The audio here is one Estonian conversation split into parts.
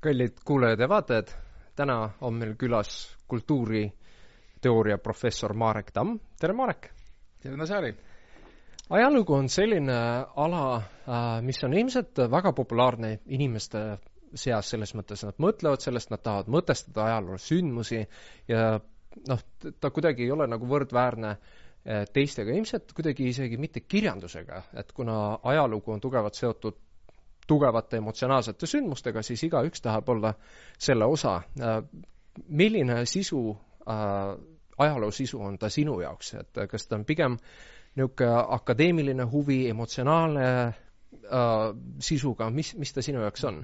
kallid kuulajad ja vaatajad, täna on meil külas kultuuriteooria professor Marek Tamm, tere Marek! tere Nasari! ajalugu on selline ala, äh, mis on ilmselt väga populaarne inimeste seas, selles mõttes nad mõtlevad sellest, nad tahavad mõtestada ajaloo sündmusi ja noh, ta kuidagi ei ole nagu võrdväärne äh, teistega, ilmselt kuidagi isegi mitte kirjandusega, et kuna ajalugu on tugevalt seotud tugevate emotsionaalsete sündmustega, siis igaüks tahab olla selle osa. Äh, milline sisu, ajaloo sisu on ta sinu jaoks, et kas ta on pigem niisugune akadeemiline huvi, emotsionaalne äh, sisuga, mis, mis ta sinu jaoks on?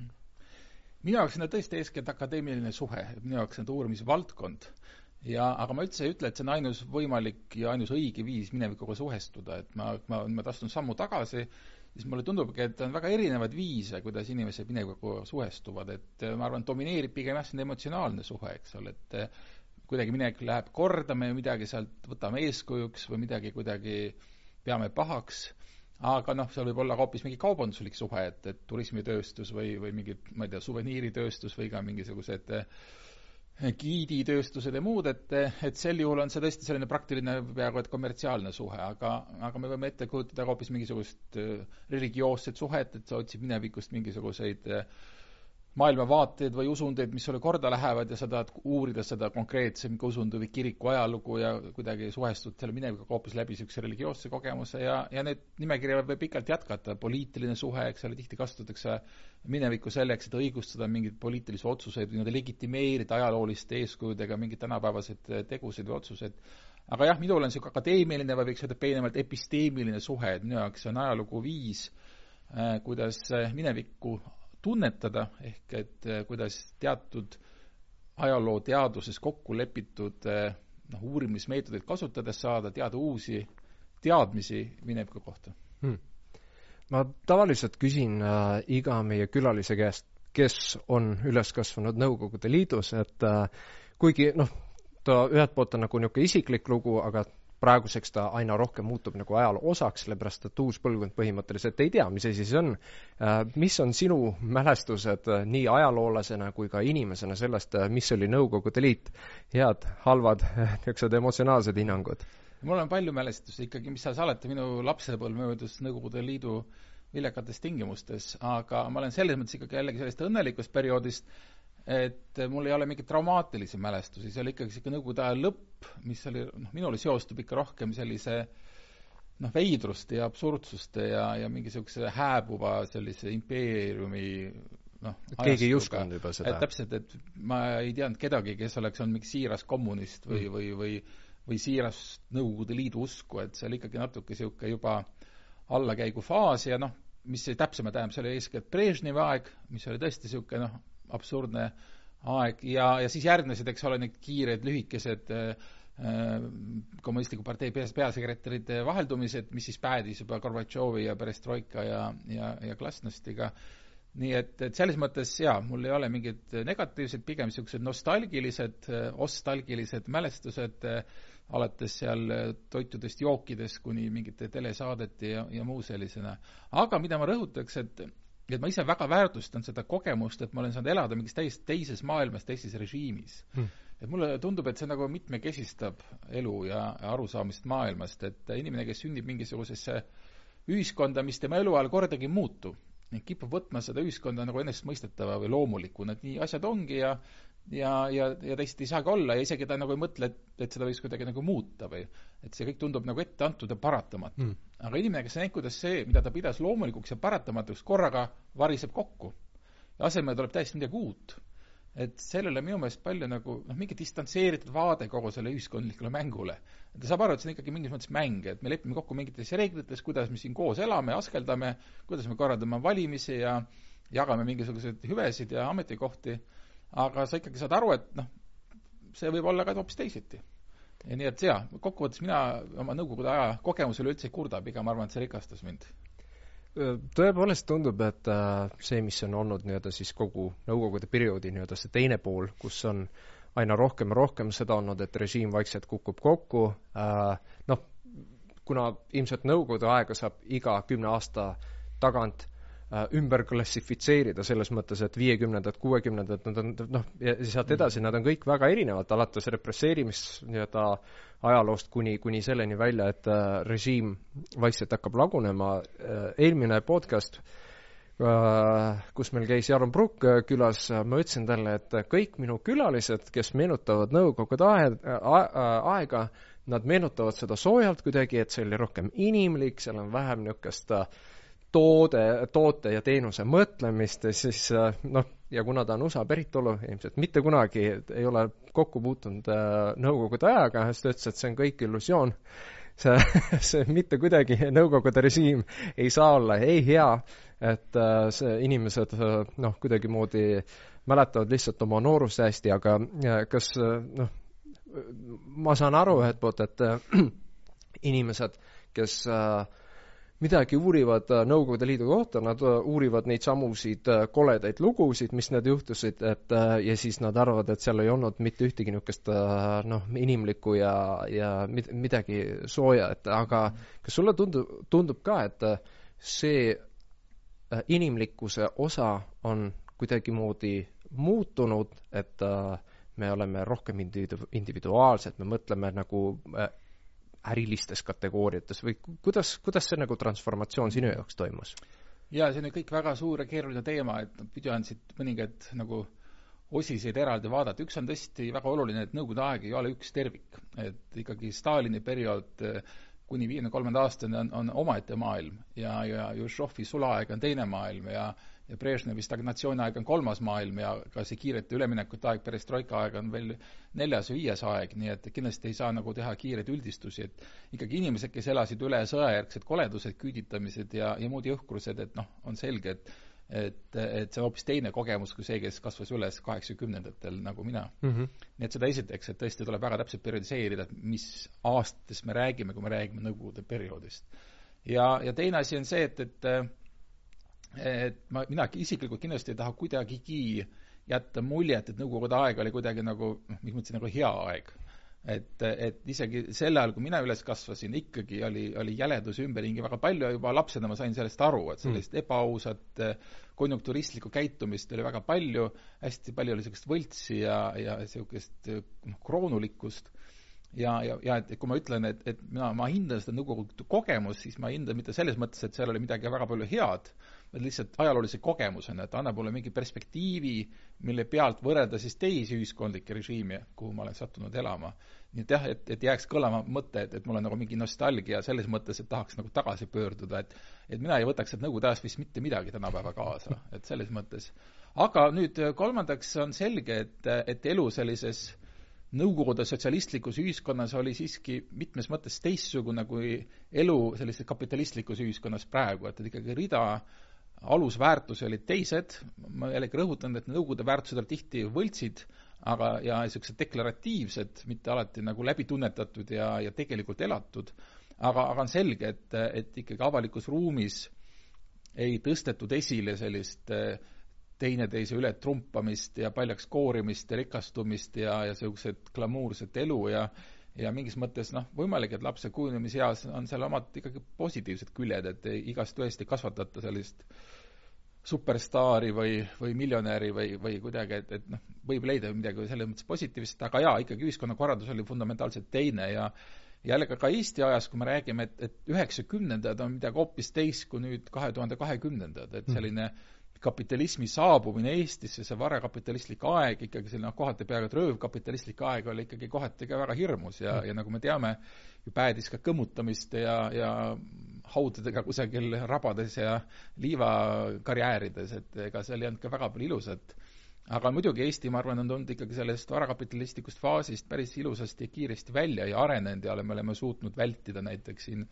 minu jaoks on ta tõesti eeskätt akadeemiline suhe, minu jaoks on ta uurimisvaldkond. ja, aga ma üldse ei ütle, et see on ainus võimalik ja ainus õige viis minevikuga suhestuda, et ma, ma, ma astun sammu tagasi, siis mulle tundubki, et on väga erinevaid viise, kuidas inimesed minevikuga suhestuvad, et ma arvan, domineerib pigem jah, selline emotsionaalne suhe, eks ole, et kuidagi minevik läheb korda, me midagi sealt võtame eeskujuks või midagi kuidagi peame pahaks, aga noh, seal võib olla ka hoopis mingi kaubanduslik suhe, et, et turismitööstus või, või mingid, ma ei tea, suveniiritööstus või ka mingisugused eh, giiditööstused ja muud, et, et sel juhul on see tõesti selline praktiline, peaaegu et kommertsiaalne suhe, aga, aga me võime ette kujutada ka hoopis mingisugust eh, religioosset suhet, et sa otsid minevikust mingisuguseid äh, maailmavaateid või usundeid, mis sulle korda lähevad ja sa tahad uurida seda konkreetse mingi usundu või kiriku ajalugu ja kuidagi suhestud selle minevikuga hoopis läbi niisuguse religioosse kogemuse ja, ja need nimekirja võib pikalt jätkata, poliitiline suhe, eks ole, tihti kasutatakse minevikku selleks, et õigustada mingeid poliitilisi otsuseid või nii-öelda legitimeerida ajalooliste eeskujudega mingeid tänapäevaseid tegusid või otsuseid. aga jah, minul on niisugune akadeemiline või võiks öelda peenemalt episteemiline suhe, et minu jaoks on ajalugu viis, äh, kuidas minevikku tunnetada, ehk et eh, kuidas teatud ajalooteaduses kokku lepitud eh, noh, uurimismeetodeid kasutades saada teada uusi teadmisi mineviku kohta. Hmm.. ma tavaliselt küsin äh, iga meie külalise käest, kes on üles kasvanud Nõukogude Liidus, et äh, kuigi noh, ta ühelt poolt on nagu niisugune isiklik lugu, aga praeguseks ta aina rohkem muutub nagu ajaloo osaks, sellepärast et uus põlvkond põhimõtteliselt ei tea, mis asi see on. Äh, mis on sinu mälestused äh, nii ajaloolasena kui ka inimesena sellest, äh, mis oli Nõukogude Liit? head, halvad, niisugused emotsionaalsed hinnangud? mul on palju mälestusi ikkagi, mis seal salata, minu lapsepõlv möödus Nõukogude Liidu viljakates tingimustes, aga ma olen selles mõttes ikkagi jällegi sellest õnnelikust perioodist, et mul ei ole mingeid traumaatilisi mälestusi, see oli ikkagi niisugune Nõukogude aja lõpp, mis oli, noh, minule seostub ikka rohkem sellise noh, veidruste ja absurdsuste ja, ja mingi niisuguse hääbuva sellise impeeriumi noh, keegi ei uskunud juba seda. täpselt, et ma ei teadnud kedagi, kes oleks olnud mingi siiras kommunist või mm., või, või või siiras Nõukogude Liidu usku, et see oli ikkagi natuke niisugune juba allakäigufaas ja noh, mis see täpsemalt tähendab, see oli eeskätt Brežnevi aeg, mis oli tõesti niisugune noh, absurdne aeg ja, ja siis järgnesid, eks ole, need kiired lühikesed äh, äh kommunistliku partei pea, peasekretäride vaheldumised, mis siis päädis juba Gorbatšovi ja Perestroika ja, ja, ja Glasnostiga. nii et, et selles mõttes jaa, mul ei ole mingeid negatiivseid, pigem niisugused nostalgilised, ostalgilised mälestused, alates seal toitudest, jookidest kuni mingite telesaadete ja, ja muu sellisena. aga mida ma rõhutaks, et et ma ise väga väärtustan seda kogemust, et ma olen saanud elada mingis täiesti teises maailmas, teises režiimis. Hmm.. et mulle tundub, et see nagu mitmekesistab elu ja arusaamist maailmast, et inimene, kes sünnib mingisugusesse ühiskonda, mis tema eluajal kordagi ei muutu, kipub võtma seda ühiskonda nagu enesestmõistetava või loomulikuna, et nii asjad ongi ja ja, ja, ja teisiti ei saagi olla ja isegi ta nagu ei mõtle, et, et seda võiks kuidagi nagu muuta või et see kõik tundub nagu ette antud ja paratamatu mm.. aga inimene, kes näeb, kuidas see, mida ta pidas loomulikuks ja paratamatuks, korraga variseb kokku ja asemele tuleb täiesti midagi uut. et sellele minu meelest palju nagu noh, mingi distantseeritud vaade kogu selle ühiskondlikule mängule. ta saab aru, et see on ikkagi mingis mõttes mäng, et me lepime kokku mingites reeglites, kuidas me siin koos elame, askeldame, kuidas me korraldame valimisi ja jagame mingisuguseid hüvesid ja ametikohti aga sa ikkagi saad aru, et noh, see võib olla ka hoopis teisiti. ja nii et jaa, kokkuvõttes mina oma Nõukogude aja kogemusele üldse ei kurda, pigem arvan, et see rikastas mind. tõepoolest tundub, et äh, see, mis on olnud nii-öelda siis kogu Nõukogude perioodi nii-öelda see teine pool, kus on aina rohkem ja rohkem seda olnud, et režiim vaikselt kukub kokku, äh, noh, kuna ilmselt Nõukogude aega saab iga kümne aasta tagant ümber klassifitseerida selles mõttes, et viiekümnendad, kuuekümnendad, nad on noh, ja sealt edasi nad on kõik väga erinevad, alates represseerimis nii-öelda ajaloost kuni, kuni selleni välja, et äh, režiim vaikselt hakkab lagunema äh,. eelmine podcast äh, kus meil käis Jaron Prukk äh, külas, äh, ma ütlesin talle, et kõik minu külalised, kes meenutavad Nõukogude aega, nad meenutavad seda soojalt kuidagi, et see oli rohkem inimlik, seal on vähem niisugust äh, toode, toote ja teenuse mõtlemist siis äh, noh, ja kuna ta on USA päritolu, ilmselt mitte kunagi ei ole kokku puutunud äh, Nõukogude ajaga, siis ta ütles, et see on kõik illusioon. see, see mitte kuidagi, Nõukogude režiim ei saa olla ei hea, et see inimesed noh, kuidagimoodi mäletavad lihtsalt oma noorust hästi, aga kas noh, ma saan aru ühelt poolt, et äh, inimesed, kes äh, midagi uurivad äh, Nõukogude Liidu kohta, nad uurivad neid samusid koledaid lugusid, mis need juhtusid, et ja siis nad arvavad, et seal ei olnud mitte ühtegi niisugust noh, inimlikku ja, ja mid-, midagi sooja, et aga kas sulle tundub, tundub ka, et see inimlikkuse osa on kuidagimoodi muutunud, et äh, me oleme rohkem individu-, individuaalsed, me mõtleme nagu äh, ärilistes kategooriates või kuidas, kuidas see nagu transformatsioon sinu jaoks toimus? jaa, see on ju kõik väga suur ja keeruline teema, et on siit mõningaid nagu osiseid eraldi vaadata, üks on tõesti väga oluline, et Nõukogude aeg ei ole üks tervik. et ikkagi Stalini periood äh, kuni viiekümne kolmanda aastani on, on omaette maailm ja, ja Jušovi sulaaeg on teine maailm ja ja Brežnevi stagnatsiooniaeg on kolmas maailm ja ka see kiirete üleminekute aeg, perestroika aeg on veel neljas või viies aeg, nii et kindlasti ei saa nagu teha kiireid üldistusi, et ikkagi inimesed, kes elasid üle sõjajärgsed koledused, küüditamised ja, ja muud jõhkrused, et noh, on selge, et et, et see on hoopis teine kogemus kui see, kes kasvas üles kaheksakümnendatel, nagu mina mm. -hmm. nii et seda esiteks, et tõesti tuleb väga täpselt periodiseerida, et mis aastatest me räägime, kui me räägime Nõukogude perioodist. ja, ja teine asi on see, et, et et ma, mina isiklikult kindlasti ei taha kuidagigi jätta muljet, et Nõukogude aeg oli kuidagi nagu, noh, mis mõttes nagu hea aeg. et, et isegi sel ajal, kui mina üles kasvasin, ikkagi oli, oli jäledusi ümberringi väga palju ja juba lapsena ma sain sellest aru, et sellist mm. ebaausat konjunkturistlikku käitumist oli väga palju, hästi palju oli niisugust võltsi ja, ja niisugust noh, kroonulikkust ja, ja, ja et kui ma ütlen, et, et mina, ma hindan seda Nõukogude kogemust, siis ma hindan mitte selles mõttes, et seal oli midagi väga palju head, vaid lihtsalt ajaloolise kogemusena, et annab mulle mingi perspektiivi, mille pealt võrrelda siis teisi ühiskondlikke režiime, kuhu ma olen sattunud elama. nii et jah, et, et jääks kõlama mõte, et, et mul on nagu mingi nostalgia selles mõttes, et tahaks nagu tagasi pöörduda, et et mina ei võtaks sealt Nõukogude ajast vist mitte midagi tänapäeva kaasa, et selles mõttes. aga nüüd kolmandaks on selge, et, et elu sellises Nõukogude sotsialistlikus ühiskonnas oli siiski mitmes mõttes teistsugune kui elu sellises kapitalistlikus ühiskonnas praegu, et, ikkagi rida alusväärtused olid teised, ma jällegi rõhutan, et Nõukogude väärtused olid tihti võltsid, aga, ja niisugused deklaratiivsed, mitte alati nagu läbitunnetatud ja, ja tegelikult elatud, aga, aga on selge, et, et ikkagi avalikus ruumis ei tõstetud esile sellist eh, teineteise üle trumpamist ja paljaks koorimist ja rikastumist ja, ja niisugused glamuurset elu ja ja mingis mõttes noh, võimalik, et lapse kujunemiseas on seal omad ikkagi positiivsed küljed, et igast tõesti kasvatata sellist superstaari või, või miljonäri või, või kuidagi, et, et noh, võib leida midagi selles mõttes positiivset, aga jaa, ikkagi ühiskonnakorraldus oli fundamentaalselt teine ja jällegi ka Eesti ajas, kui me räägime, et, et üheksakümnendad on midagi hoopis teist kui nüüd kahe tuhande kahekümnendad, et mm. selline mm kapitalismi saabumine Eestisse, see varakapitalistlik aeg, ikkagi selline noh, kohati peaaegu et röövkapitalistlik aeg oli ikkagi kohati ka väga hirmus ja mm., ja nagu me teame, ju päädis ka kõmmutamiste ja, ja haudadega kusagil rabades ja liivakarjäärides, et ega seal ei olnud ka väga palju ilusat. aga muidugi Eesti, ma arvan, on tulnud ikkagi sellest varakapitalistlikust faasist päris ilusasti ja kiiresti välja ja arenenud ja me oleme suutnud vältida näiteks siin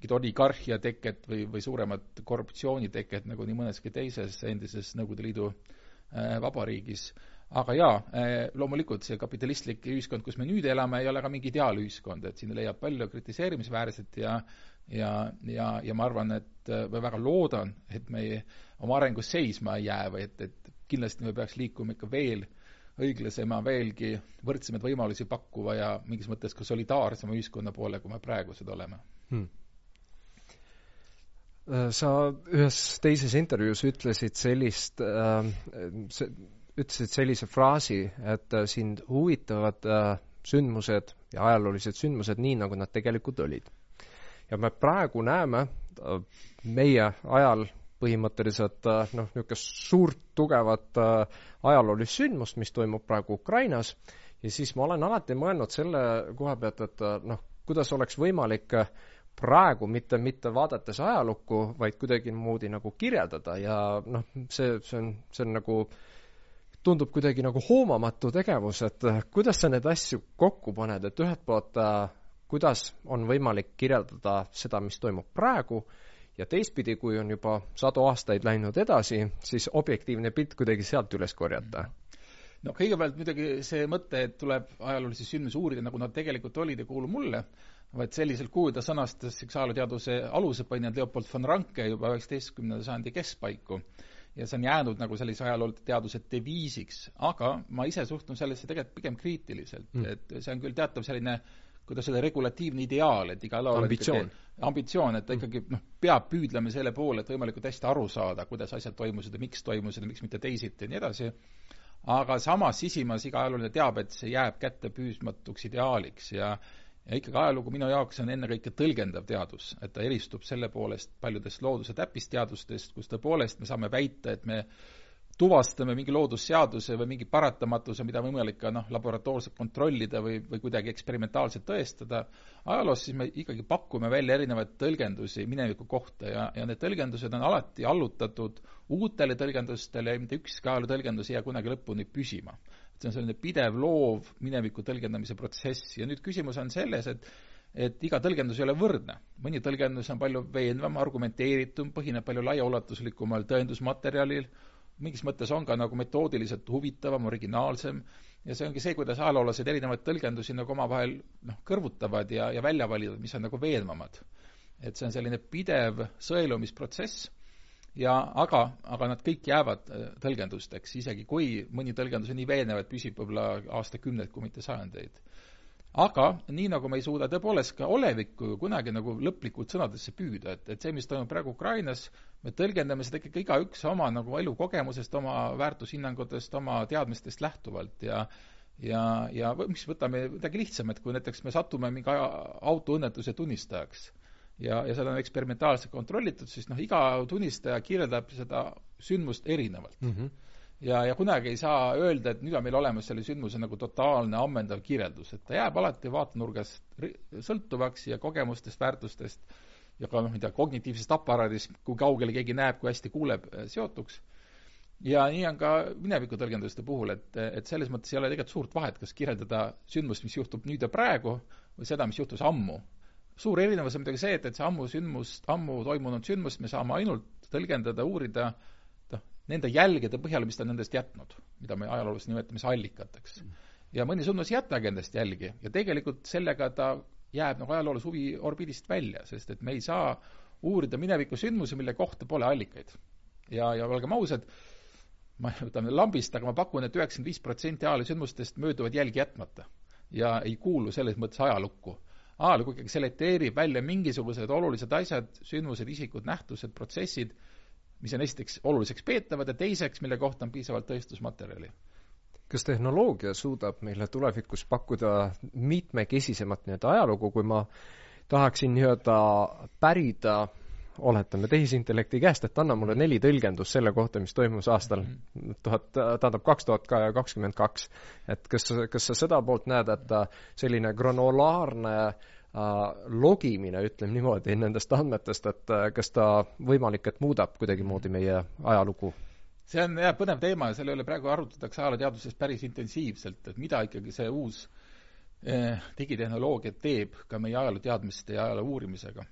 mingit oligarhia teket või, või suuremat korruptsiooni teket, nagu nii mõneski teises endises Nõukogude Liidu äh, vabariigis. aga jaa äh,, loomulikult see kapitalistlik ühiskond, kus me nüüd elame, ei ole ka mingi ideaalühiskond, et siin leiab palju kritiseerimisväärset ja ja, ja, ja ma arvan, et või väga loodan, et me ei, oma arengus seisma ei jää või et, et kindlasti me peaks liikuma ikka veel õiglasema, veelgi võrdsemaid võimalusi pakkuva ja mingis mõttes ka solidaarsema ühiskonna poole, kui me praegused oleme hmm sa ühes teises intervjuus ütlesid sellist äh,, ütlesid sellise fraasi, et sind huvitavad äh, sündmused ja ajaloolised sündmused nii, nagu nad tegelikult olid. ja me praegu näeme äh, meie ajal põhimõtteliselt äh, noh, niisugust suurt tugevat äh, ajaloolist sündmust, mis toimub praegu Ukrainas, ja siis ma olen alati mõelnud selle koha pealt, et noh, kuidas oleks võimalik praegu mitte, mitte vaadates ajalukku, vaid kuidagimoodi nagu kirjeldada ja noh, see, see on, see on nagu tundub kuidagi nagu hoomamatu tegevus, et kuidas sa neid asju kokku paned, et ühelt poolt kuidas on võimalik kirjeldada seda, mis toimub praegu, ja teistpidi, kui on juba sadu aastaid läinud edasi, siis objektiivne pilt kuidagi sealt üles korjata. no kõigepealt muidugi see mõte, et tuleb ajaloolisi sündmusi uurida, nagu nad tegelikult olid, ei kuulu mulle, vaid sellisel kujul ta sõnastas seksuaalteaduse alusepõhjad Leopold von Ranke juba üheksateistkümnenda sajandi keskpaiku. ja see on jäänud nagu sellise ajalooteaduse deviisiks, aga ma ise suhtun sellesse tegelikult pigem kriitiliselt mm., et see on küll teatav selline kuidas öelda, regulatiivne ideaal, et igal ambitsioon, ambitsioon, et ta mm. ikkagi noh, peab püüdlema selle poole, et võimalikult hästi aru saada, kuidas asjad toimusid ja miks toimusid ja miks mitte teisiti ja nii edasi, aga samas sisimas iga ajalooline teab, et see jääb kätte püüsmatuks ideaaliks ja ja ikkagi ajalugu minu jaoks on ennekõike tõlgendav teadus, et ta eristub selle poolest paljudest looduse täppisteadustest, kus tõepoolest me saame väita, et me tuvastame mingi loodusseaduse või mingi paratamatuse, mida võimalik ka noh, laboratoorselt kontrollida või, või kuidagi eksperimentaalselt tõestada, ajaloos siis me ikkagi pakume välja erinevaid tõlgendusi mineviku kohta ja, ja need tõlgendused on alati allutatud uutele tõlgendustele ja mitte ükski ajalootõlgendus ei jää kunagi lõpuni püsima. See on selline pidev loov mineviku tõlgendamise protsess ja nüüd küsimus on selles, et et iga tõlgendus ei ole võrdne. mõni tõlgendus on palju veenvam, argumenteeritum, põhineb palju laiaulatuslikumal tõendusmaterjalil, mingis mõttes on ka nagu metoodiliselt huvitavam, originaalsem ja see ongi see, kuidas ajaloolased erinevaid tõlgendusi nagu omavahel noh, kõrvutavad ja, ja välja valivad, mis on nagu veenvamad. et see on selline pidev sõelumisprotsess ja aga, aga nad kõik jäävad äh, tõlgendusteks, isegi kui mõni tõlgendus on nii veenev, et püsib võib-olla aastakümneid, kui mitte sajandeid. Aga nii, nagu me ei suuda tõepoolest ka olevikku kunagi nagu lõplikult sõnadesse püüda, et, et see, mis toimub praegu Ukrainas, me tõlgendame seda ikkagi igaüks oma nagu elukogemusest, oma väärtushinnangutest, oma teadmistest lähtuvalt. Ja ja, ja mis võtame midagi lihtsamat, kui näiteks me satume mingi autoõnnetuse tunnistajaks ja, ja seda on eksperimentaalselt kontrollitud, siis noh, iga tunnistaja kirjeldab seda sündmust erinevalt mm. -hmm ja, ja kunagi ei saa öelda, et nüüd on meil olemas selle sündmuse nagu totaalne ammendav kirjeldus, et ta jääb alati vaatenurgast sõltuvaks ja kogemustest, väärtustest ja ka noh, tea, kognitiivsest aparaadist, kui kaugele keegi näeb, kui hästi kuuleb, eh, seotuks. ja nii on ka minevikutõlgenduste puhul, et, et selles mõttes ei ole tegelikult suurt vahet, kas kirjeldada sündmust, mis juhtub nüüd ja praegu, või seda, mis juhtus ammu. Suur erinevus on muidugi see, et, et see ammu sündmust, ammu toimunud sündmust me saame ainult tõlgendada, uurida äh, nende jälgede põhjal, mis ta nendest jätnud, mida me ajaloos nimetame allikateks. ja mõni sündmus ei jätagi endast jälgi ja tegelikult sellega ta jääb nagu ajaloolase huvi orbiidist välja, sest et me ei saa uurida mineviku sündmusi, mille kohta pole allikaid. ja, ja olgem ausad, ma võtan lambist, aga ma pakun et, et üheksakümmend viis protsenti ajaloosündmustest mööduvad jälgi jätmata ja ei kuulu selles mõttes ajalukku. Ajalugu ikkagi selekteerib välja mingisugused olulised asjad, sündmused, isikud, nähtused, protsessid, mis on esiteks oluliseks peetavad ja teiseks, mille kohta on piisavalt tõestusmaterjali. kas tehnoloogia suudab meile tulevikus pakkuda mitmekesisemat nii-öelda ajalugu, kui ma tahaksin nii-öelda pärida oletame, tehisintellekti käest, et anna mulle neli tõlgendust selle kohta, mis toimus aastal mhm. tuhat, tähendab kaks tuhat kakskümmend kaks. et kas, kas sa seda poolt näed, et selline granulaarne äh, Äh, logimine, ütleme niimoodi, nendest andmetest, et äh, kas ta võimalik, et muudab kuidagimoodi meie ajalugu? see on jah, põnev teema ja selle üle praegu arutatakse ajalooteaduses päris intensiivselt, et mida ikkagi see uus eh, digitehnoloogia teeb ka meie ajalooteadmiste ja ajaloo uurimisega.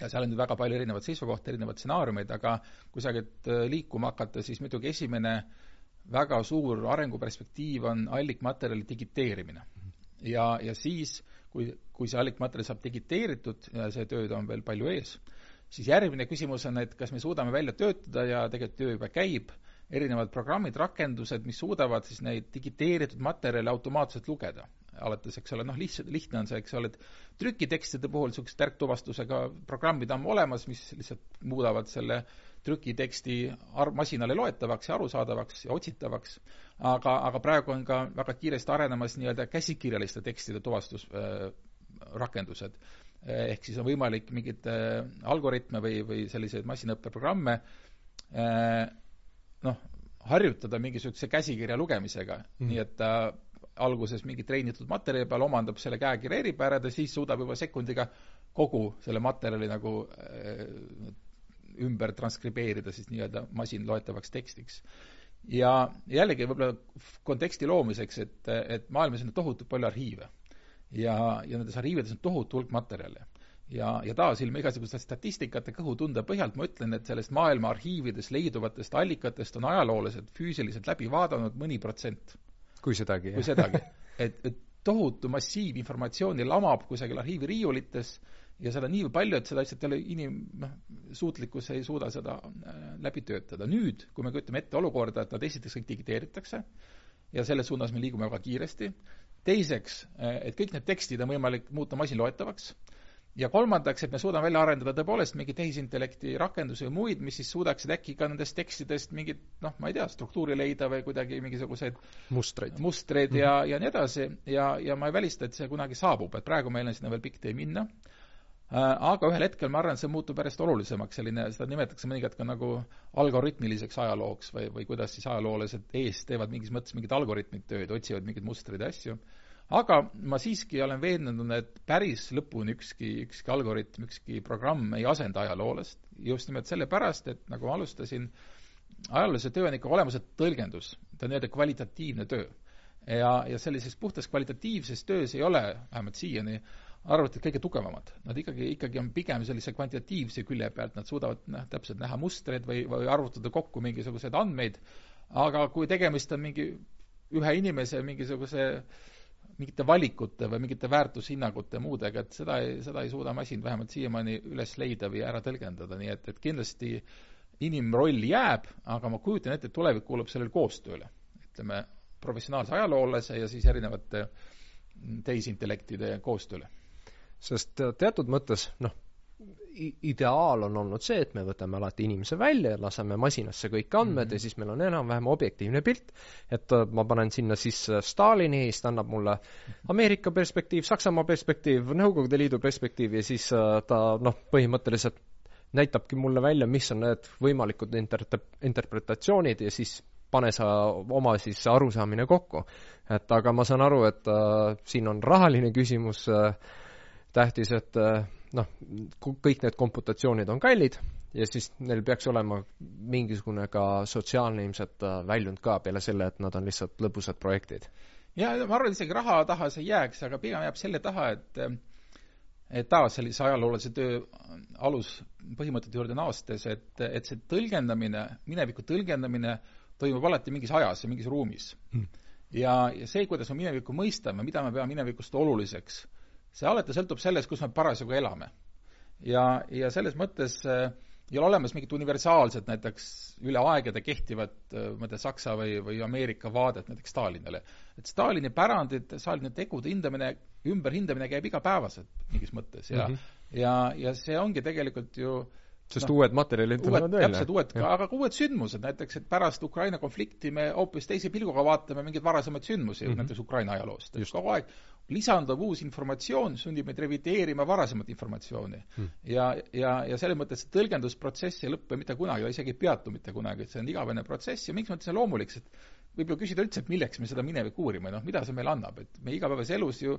Ja seal on nüüd väga palju erinevaid seisukohti, erinevaid stsenaariumeid, aga kui sealt liikuma hakata, siis muidugi esimene väga suur arenguperspektiiv on allikmaterjali digiteerimine. ja, ja siis kui, kui see allikmaterjal saab digiteeritud ja see töö on veel palju ees, siis järgmine küsimus on, et kas me suudame välja töötada ja tegelikult töö juba käib, erinevad programmid, rakendused, mis suudavad siis neid digiteeritud materjale automaatselt lugeda. Alates, eks ole, noh, lihtsalt, lihtne on see, eks ole, et trükitekstide puhul niisugused tärktuvastusega programmid on olemas, mis lihtsalt muudavad selle trükiteksti ar-, masinale loetavaks ja arusaadavaks ja otsitavaks, aga, aga praegu on ka väga kiiresti arenemas nii-öelda käsikirjaliste tekstide tuvastusrakendused äh,. ehk siis on võimalik mingeid äh, algoritme või, või selliseid masinõppeprogramme äh, noh, harjutada mingisuguse käsikirja lugemisega mm., nii et ta alguses mingi treenitud materjali peal omandab selle käekirja eripärad ja siis suudab juba sekundiga kogu selle materjali nagu äh, ümber transkribeerida siis nii-öelda masinloetavaks tekstiks. ja jällegi võib-olla konteksti loomiseks, et, et maailmas on tohutult palju arhiive. ja, ja nendes arhiivides on tohutu hulk materjale ja, ja taas ilma igasuguste statistikate kõhutunde põhjalt ma ütlen, et sellest maailma arhiivides leiduvatest allikatest on ajaloolased füüsiliselt läbi vaadanud mõni protsent. Kui sedagi. kui sedagi. et, et tohutu massiiv informatsiooni lamab kusagil arhiiviriiulites ja seda nii palju, et seda lihtsalt ei ole inim-, noh, suutlikkus ei suuda seda äh, läbi töötada. nüüd, kui me kujutame ette olukorda, et nad esiteks kõik digiteeritakse ja selles suunas me liigume väga kiiresti, teiseks, äh, et kõik need tekstid on võimalik muuta masinloetavaks, ja kolmandaks, et me suudame välja arendada tõepoolest mingeid tehisintellekti rakendusi või muid, mis siis suudaksid äkki ka nendest tekstidest mingit noh, ma ei tea, struktuuri leida või kuidagi mingisuguseid mustreid, mustreid ja mm, -hmm. ja nii edasi. Ja, ja ma ei välista, et see kunagi saabub, et praegu meil on sinna veel pikk tee minna. Äh, aga ühel hetkel ma arvan, see muutub järjest olulisemaks, selline, seda nimetatakse mõnikord ka nagu algoritmiliseks ajalooks või, või kuidas siis ajaloolased ees teevad mingis mõttes mingid algoritmid tööd, otsivad mingeid mustreid ja asju aga ma siiski olen veendunud, et päris lõpuni ükski, ükski algoritm, ükski programm ei asenda ajaloolast, just nimelt sellepärast, et nagu ma alustasin, ajaloolase töö on ikka olemuselt tõlgendus, ta on nii-öelda kvalitatiivne töö. ja, ja sellises puhtas kvalitatiivses töös ei ole, vähemalt siiani, arvatud kõige tugevamad. Nad ikkagi, ikkagi on pigem sellise kvantitatiivse külje pealt, nad suudavad noh, täpselt näha mustreid või, või arvutada kokku mingisuguseid andmeid, aga kui tegemist on mingi ühe inimese mingisuguse äh, mingite valikute või mingite väärtushinnangute ja muudega, et seda ei, seda ei suuda masin vähemalt siiamaani üles leida või ära tõlgendada, nii et, et kindlasti inimroll jääb, aga ma kujutan ette, et tulevik kuulub sellele koostööle. ütleme, professionaalse ajaloolase ja siis erinevate tehisintellektide koostööle. sest teatud mõttes, noh, ideaal on olnud see, et me võtame alati inimese välja ja laseme masinasse kõik andmed mm -hmm. ja siis meil on enam-vähem objektiivne pilt, et äh, ma panen sinna sisse Stalini, siis ta annab mulle Ameerika perspektiiv, Saksamaa perspektiiv, Nõukogude Liidu perspektiiv ja siis äh, ta noh, põhimõtteliselt näitabki mulle välja, mis on need võimalikud inter-, interpretatsioonid ja siis pane sa oma siis arusaamine kokku. et aga ma saan aru, et äh, siin on rahaline küsimus äh, tähtis, et äh, noh, kõik need komputatsioonid on kallid ja siis neil peaks olema mingisugune ka sotsiaalne ilmselt äh, väljund ka peale selle, et nad on lihtsalt lõbusad projektid. ja ma arvan, isegi raha taha see ei jääks, aga pigem jääb selle taha, et et taas sellise ajaloolase töö aluspõhimõtete juurde naastes, et, et see tõlgendamine, mineviku tõlgendamine toimub alati mingis ajas ja mingis ruumis hmm.. ja, ja see, kuidas me minevikku mõistame, mida me peame minevikust oluliseks see alati sõltub sellest, kus me parasjagu elame. ja, ja selles mõttes äh, ei ole olemas mingit universaalset näiteks üle aegade kehtivat, äh, ma ei tea, Saksa või, või Ameerika vaadet näiteks Stalinile. et Stalini pärandit, Stalini tegude hindamine, ümberhindamine käib igapäevaselt mingis mõttes ja mm, -hmm. ja, ja see ongi tegelikult ju äh, sest no, uued materjalid tulevad välja. täpselt, uued, aga ka uued sündmused, näiteks et pärast Ukraina konflikti me hoopis teise pilguga vaatame mingeid varasemaid sündmusi mm, -hmm. näiteks Ukraina ajaloost. kogu aeg lisandub uus informatsioon, sunnib meid revideerima varasemat informatsiooni mm. -hmm. ja, ja, ja selles mõttes see tõlgendusprotsess ei lõppe mitte kunagi, isegi ei peatu mitte kunagi, et see on igavene protsess ja miks ma ütlen loomulik, sest võib ju küsida üldse, et milleks me seda minevikku uurime, noh, mida see meile annab, et me igapäevases elus ju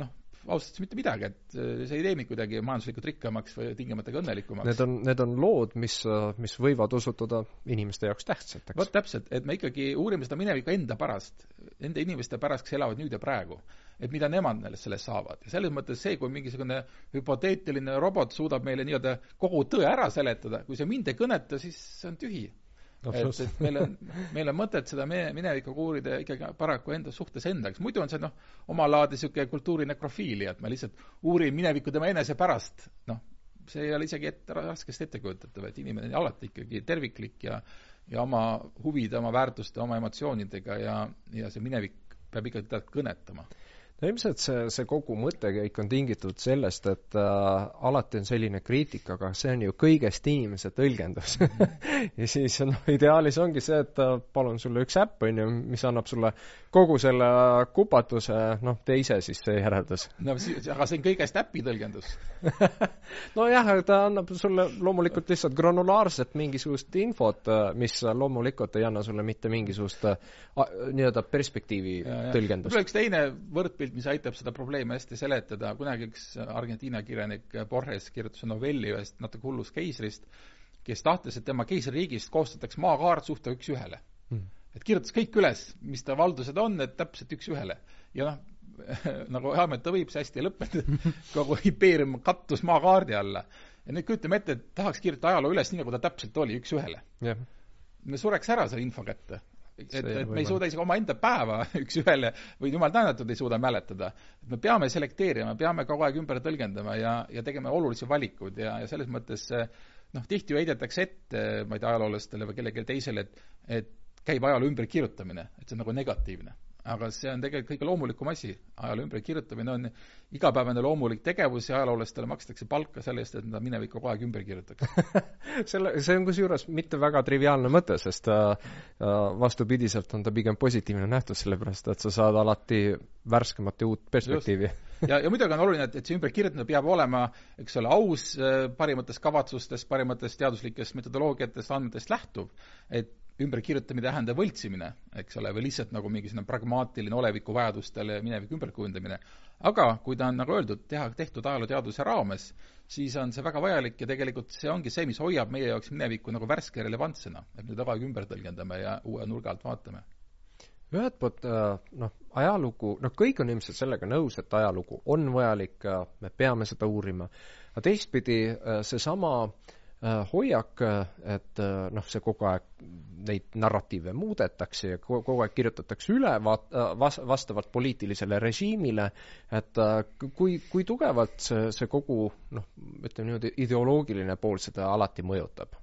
noh, ausalt öeldes mitte midagi, et äh, see ei tee mind kuidagi majanduslikult rikkamaks või tingimata ka õnnelikumaks. Need on, need on lood, mis, äh, mis võivad osutuda inimeste jaoks tähtsateks. vot täpselt, et me ikkagi uurime seda minevikku enda pärast, nende inimeste pärast, kes elavad nüüd ja praegu. et mida nemad sellest saavad ja selles mõttes see, kui mingisugune hüpoteetiline robot suudab meile nii-öelda kogu tõe ära seletada, kui see mind ei kõneta, siis see on tühi et, et meil on, meil on mõtet seda me-, minevikku uurida ikkagi paraku enda suhtes endaks, muidu on see noh, omalaadi niisugune kultuurinekrofiilia, et ma lihtsalt uurin minevikku tema enese pärast, noh, see ei ole isegi et, raskesti ettekujutatav, et inimene on alati ikkagi terviklik ja ja oma huvide, oma väärtuste, oma emotsioonidega ja, ja see minevik peab ikkagi teda kõnetama no ilmselt see, see kogu mõttekäik on tingitud sellest, et äh, alati on selline kriitika, aga see on ju kõigest inimese tõlgendus ja siis noh, ideaalis ongi see, et äh, palun sulle üks äpp, on ju, mis annab sulle kogu selle kupatuse, noh, tee ise siis see järeldus. no aga see on kõigest äpi tõlgendus nojah, ta annab sulle loomulikult lihtsalt granulaarset mingisugust infot, äh, mis loomulikult ei anna sulle mitte mingisugust äh, nii-öelda perspektiivi ja, ja. tõlgendust. üks teine võrdpilt pilt, mis aitab seda probleemi hästi seletada, kunagi üks Argentiina kirjanik Borges kirjutas novelli ühest natuke hullust keisrist, kes tahtis, et tema keisririigist koostataks maakaart suhtega üks-ühele mm.. et kirjutas kõik üles, mis ta valdused on, et täpselt üks-ühele. ja noh, nagu Hameta võib, see hästi ei lõppenud, kogu impeerium kattus maakaardi alla. ja nüüd kujutame ette, et tahaks kirjutada ajaloo üles nii, nagu ta täpselt oli, üks-ühele yeah. me sureks ära selle info kätte et, et me ei suuda isegi omaenda päeva üks-ühele või jumal tänatud, ei suuda mäletada. et me peame selekteerima, peame kogu aeg ümber tõlgendama ja, ja tegema olulisi valikuid ja, ja selles mõttes noh, tihti ju heidetakse ette, ma ei tea, ajaloolastele või kellelegi teisele, et et käib ajaloo ümberkirjutamine, et see on nagu negatiivne aga see on tegelikult kõige loomulikum asi, ajaloo ümberkirjutamine on igapäevane loomulik tegevus ja ajaloolastele makstakse palka selle eest, et nad minevikku kogu aeg ümber kirjutaks selle, see on kusjuures mitte väga triviaalne mõte, sest äh, äh, vastupidiselt on ta pigem positiivne nähtus, sellepärast et sa saad alati värskemat ja uut perspektiivi. ja, ja muidugi on oluline, et, et see ümberkirjutamine peab olema, eks ole, aus, äh, parimatest kavatsustest, parimatest teaduslikest metodoloogiatest, andmetest lähtuv. et ümberkirjutamine ei tähenda võltsimine, eks ole, või lihtsalt nagu mingisugune pragmaatiline oleviku vajadustele mineviku ümberkujundamine. aga kui ta on, nagu öeldud, teha, tehtud ajalooteaduse raames, siis on see väga vajalik ja tegelikult see ongi see, mis hoiab meie jaoks minevikku nagu värske ja relevantsena, et me aeg ümber tõlgendame ja uue nurga alt vaatame. Ühelt poolt äh, noh, ajalugu, noh, kõik on ilmselt sellega nõus, et ajalugu on vajalik, me peame seda uurima, aga teistpidi äh, seesama Äh, hoiak, et äh, noh, see kogu aeg, neid narratiive muudetakse ja kogu aeg kirjutatakse üle vaat-, äh, vas-, vastavalt poliitilisele režiimile, et kui, kui tugevalt see, see kogu noh, ütleme niimoodi, ideoloogiline pool seda alati mõjutab?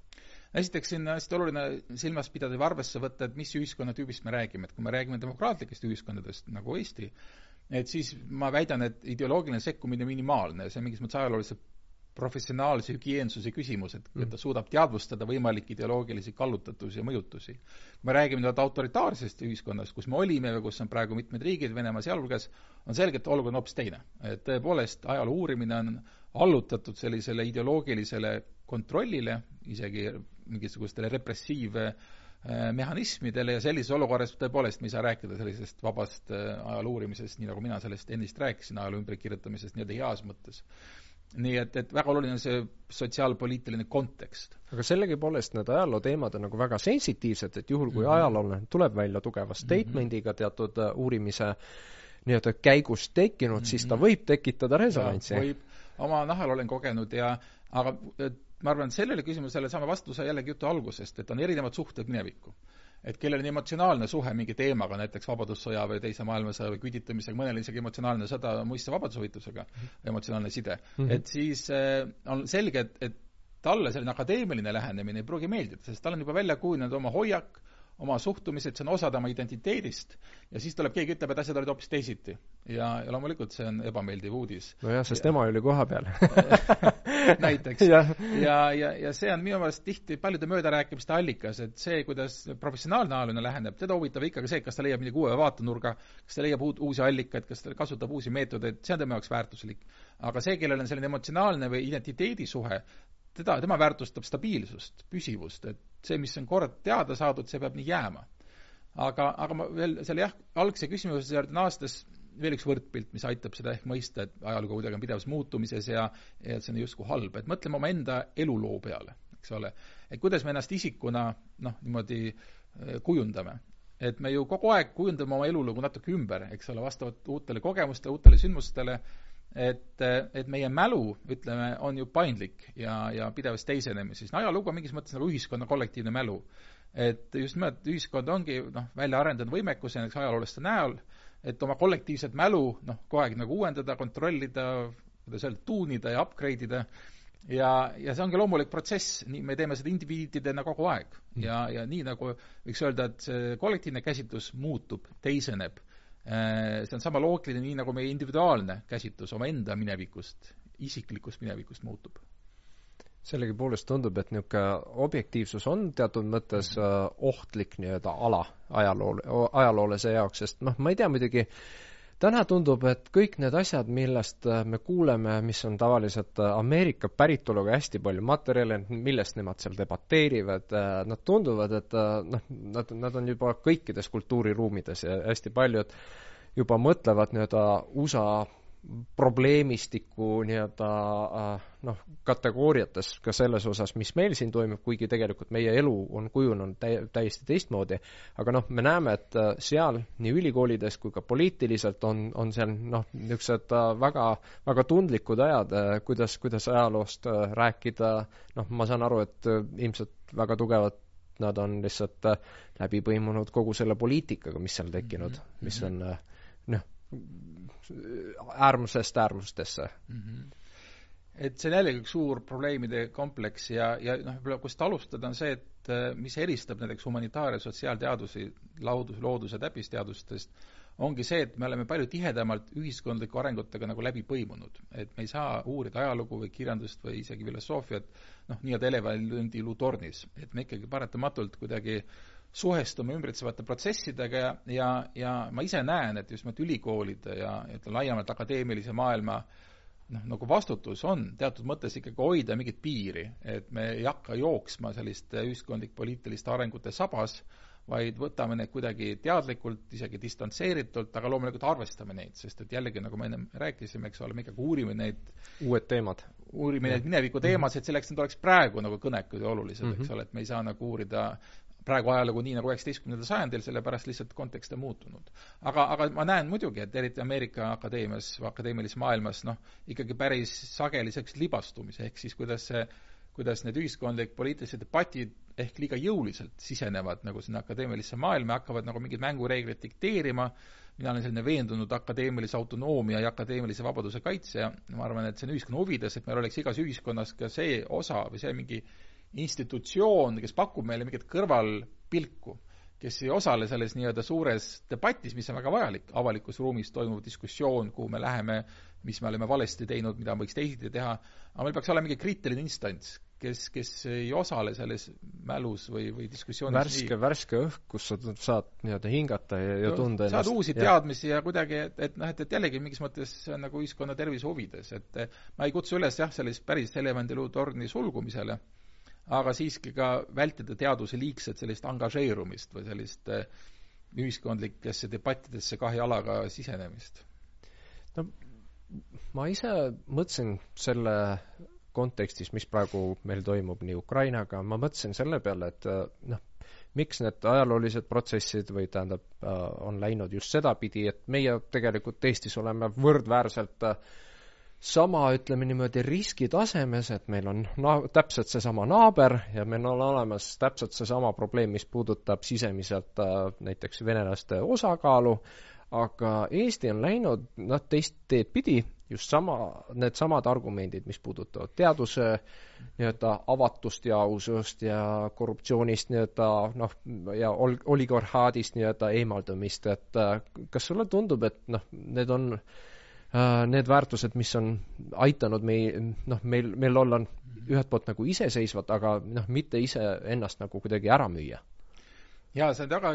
esiteks siin hästi oluline silmas pidada või arvesse võtta, et mis ühiskonnatüübist me räägime, et kui me räägime demokraatlikest ühiskondadest, nagu Eesti, et siis ma väidan, et ideoloogiline sekkumine minimaalne, see on mingis mõttes ajalooliselt professionaalse hügieensuse küsimus, et, et ta suudab teadvustada võimalikke ideoloogilisi kallutatusi ja mõjutusi. kui me räägime nüüd autoritaarsest ühiskonnast, kus me olime või kus on praegu mitmed riigid, Venemaa sealhulgas, on selge, et olukord on hoopis teine. et tõepoolest, ajaloo uurimine on allutatud sellisele ideoloogilisele kontrollile, isegi mingisugustele repressiiv- mehhanismidele ja sellises olukorras tõepoolest me ei saa rääkida sellisest vabast äh, ajaloo uurimisest, nii nagu mina sellest ennist rääkisin, ajaloo ümberkirjutamisest nii-öelda heas mõttes nii et, et väga oluline on see sotsiaalpoliitiline kontekst. aga sellegipoolest need ajaloo teemad on nagu väga sensitiivsed, et juhul, kui mm -hmm. ajaloolane tuleb välja tugeva mhm. statement'iga teatud äh, uurimise nii-öelda käigus tekkinud mm, -hmm. siis ta mhm. võib tekitada resonantsi. võib, oma nahal olen kogenud ja aga ma arvan, et sellele küsimusele saame vastuse jällegi jutu algusest, et on erinevad suhted minevikku et kellel on emotsionaalne suhe mingi teemaga, näiteks Vabadussõja või Teise maailmasõja või küüditamisega, mõnel isegi emotsionaalne sõda mõista vabadusvõitlusega -hmm. emotsionaalne side mm, -hmm. et siis äh, on selge, et, et talle selline akadeemiline lähenemine ei pruugi meeldida, sest tal on juba välja kujunenud oma hoiak, oma suhtumised, see on osa tema identiteedist ja siis tuleb keegi, ütleb, et asjad olid hoopis teisiti. ja, ja loomulikult see on ebameeldiv uudis. nojah, sest tema oli kohapeal näiteks ja, ja, ja, ja see on minu meelest tihti paljude möödarääkimiste allikas, et see, kuidas professionaalne ajalooline läheneb, teda huvitab ikkagi see, kas ta leiab mingi uue vaatenurga, kas ta leiab uut, uusi allikaid, kas ta kasutab uusi meetodeid, see on tema jaoks väärtuslik. aga see, kellel on selline emotsionaalne või identiteedisuhe, teda, tema väärtustab stabiilsust, püsivust, et see, mis on kord teada saadud, see peab nii jääma. aga, aga ma veel selle jah, algse küsimuse juurde naastes veel üks võrdpilt, mis aitab seda ehk mõista, et ajalugu kuidagi on pidevas muutumises ja, ja et see on justkui halb, et mõtleme omaenda eluloo peale, eks ole. et kuidas me ennast isikuna noh, niimoodi äh, kujundame. et me ju kogu aeg kujundame oma elulugu natuke ümber, eks ole, vastavalt uutele kogemustele, uutele sündmustele, et, et meie mälu, ütleme, on ju paindlik ja, ja pidevas teisenemises. no ajalugu on mingis mõttes nagu ühiskonna kollektiivne mälu. et just nimelt ühiskond ongi noh, välja arendanud võimekuse näiteks ajaloolaste näol, et oma kollektiivset mälu noh, kogu aeg nagu uuendada, kontrollida, kuidas öelda, tuunida ja upgrade ida, ja, ja see ongi loomulik protsess, nii me teeme seda indiviididena kogu aeg. ja, ja nii nagu võiks öelda, et see kollektiivne käsitlus muutub, teiseneb see on sama loogiline, nii nagu meie individuaalne käsitlus omaenda minevikust, isiklikust minevikust muutub. Sellegipoolest tundub, et niisugune objektiivsus on teatud mõttes uh, ohtlik nii-öelda ala ajaloole, ajaloolase jaoks, sest noh, ma ei tea muidugi, täna tundub, et kõik need asjad, millest äh, me kuuleme, mis on tavaliselt äh, Ameerika päritoluga hästi palju materjale, millest nemad seal debateerivad, nad tunduvad, et noh, nad, nad on juba kõikides kultuuriruumides ja hästi paljud juba mõtlevad nii-öelda USA probleemistiku nii-öelda äh, noh, kategooriates ka selles osas, mis meil siin toimub, kuigi tegelikult meie elu on kujunenud täi-, täiesti teistmoodi, aga noh, me näeme, et äh, seal nii ülikoolides kui ka poliitiliselt on, on seal noh, niisugused äh, väga, väga tundlikud ajad, kuidas, kuidas ajaloost rääkida, noh, ma saan aru, et ilmselt väga tugevad nad on lihtsalt läbi põimunud kogu selle poliitikaga, mis seal tekkinud -hmm. mis on noh, äärmusest äärmustesse mm. -hmm. et see on jällegi üks suur probleemide kompleks ja, ja noh, võib-olla kust alustada, on see, et äh, mis eristab näiteks humanitaar- ja sotsiaalteadusi laudus, loodus- ja täppisteadustest, ongi see, et me oleme palju tihedamalt ühiskondlike arengutega nagu läbi põimunud. et me ei saa uurida ajalugu või kirjandust või isegi filosoofiat noh, nii-öelda elevandi luutornis, et me ikkagi paratamatult kuidagi äh, suhestume ümbritsevate protsessidega ja, ja, ja ma ise näen, et just nimelt ülikoolide ja ütleme, laiemalt akadeemilise maailma noh, nagu vastutus on teatud mõttes ikkagi hoida mingit piiri, et me ei hakka jooksma selliste ühiskondlik-poliitiliste arengute sabas, vaid võtame neid kuidagi teadlikult, isegi distantseeritult, aga loomulikult arvestame neid, sest et jällegi, nagu me ennem rääkisime, eks ole, me ikkagi uurime neid uued teemad. uurime neid mineviku teemasid, selleks need oleks praegu nagu kõnekad ja olulised mm, -hmm. eks ole, et me ei saa nagu uurida praegu ajalugu nii nagu üheksateistkümnendal sajandil, sellepärast lihtsalt kontekst on muutunud. aga, aga ma näen muidugi, et eriti Ameerika akadeemias akadeemilises maailmas noh, ikkagi päris sageliseks libastumise, ehk siis kuidas see, kuidas need ühiskondlik-poliitilised debatid ehk liiga jõuliselt sisenevad nagu sinna akadeemilisse maailma ja hakkavad nagu mingeid mängureegleid dikteerima, mina olen selline veendunud akadeemilise autonoomia ja akadeemilise vabaduse kaitsja, ma arvan, et see on ühiskonna huvides, et meil oleks igas ühiskonnas ka see osa või see mingi institutsioon, kes pakub meile mingit kõrvalpilku, kes ei osale selles nii-öelda suures debatis, mis on väga vajalik, avalikus ruumis toimuv diskussioon, kuhu me läheme, mis me oleme valesti teinud, mida võiks teisiti teha, aga meil peaks olema mingi kriitiline instants, kes, kes ei osale selles mälus või, või diskussioonis värske, värske õhk, kus sa saad nii-öelda hingata ja, ja tunda ennast. saad uusi ja. teadmisi ja kuidagi, et, et noh, et, et jällegi mingis mõttes see on nagu ühiskonna tervise huvides, et ma ei kutsu üles jah, sellist päris elevandiluutorni sulgumisele aga siiski ka vältida teaduse liigset sellist angažeerumist või sellist eh, ühiskondlikesse debattidesse kahe jalaga sisenemist? no ma ise mõtlesin selle kontekstis, mis praegu meil toimub nii Ukrainaga, ma mõtlesin selle peale, et eh, noh, miks need ajaloolised protsessid või tähendab, eh, on läinud just sedapidi, et meie tegelikult Eestis oleme võrdväärselt äh, sama, ütleme niimoodi, riskitasemes, et meil on na-, täpselt seesama naaber ja meil on olemas täpselt seesama probleem, mis puudutab sisemiselt äh, näiteks venelaste osakaalu, aga Eesti on läinud noh, teist teed pidi, just sama, needsamad argumendid, mis puudutavad teaduse nii-öelda avatust ja ausust ja korruptsioonist nii-öelda noh, ja ol-, oligarhaadist nii-öelda eemaldumist, et äh, kas sulle tundub, et noh, need on äh, need väärtused, mis on aidanud mei-, noh, meil, meil olla ühelt poolt nagu iseseisvad, aga noh, mitte iseennast nagu kuidagi ära müüa. jaa, see on väga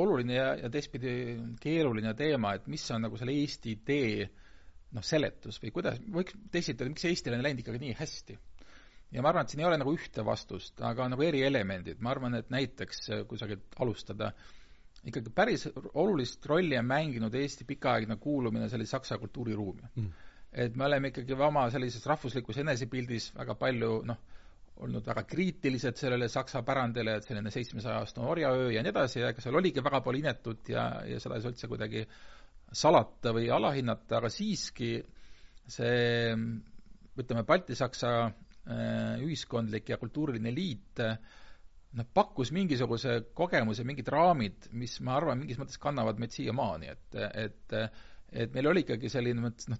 oluline ja, ja teistpidi keeruline teema, et mis on nagu selle Eesti idee noh, seletus või kuidas, võiks esitada, miks Eestil on läinud ikkagi nii hästi. ja ma arvan, et siin ei ole nagu ühte vastust, aga nagu erielemendid, ma arvan, et näiteks kusagilt alustada äh, ikkagi päris olulist rolli on mänginud Eesti pikaaegne kuulumine sellise saksa kultuuriruumi. Mm.. et me oleme ikkagi oma sellises rahvuslikus enesepildis väga palju noh, olnud väga kriitilised sellele saksa pärandile, et selline seitsmesaja aastane orjaöö ja nii edasi ja ega seal oligi väga palju inetut ja, ja seda ei saa üldse kuidagi salata või alahinnata, aga siiski see ütleme, Balti-Saksa äh, ühiskondlik ja kultuuriline eliit äh, noh, pakkus mingisuguse kogemuse, mingid raamid, mis ma arvan, mingis mõttes kannavad meid siiamaani, et, et et meil oli ikkagi selline mõttes noh,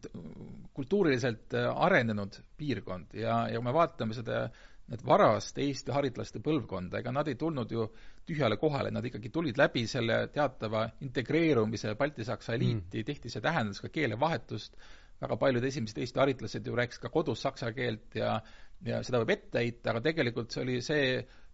kultuuriliselt arenenud piirkond ja, ja kui me vaatame seda need varast Eesti haritlaste põlvkonda, ega nad ei tulnud ju tühjale kohale, nad ikkagi tulid läbi selle teatava integreerumise Balti-Saksa eliiti mm., tihti see tähendas ka keelevahetust, väga paljud esimesed Eesti haritlased ju rääkisid ka kodus saksa keelt ja ja seda võib ette heita, aga tegelikult see oli see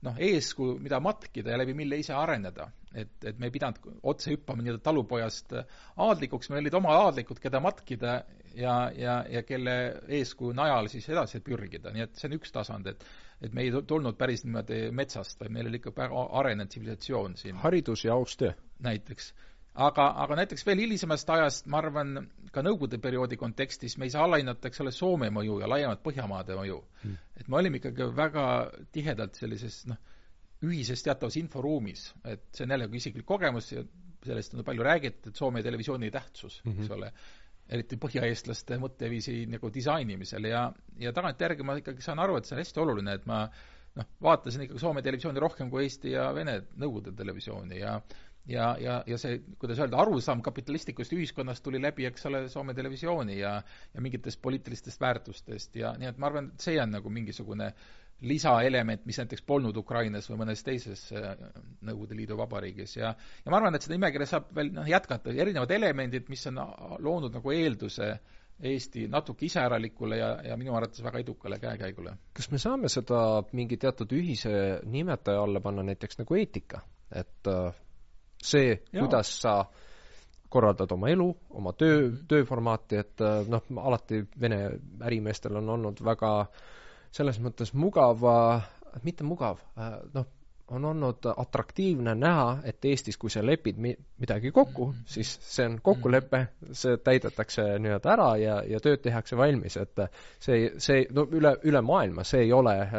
noh, eeskuju, mida matkida ja läbi mille ise areneda. et, et me ei pidanud otse hüppama nii-öelda talupojast aadlikuks, meil olid oma aadlikud, keda matkida ja, ja, ja kelle eeskuju najal siis edasi pürgida, nii et see on üks tasand, et et me ei tulnud päris niimoodi metsast, vaid meil oli ikka väga arenenud tsivilisatsioon siin. haridus ja aus töö. näiteks aga, aga näiteks veel hilisemast ajast, ma arvan, ka Nõukogude perioodi kontekstis me ei saa alahinnata, eks ole, Soome mõju ja laiemalt Põhjamaade mõju. Hmm.. et me olime ikkagi väga tihedalt sellises noh, ühises teatavas inforuumis, et see on jällegi isiklik kogemus ja sellest on palju räägitud, et Soome televisiooni tähtsus mm, -hmm. eks ole, eriti põhjaeestlaste mõtteviisi nagu disainimisel. Ja, ja tagantjärgi ma ikkagi saan aru, et see on hästi oluline, et ma noh, vaatasin ikkagi Soome televisiooni rohkem kui Eesti ja Vene Nõukogude televisiooni. Ja ja, ja, ja see, kuidas öelda, arusaam kapitalistlikust ühiskonnast tuli läbi, eks ole, Soome televisiooni ja ja mingitest poliitilistest väärtustest. Ja nii et ma arvan, et see on nagu mingisugune lisaelement, mis näiteks polnud Ukrainas või mõnes teises äh, Nõukogude Liidu vabariigis. Ja ja ma arvan, et seda nimekirja saab veel noh, jätkata, erinevad elemendid, mis on loonud nagu eelduse Eesti natuke iseäralikule ja, ja minu arvates väga edukale käekäigule. kas me saame seda mingi teatud ühise nimetaja alla panna, näiteks nagu eetika, et äh, see, kuidas sa korraldad oma elu, oma töö, mhm. tööformaati, et äh, noh, alati Vene ärimeestel on olnud väga selles mõttes mugav, mitte mugav, äh, noh, on olnud atraktiivne näha, et Eestis, kui sa lepid mi-, midagi kokku mm, -hmm. siis see on kokkulepe, see täidetakse nii-öelda ära ja, ja tööd tehakse valmis, et see, see, no üle, üle maailma see ei ole äh,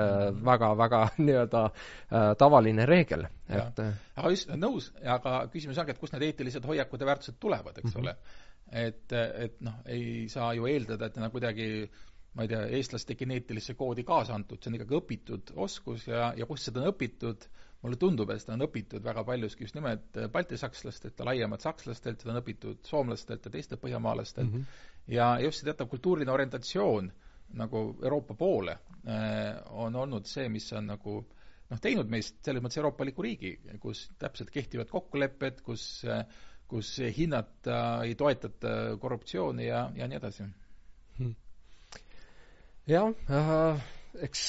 väga, väga nii-öelda äh, tavaline reegel, et äh, aga just, nõus, aga küsimus ongi, et kust need eetilised hoiakud ja väärtused tulevad, eks mm -hmm. ole. et, et noh, ei saa ju eeldada, et nad kuidagi ma ei tea, eestlaste geneetilisse koodi kaasa antud, see on ikkagi õpitud oskus ja, ja kust seda on õpitud, mulle tundub, et seda on õpitud väga paljuski just nimelt baltisakslastelt ja laiemalt sakslastelt, seda on õpitud soomlastelt ja teistelt põhjamaalastelt. Mm, -hmm. ja just see teatav kultuuriline orientatsioon nagu Euroopa poole äh, on olnud see, mis on nagu noh, teinud meist selles mõttes euroopaliku riigi, kus täpselt kehtivad kokkulepped, kus äh, kus hinnata, ei toetata korruptsiooni ja, ja nii edasi. Hmm jah äh,, eks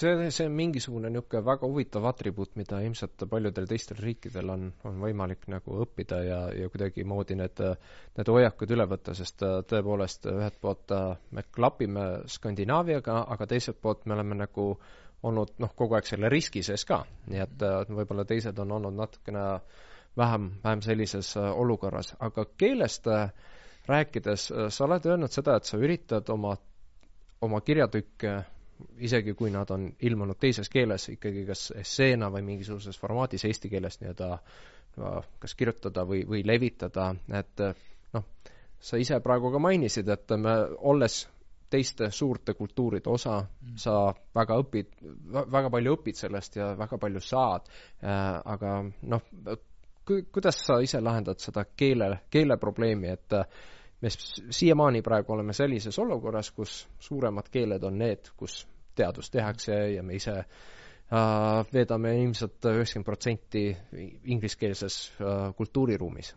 see, see on mingisugune niisugune väga huvitav atribuut, mida ilmselt paljudel teistel riikidel on, on võimalik nagu õppida ja, ja kuidagimoodi need, need hoiakud üle võtta, sest äh, tõepoolest ühelt poolt äh, me klapime Skandinaaviaga, aga teiselt poolt me oleme nagu olnud noh, kogu aeg selle riski sees ka, nii et äh, võib-olla teised on olnud natukene vähem, vähem sellises olukorras, aga keelest rääkides, sa oled öelnud seda, et sa üritad oma oma kirjatükke, isegi kui nad on ilmunud teises keeles, ikkagi kas esseena või mingisuguses formaadis eesti keeles nii-öelda kas kirjutada või, või levitada, et noh, sa ise praegu ka mainisid, et me, olles teiste suurte kultuuride osa mm., sa väga õpid, väga palju õpid sellest ja väga palju saad äh,, aga noh, kuidas sa ise lahendad seda keele, keeleprobleemi, et me siiamaani praegu oleme sellises olukorras, kus suuremad keeled on need, kus teadust tehakse ja me ise äh, veedame ilmselt üheksakümmend protsenti ingliskeelses äh, kultuuriruumis.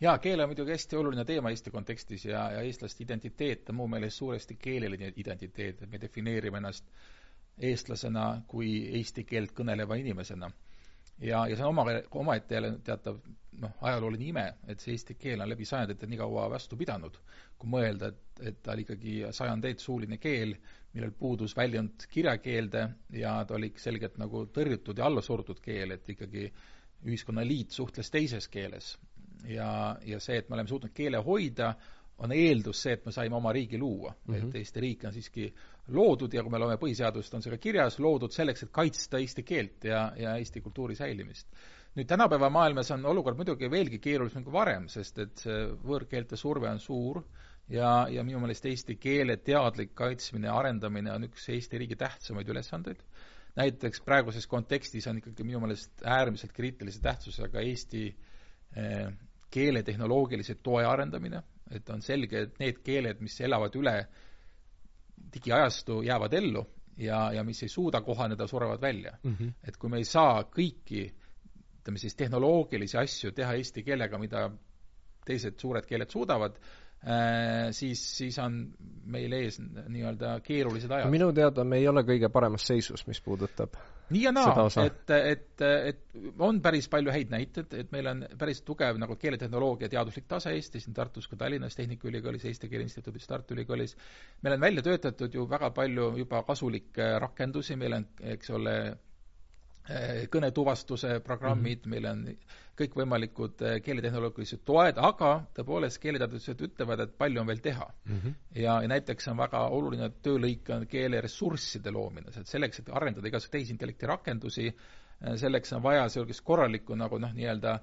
jaa, keel on muidugi hästi oluline teema Eesti kontekstis ja, ja eestlaste identiteet on mu meelest suuresti keeleline identiteet, et me defineerime ennast eestlasena kui eesti keelt kõneleva inimesena ja, ja see on oma, omaette jälle teatav noh, ajalooline ime, et see eesti keel on läbi sajandite nii kaua vastu pidanud, kui mõelda, et, et ta oli ikkagi sajandeid suuline keel, millel puudus väljund kirjakeelde ja ta oli selgelt nagu tõrjutud ja allasurutud keel, et ikkagi ühiskonna eliit suhtles teises keeles. ja, ja see, et me oleme suutnud keele hoida, on eeldus see, et me saime oma riigi luua mm, -hmm. et mhm. Eesti riik on siiski loodud ja kui me loeme põhiseadust, on see ka kirjas, loodud selleks, et kaitsta eesti keelt ja, ja eesti kultuuri säilimist. nüüd tänapäeva maailmas on olukord muidugi veelgi keerulisem kui varem, sest et see võõrkeelte surve on suur ja, ja minu meelest eesti keele teadlik kaitsmine ja arendamine on üks Eesti riigi tähtsamaid ülesandeid. näiteks praeguses kontekstis on ikkagi minu meelest äärmiselt kriitilise tähtsusega Eesti eh, keeletehnoloogilise toe arendamine, et on selge, et need keeled, mis elavad üle digiajastu, jäävad ellu ja, ja mis ei suuda kohaneda, surevad välja mm. -hmm. et kui me ei saa kõiki ütleme siis tehnoloogilisi asju teha eesti keelega, mida teised suured keeled suudavad, Äh, siis, siis on meil ees nii-öelda keerulised ajad. minu teada me ei ole kõige paremas seisus, mis puudutab nii ja naa, et, et, et on päris palju häid näiteid, et meil on päris tugev nagu keeletehnoloogia teaduslik tase Eestis, nii Tartus kui Tallinnas Tehnikaülikoolis, Eesti Keele Instituudis, Tartu Ülikoolis. meil on välja töötatud ju väga palju juba kasulikke rakendusi, meil on, eks ole, kõnetuvastuse programmid mm, -hmm. meil on kõikvõimalikud eh, keeletehnoloogilised toed, aga tõepoolest, keeleteadlased ütlevad, et palju on veel teha mm. -hmm. ja, ja näiteks on väga oluline töölõik on keeleressursside loomine, et selleks, et arendada igasugu tehisintellekti rakendusi, eh, selleks on vaja niisugust korralikku nagu noh, nii-öelda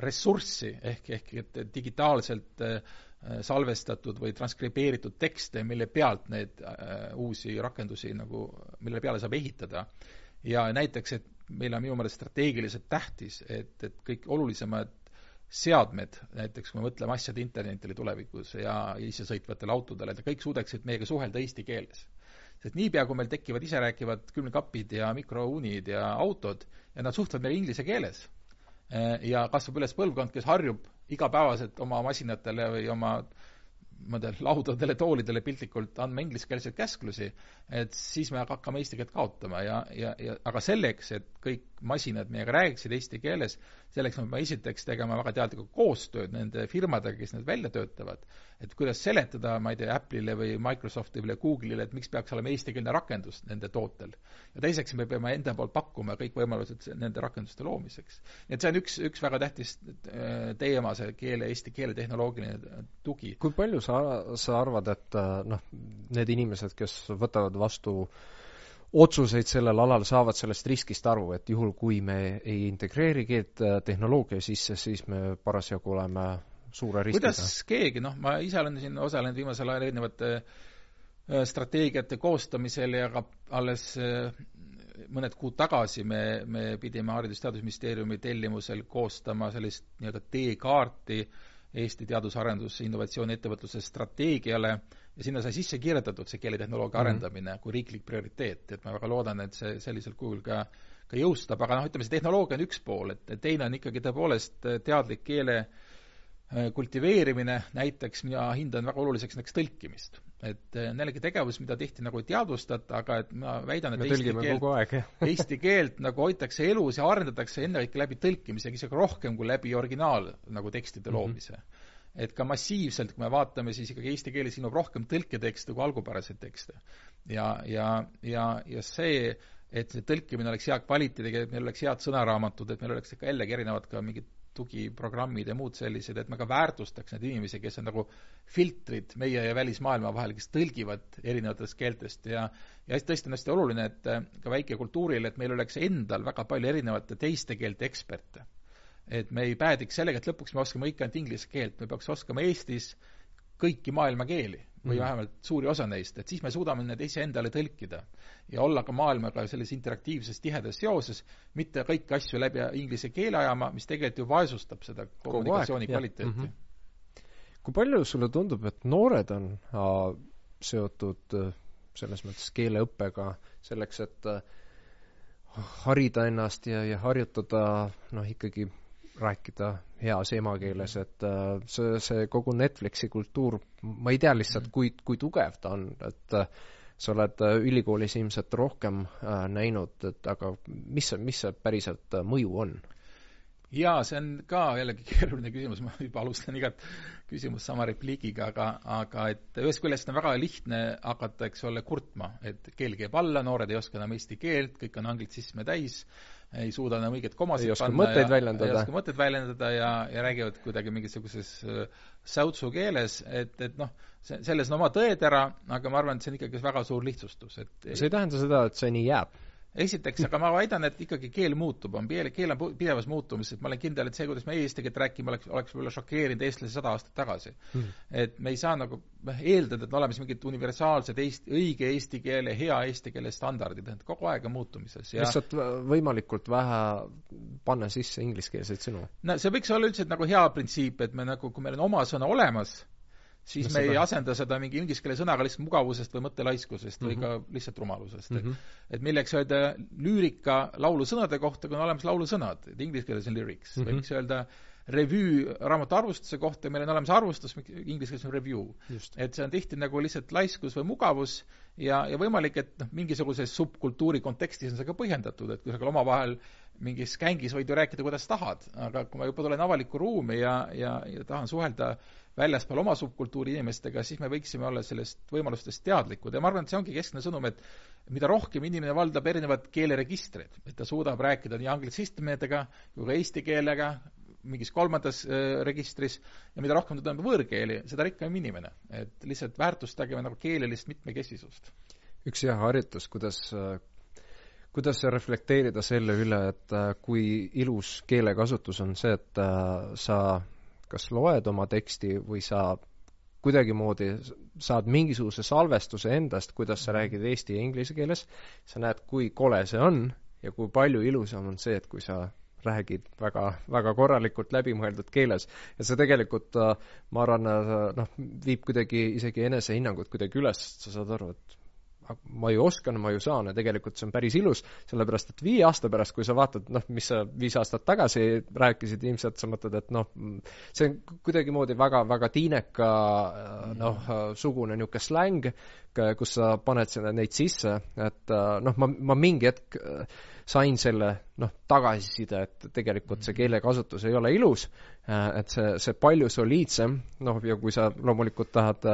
ressurssi ehk, ehk et digitaalselt Äh, salvestatud või transkribeeritud tekste, mille pealt neid äh, uusi rakendusi nagu, mille peale saab ehitada. ja näiteks, et meil on minu meelest strateegiliselt tähtis, et, et kõik olulisemad seadmed, näiteks kui me mõtleme asjade internetile tulevikus ja isesõitvatele autodele, et kõik suudaksid meiega suhelda eesti keeles. sest niipea, kui meil tekivad iserääkivad külmkapid ja mikrouunid ja autod ja nad suhtlevad meile inglise keeles, äh, ja kasvab üles põlvkond, kes harjub igapäevaselt oma masinatele või oma tea, laudadele, toolidele piltlikult andma ingliskeelseid käsklusi, et siis me hakkame eesti keelt kaotama ja, ja, ja aga selleks, et kõik masinad meiega räägiksid eesti keeles, selleks me peame esiteks tegema väga teadlikku koostööd nende firmadega, kes need välja töötavad. et kuidas seletada, ma ei tea, Apple'ile või Microsoftile või Google'ile, et miks peaks olema eestikeelne rakendus nende tootel. ja teiseks me peame enda poolt pakkuma kõik võimalused nende rakenduste loomiseks. nii et see on üks, üks väga tähtis äh, teema, see keele, eesti keele tehnoloogiline tugi. kui palju sa, sa arvad, et äh, noh, need inimesed, kes võtavad vastu otsuseid sellel alal, saavad sellest riskist aru, et juhul, kui me ei integreeri keelt äh, tehnoloogia sisse, siis me parasjagu oleme suure riskiga. kuidas keegi, noh, ma ise olen siin osalenud viimasel ajal erinevate äh, strateegiate koostamisel ja ka alles äh, mõned kuud tagasi me, me pidime Haridus-Teadusministeeriumi tellimusel koostama sellist nii-öelda teekaarti Eesti teadus-arendus, innovatsiooni, ettevõtluse strateegiale ja sinna sai sisse kirjutatud see keeletehnoloogia mm -hmm. arendamine kui riiklik prioriteet, et ma väga loodan, et see sellisel kujul ka ka jõustub, aga noh, ütleme, see tehnoloogia on üks pool, et teine on ikkagi tõepoolest teadlik keele äh, kultiveerimine, näiteks mina hindan väga oluliseks näiteks tõlkimist. et äh, jällegi tegevus, mida tihti nagu ei teadvustata, aga et ma väidan, et me eesti keelt, eesti keelt nagu hoitakse elus ja arendatakse ennekõike läbi tõlkimise, isegi rohkem kui läbi originaal nagu tekstide mm -hmm. Et ka massiivselt, kui me vaatame, siis ikkagi eesti keeles ilmub rohkem tõlketekste kui algupäraseid tekste. ja, ja, ja, ja see, et see tõlkimine oleks hea kvaliteediga, et meil oleks head sõnaraamatud, et meil oleks ikka jällegi erinevad ka mingid tugiprogrammid ja muud sellised, et me ka väärtustaks neid inimesi, kes on nagu filtrid meie ja välismaailma vahel, kes tõlgivad erinevatest keeltest ja ja tõesti on hästi oluline, et ka väikekultuuril, et meil oleks endal väga palju erinevate teiste keelte eksperte et me ei päädiks sellega, et lõpuks me oskame ikka ainult inglise keelt, me peaks oskama Eestis kõiki maailma keeli või mm. vähemalt suuri osa neist, et siis me suudame need iseendale tõlkida ja olla ka maailmaga selles interaktiivses tihedas seoses, mitte kõiki asju läbi inglise keele ajama, mis tegelikult ju vaesustab seda kommunikatsiooni kvaliteeti mm. -hmm. kui palju sulle tundub, et noored on äh, seotud äh, selles mõttes keeleõppega selleks, et äh, harida ennast ja, ja harjutada noh, ikkagi rääkida heas emakeeles, et äh, see, see kogu Netflixi kultuur, ma ei tea lihtsalt, mm. kui, kui tugev ta on, et äh, sa oled äh, ülikoolis ilmselt rohkem näinud, et aga mis see, mis see päriselt mõju on? Jaa, see on ka jällegi keeruline küsimus, ma juba alustan igat küsimust sama repliigiga, aga, aga et ühest küljest on väga lihtne hakata, eks ole, kurtma, et keel käib alla, noored ei oska enam eesti keelt, kõik on anglitsisme täis, ei suuda enam õiget komasid panna ja, väljendada. ei oska mõtteid väljendada ja, ja räägivad kuidagi mingisuguses äh, säutsu keeles, et, et noh, see, selles on oma tõetera, aga ma arvan, et see on ikkagi väga suur lihtsustus, et see ei tähenda seda, et see nii jääb esiteks, aga ma väidan, et ikkagi keel muutub, on keel, keel on pidevas muutumises, ma olen kindel, et see, kuidas me eesti keelt räägime, oleks, oleks võib-olla šokeerinud eestlasi sada aastat tagasi mm.. et me ei saa nagu eeldada, et me oleme mingid universaalsed eesti, õige eesti keele, hea eesti keele standardid, et kogu aeg on muutumises ja lihtsalt võimalikult vähe panna sisse ingliskeelseid sõnu. no see võiks olla üldiselt nagu hea printsiip, et me nagu, kui meil on oma sõna olemas, siis No me ei seda- asenda seda mingi inglise keele sõnaga lihtsalt mugavusest või mõttelaiskusest või Mhm. ka lihtsalt rumalusest Mhm. et et milleks öelda lüürika laulusõnade kohta, kui on olemas laulusõnad, et inglise keeles on lyrics mm, -hmm. Mhm. või miks öelda revüü raamatu arvustuse kohta, meil on olemas arvustus, inglise keeles on review. et see on tihti nagu lihtsalt laiskus või mugavus ja, ja võimalik, et noh, mingisuguses subkultuuri kontekstis on see ka põhjendatud, et kusagil omavahel mingis gängis võid ju rääkida, kuidas tahad, aga kui ma juba tulen avalikku ruumi ja, ja, ja tahan suhelda väljaspool oma subkultuuri inimestega, siis me võiksime olla sellest võimalustest teadlikud ja ma arvan, et see ongi keskne sõnum, et mida rohkem inimene valdab erinevad keeleregistrid, et ta suudab rääkida nii anglitsistmidega kui ka eesti keelega mingis kolmandas äh, registris ja mida rohkem ta tunneb võõrkeeli, seda rikkam inimene. et lihtsalt väärtustageme nagu keelelist mitmekesisust. üks hea harjutus, kuidas, kuidas reflekteerida selle üle, et äh, kui ilus keelekasutus on see, et äh, sa kas loed oma teksti või sa kuidagimoodi saad mingisuguse salvestuse endast, kuidas sa räägid eesti ja inglise keeles, sa näed, kui kole see on ja kui palju ilusam on see, et kui sa räägid väga, väga korralikult läbimõeldud keeles. Ja see tegelikult, ma arvan, noh, viib kuidagi isegi enesehinnangut kuidagi üles, sa saad aru, et ma ju oskan, ma ju saan ja tegelikult see on päris ilus, sellepärast et viie aasta pärast, kui sa vaatad, noh, mis sa viis aastat tagasi rääkisid, ilmselt sa mõtled, et noh, see on kuidagimoodi väga, väga tiineka noh, sugune niisugune släng, kus sa paned sinna neid sisse, et noh, ma, ma mingi hetk sain selle noh, tagasiside, et tegelikult see keelekasutus ei ole ilus, et see, see palju soliidsem, noh, ja kui sa loomulikult tahad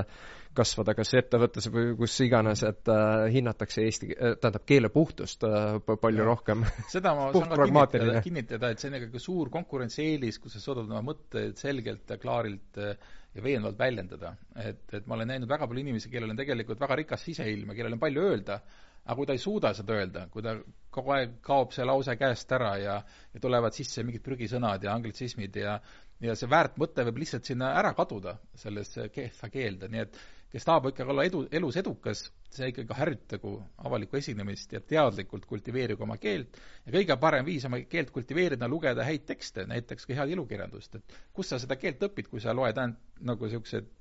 kasvada kas ettevõttes või kus iganes, et äh, hinnatakse eesti, tähendab keele puhtust äh, palju Ja. rohkem. seda ma saan ka kinnitada, kinnitada, et see on ikkagi suur konkurentsieelis, kus sa suudad oma mõtteid selgelt ja klaarilt eh, ja veenvalt väljendada. et, et ma olen näinud väga palju inimesi, kellel on tegelikult väga rikas siseilm ja kellel on palju öelda, aga kui ta ei suuda seda öelda, kui ta kogu aeg kaob see lause käest ära ja ja tulevad sisse mingid prügisõnad ja anglitsismid ja ja see väärt mõte võib lihtsalt sinna ära kaduda, sellesse kehva keelde, nii et kes tahab ikkagi olla edu, elus edukas, see ikkagi harjutagu avalikku esinemist ja teadlikult kultiveerigu oma keelt. Ja kõige parem viis oma keelt kultiveerida lugeda häid tekste, näiteks ka head ilukirjandust, et kus sa seda keelt õpid, kui sa loed ainult nagu niisugused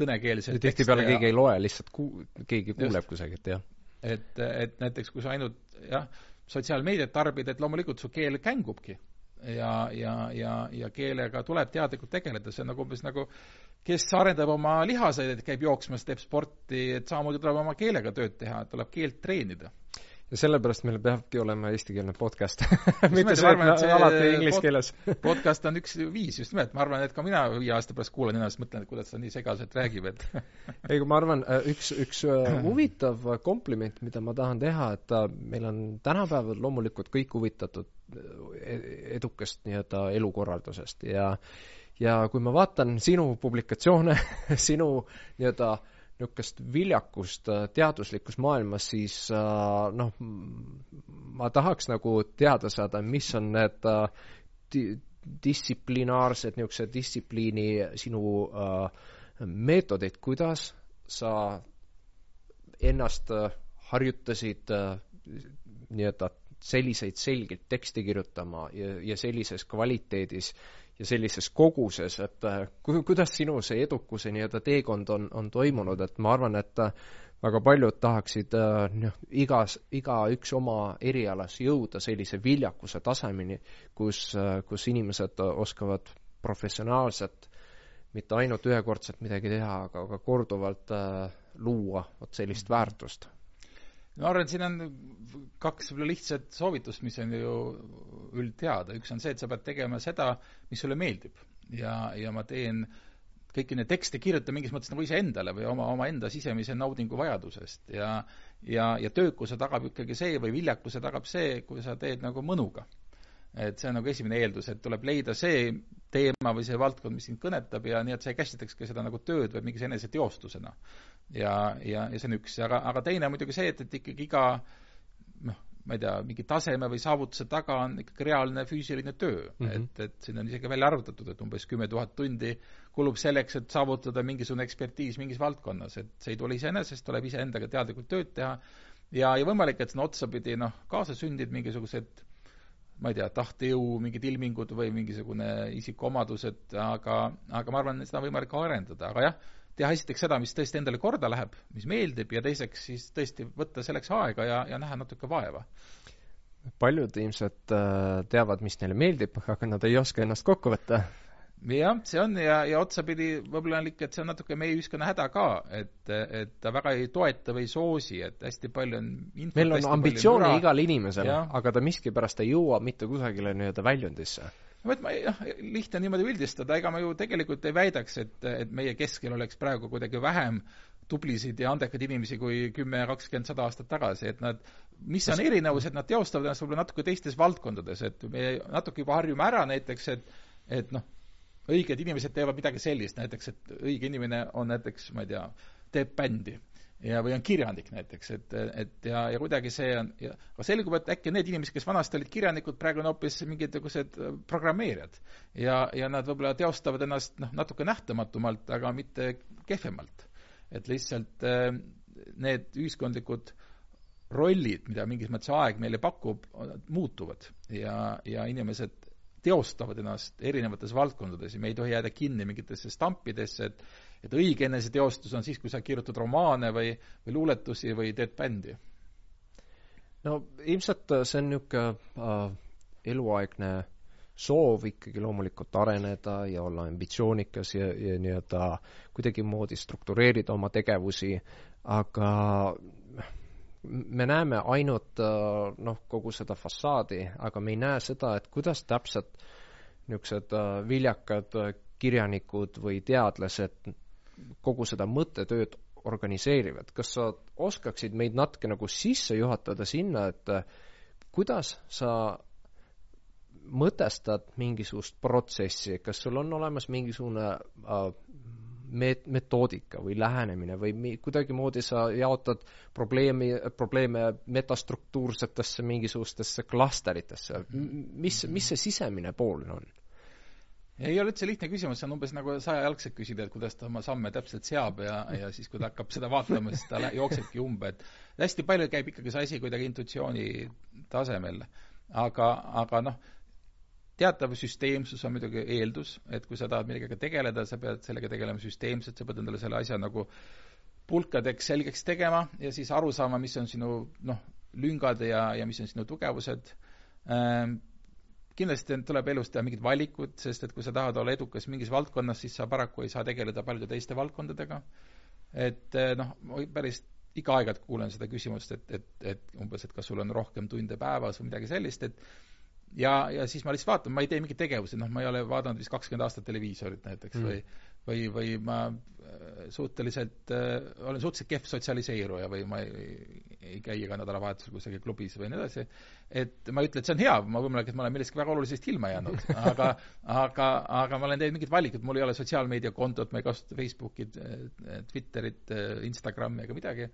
kõnekeelsed tihtipeale keegi ei loe, lihtsalt ku-, keegi kuuleb kusagilt, jah. et, et näiteks kui sa ainult jah, sotsiaalmeediat tarbid, et loomulikult su keel kängubki. ja, ja, ja, ja keelega tuleb teadlikult tegeleda, see on nagu umbes nagu kes arendab oma lihaseid, et käib jooksmas, teeb sporti, et samamoodi tuleb oma keelega tööd teha, tuleb keelt treenida. Ja sellepärast meil peabki olema eestikeelne podcast. mitte see, et see alati inglise keeles. podcast on üks viis just nimelt, ma arvan, et ka mina viie aasta pärast kuulan ennast, mõtlen, et kuidas ta nii segaselt räägib, et ei, ma arvan, üks, üks äh, huvitav kompliment, mida ma tahan teha, et äh, meil on tänapäeval loomulikult kõik huvitatud äh, edukast nii-öelda elukorraldusest ja ja kui ma vaatan sinu publikatsioone, sinu nii-öelda niisugust viljakust äh, teaduslikus maailmas, siis äh, noh, ma tahaks nagu teada saada, mis on need äh, di- distsiplinaarsed niisuguse distsipliini sinu meetodid, kuidas sa ennast harjutasid nii-öelda selliseid selgelt teksti kirjutama ja, ja sellises kvaliteedis ja sellises koguses, et äh, ku- kuidas sinu see edukuse nii-öelda teekond on, on toimunud, et ma arvan, et äh, väga paljud tahaksid äh, noh, igas, igaüks oma erialas jõuda sellise viljakuse tasemeni, kus, kus inimesed oskavad professionaalselt mitte ainult ühekordselt midagi teha, aga ka korduvalt äh, luua vot sellist väärtust. Ma arvan, et siin on kaks võib-olla lihtsat soovitust, mis on ju üldteada, üks on see, et sa pead tegema seda, mis sulle meeldib. Ja, ja ma teen kõiki neid tekste kirjutan mingis mõttes nagu iseendale või oma, omaenda sisemise naudingu vajadusest. Ja ja, ja töökuse tagab ikkagi see või viljakuse tagab see, kui sa teed nagu mõnuga et see on nagu esimene eeldus, et tuleb leida see teema või see valdkond, mis sind kõnetab ja nii, et sa ei käsitleks ka seda nagu tööd või mingis eneseteostusena. ja, ja, ja see on üks, aga, aga teine on muidugi see, et, et ikkagi iga noh, ma ei tea, mingi taseme või saavutuse taga on ikkagi reaalne füüsiline töö mm. -hmm. et, et siin on isegi välja arvutatud, et umbes kümme tuhat tundi kulub selleks, et saavutada mingisugune ekspertiis mingis valdkonnas, et see ei tule iseenesest, tuleb iseendaga teadlikult tööd teha ja, ja võimalik, et sinna otsapidi noh, kaasa sündib mingisugused ma ei tea, tahtejõu mingid ilmingud või mingisugune isikuomadused, aga, aga ma arvan, seda on võimalik arendada, aga jah, teha esiteks seda, mis tõesti endale korda läheb, mis meeldib, ja teiseks siis tõesti võtta selleks aega ja, ja näha natuke vaeva. paljud ilmselt äh, teavad, mis neile meeldib, aga nad ei oska ennast kokku võtta jah, see on ja, ja otsapidi võib-olla on ikka, et see on natuke meie ühiskonna häda ka, et, et ta väga ei toeta või ei soosi, et hästi palju on infot, meil on ambitsioone igal inimesel, aga ta miskipärast ei jõua mitte kusagile nii-öelda väljundisse. No et ma ei, noh, lihtne niimoodi üldistada, ega ma ju tegelikult ei väidaks, et, et meie keskel oleks praegu kuidagi vähem tublisid ja andekaid inimesi kui kümme, kakskümmend, sada aastat tagasi, et nad, mis on erinevus, et nad teostavad ennast võib-olla natuke teistes valdkondades, et me natuke juba harjume ära näiteks, et et noh, õiged inimesed teevad midagi sellist, näiteks et õige inimene on näiteks, ma ei tea, teeb bändi ja, või on kirjanik näiteks, et, et ja, ja kuidagi see on, aga selgub, et äkki need inimesed, kes vanasti olid kirjanikud, praegu on hoopis mingisugused programmeerijad. ja, ja nad võib-olla teostavad ennast noh, natuke nähtamatumalt, aga mitte kehvemalt. et lihtsalt äh, need ühiskondlikud rollid, mida mingis mõttes aeg meile pakub, muutuvad ja, ja inimesed teostavad ennast erinevates valdkondades ja me ei tohi jääda kinni mingitesse stampidesse, et et õige eneseteostus on siis, kui sa kirjutad romaane või, või luuletusi või teed bändi. no ilmselt see on niisugune äh, eluaegne soov ikkagi loomulikult areneda ja olla ambitsioonikas ja, ja nii-öelda kuidagimoodi struktureerida oma tegevusi, aga me näeme ainult äh, noh, kogu seda fassaadi, aga me ei näe seda, et kuidas täpselt niisugused äh, viljakad kirjanikud või teadlased kogu seda mõttetööd organiseerivad, kas sa oskaksid meid natuke nagu sisse juhatada sinna, et äh, kuidas sa mõtestad mingisugust protsessi, kas sul on olemas mingisugune äh, meet-, metoodika või lähenemine või mi-, kuidagimoodi sa jaotad probleemi, probleeme metastruktuursetesse mingisugustesse klastritesse, mis, mis see sisemine pool on? ei ole üldse lihtne küsimus, see on umbes nagu sajajalgselt küsida, et kuidas ta oma samme täpselt seab ja, ja siis, kui ta hakkab seda vaatama, siis ta jooksebki umbe, et hästi palju käib ikkagi see asi kuidagi intuitsiooni tasemel. aga, aga noh, teatav süsteemsus on muidugi eeldus, et kui sa tahad millegagi tegeleda, sa pead sellega tegelema süsteemselt, sa pead endale selle asja nagu pulkadeks selgeks tegema ja siis aru saama, mis on sinu noh, lüngad ja, ja mis on sinu tugevused ähm, kindlasti tuleb elus teha mingid valikud, sest et kui sa tahad olla edukas mingis valdkonnas, siis sa paraku ei saa tegeleda paljude teiste valdkondadega. et eh, noh, päris ikka aeg-ajalt kuulen seda küsimust, et, et, et umbes, et kas sul on rohkem tunde päevas või midagi sellist, et ja, ja siis ma lihtsalt vaatan, ma ei tee mingeid tegevusi, noh, ma ei ole vaadanud vist kakskümmend aastat televiisorit näiteks mm. või või, või ma äh, suhteliselt äh,, olen suhteliselt kehv sotsialiseeruja või ma ei, ei käi iga nädalavahetusel kusagil klubis või nii edasi, et ma ei ütle, et see on hea, ma võimalik, et ma olen millestki väga olulisest ilma jäänud, aga aga, aga ma olen teinud mingid valikud, mul ei ole sotsiaalmeediakontot, ma ei kasuta Facebooki, Twitterit, Instagrami ega midagi,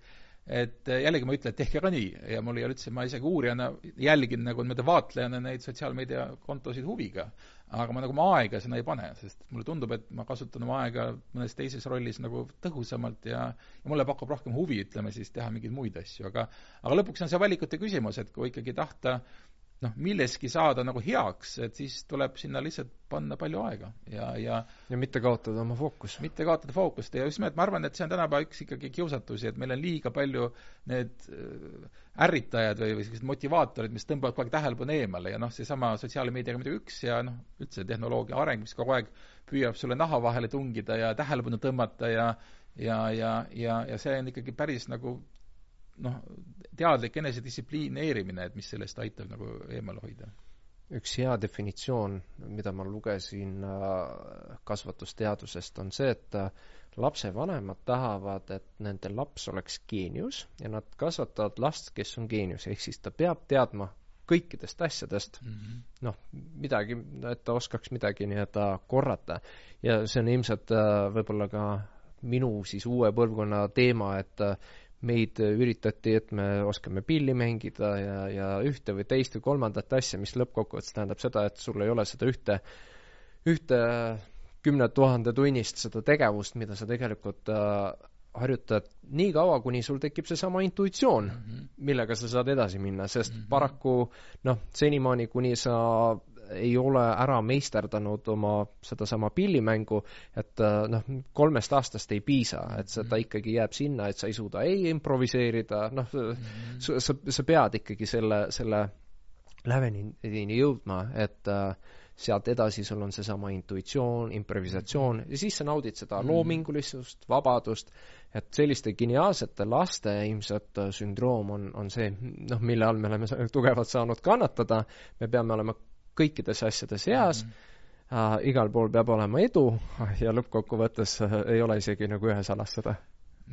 et jällegi ma ütlen, et tehke ka nii. Ja mul ei ole üldse, ma isegi uurijana jälgin nagu niimoodi vaatlejana neid sotsiaalmeediakontosid huviga. Aga ma nagu oma aega sinna ei pane, sest mulle tundub, et ma kasutan oma aega mõnes teises rollis nagu tõhusamalt ja, ja mulle pakub rohkem huvi, ütleme siis, teha mingeid muid asju, aga aga lõpuks on see valikute küsimus, et kui ikkagi tahta noh, milleski saada nagu heaks, et siis tuleb sinna lihtsalt panna palju aega ja, ja ja mitte kaotada oma fookust. mitte kaotada fookust ja just nimelt ma arvan, et see on tänapäeva üks ikkagi kiusatusi, et meil on liiga palju need äh, ärritajad või, või sellised motivaatorid, mis tõmbavad kogu aeg tähelepanu eemale ja noh, seesama sotsiaalmeediaga muidugi üks ja noh, üldse tehnoloogia areng, mis kogu aeg püüab sulle naha vahele tungida ja tähelepanu tõmmata ja ja, ja, ja, ja see on ikkagi päris nagu noh, teadlik enesedistsiplineerimine, et mis sellest aitab nagu eemale hoida. üks hea definitsioon, mida ma lugesin äh, kasvatusteadusest, on see, et äh, lapsevanemad tahavad, et nende laps oleks geenius ja nad kasvatavad last, kes on geenius, ehk siis ta peab teadma kõikidest asjadest mm -hmm. noh, midagi, et ta oskaks midagi nii-öelda korrata. ja see on ilmselt äh, võib-olla ka minu siis uue põlvkonna teema, et meid üritati, et me oskame pilli mängida ja, ja ühte või teist või kolmandat asja, mis lõppkokkuvõttes tähendab seda, et sul ei ole seda ühte, ühte kümne tuhande tunnist seda tegevust, mida sa tegelikult äh, harjutad nii kaua, kuni sul tekib seesama intuitsioon mm, -hmm. millega sa saad edasi minna, sest mm -hmm. paraku noh, senimaani, kuni sa ei ole ära meisterdanud oma sedasama pillimängu, et äh, noh, kolmest aastast ei piisa, et seda mhm. ikkagi jääb sinna, et sa ei suuda ei improviseerida, noh mm -hmm., sa, sa, sa pead ikkagi selle, selle lävenini jõudma, et äh, sealt edasi sul on seesama intuitsioon, improvisatsioon ja siis sa naudid seda mm. loomingulisust, vabadust, et selliste geniaalsete laste ilmselt äh, sündroom on, on see, noh, mille all me oleme tugevalt saanud kannatada, me peame olema kõikides asjades heas mm, -hmm. äh, igal pool peab olema edu ja lõppkokkuvõttes äh, ei ole isegi nagu ühes alas seda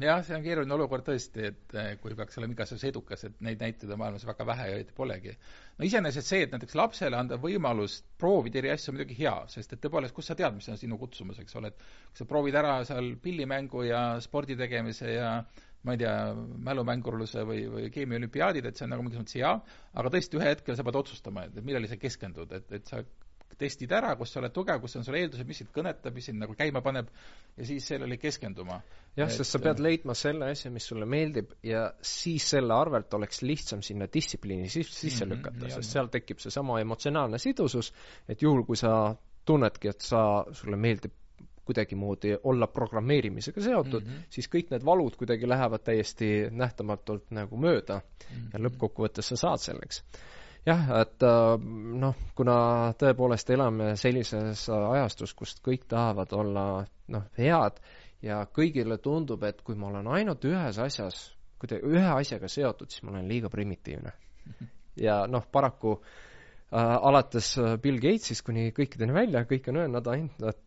jah, see on keeruline olukord tõesti, et eh, kui peaks olema igas asjas edukas, et neid näiteid on maailmas väga vähe ja õieti polegi. no iseenesest see, et näiteks lapsele anda võimalus proovida eri asju, on muidugi hea, sest et tõepoolest, kust sa tead, mis on sinu kutsumus, eks ole, et kui sa proovid ära seal pillimängu ja spordi tegemise ja ma ei tea, mälumängurluse või, või keemiaolümpiaadid, et see on nagu mingis mõttes hea, aga tõesti, ühel hetkel sa pead otsustama, et millele sa keskendud, et, et sa testid ära, kus sa oled tugev, kus on sul eeldused, mis sind kõnetab, mis sind nagu käima paneb, ja siis sellele keskenduma. jah, sest sa pead leidma selle asja, mis sulle meeldib ja siis selle arvelt oleks lihtsam sinna distsipliini sisse mm -hmm, lükata, sest seal tekib seesama emotsionaalne sidusus, et juhul, kui sa tunnedki, et sa, sulle meeldib kuidagimoodi olla programmeerimisega seotud mm, -hmm. siis kõik need valud kuidagi lähevad täiesti nähtamatult nagu mööda mm -hmm. ja lõppkokkuvõttes sa saad selleks jah, et äh, noh, kuna tõepoolest elame sellises ajastus, kus kõik tahavad olla noh, head ja kõigile tundub, et kui ma olen ainult ühes asjas, kuidagi ühe asjaga seotud, siis ma olen liiga primitiivne. ja noh, paraku äh, alates Bill Gatesist kuni kõikideni välja, kõik on öelnud ainult, et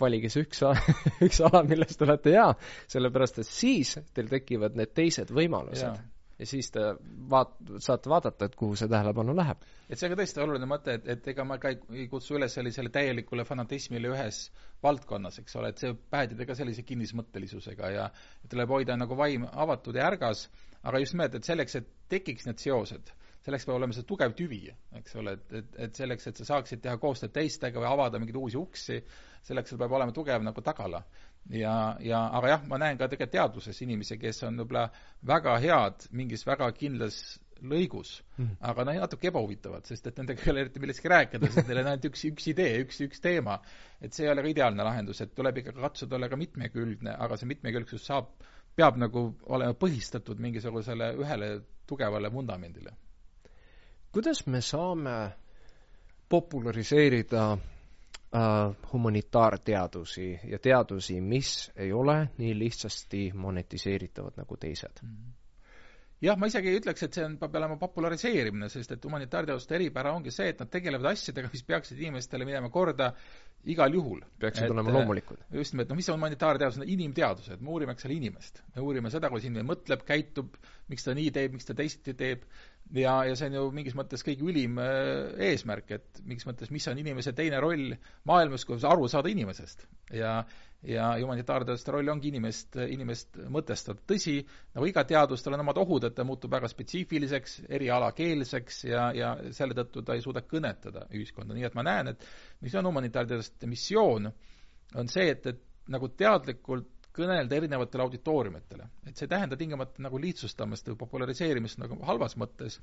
valige see üks, üks ala, milles te olete hea, sellepärast et siis teil tekivad need teised võimalused ja siis te vaat-, saate vaadata, et kuhu see tähelepanu läheb. et see on ka tõesti oluline mõte, et, et ega ma ka ei, ei kutsu üles sellisele täielikule fanatismile ühes valdkonnas, eks ole, et see päädida ka sellise kinnismõttelisusega ja tuleb hoida nagu vaim avatud ja ärgas, aga just nimelt, et selleks, et tekiks need seosed, selleks peab olema see tugev tüvi, eks ole, et, et, et selleks, et sa saaksid teha koostööd teistega või avada mingeid uusi uksi, selleks sul peab olema tugev nagu tagala ja, ja aga jah, ma näen ka tegelikult teaduses inimesi, kes on võib-olla väga head mingis väga kindlas lõigus mm., aga noh, natuke ebahuvitavad, sest et nendega ei ole eriti millestki rääkida, sest neil on ainult üks, üks idee, üks, üks teema. et see ei ole ka ideaalne lahendus, et tuleb ikka katsuda olla ka mitmekülgne, aga see mitmekülgsus saab, peab nagu olema põhistatud mingisugusele ühele tugevale vundamendile. Kuidas me saame populariseerida äh, humanitaarteadusi ja teadusi, mis ei ole nii lihtsasti monetiseeritavad nagu teised mm. -hmm jah, ma isegi ei ütleks, et see on, peab olema populariseerimine, sest et humanitaarteaduste eripära ongi see, et nad tegelevad asjadega, mis peaksid inimestele minema korda igal juhul. peaksid et, olema loomulikud. just nimelt, no mis on humanitaarteadused, inimteadused, me uurime, eks ole, inimest. me uurime seda, kuidas inimene mõtleb, käitub, miks ta nii teeb, miks ta teisiti teeb, ja, ja see on ju mingis mõttes kõige ülim äh, eesmärk, et mingis mõttes, mis on inimese teine roll maailmas, kuidas aru saada inimesest. ja, ja humanitaarteaduste roll ongi inimest, inimest mõtestada. tõsi, nagu iga teadus, tal on omad ohud, et ta muutub väga spetsiifiliseks, erialakeelseks ja, ja selle tõttu ta ei suuda kõnetada ühiskonda, nii et ma näen, et mis on humanitaarteaduste missioon, on see, et, et nagu teadlikult kõnelda erinevatele auditooriumitele. et see ei tähenda tingimata nagu lihtsustamist või populariseerimist nagu halvas mõttes,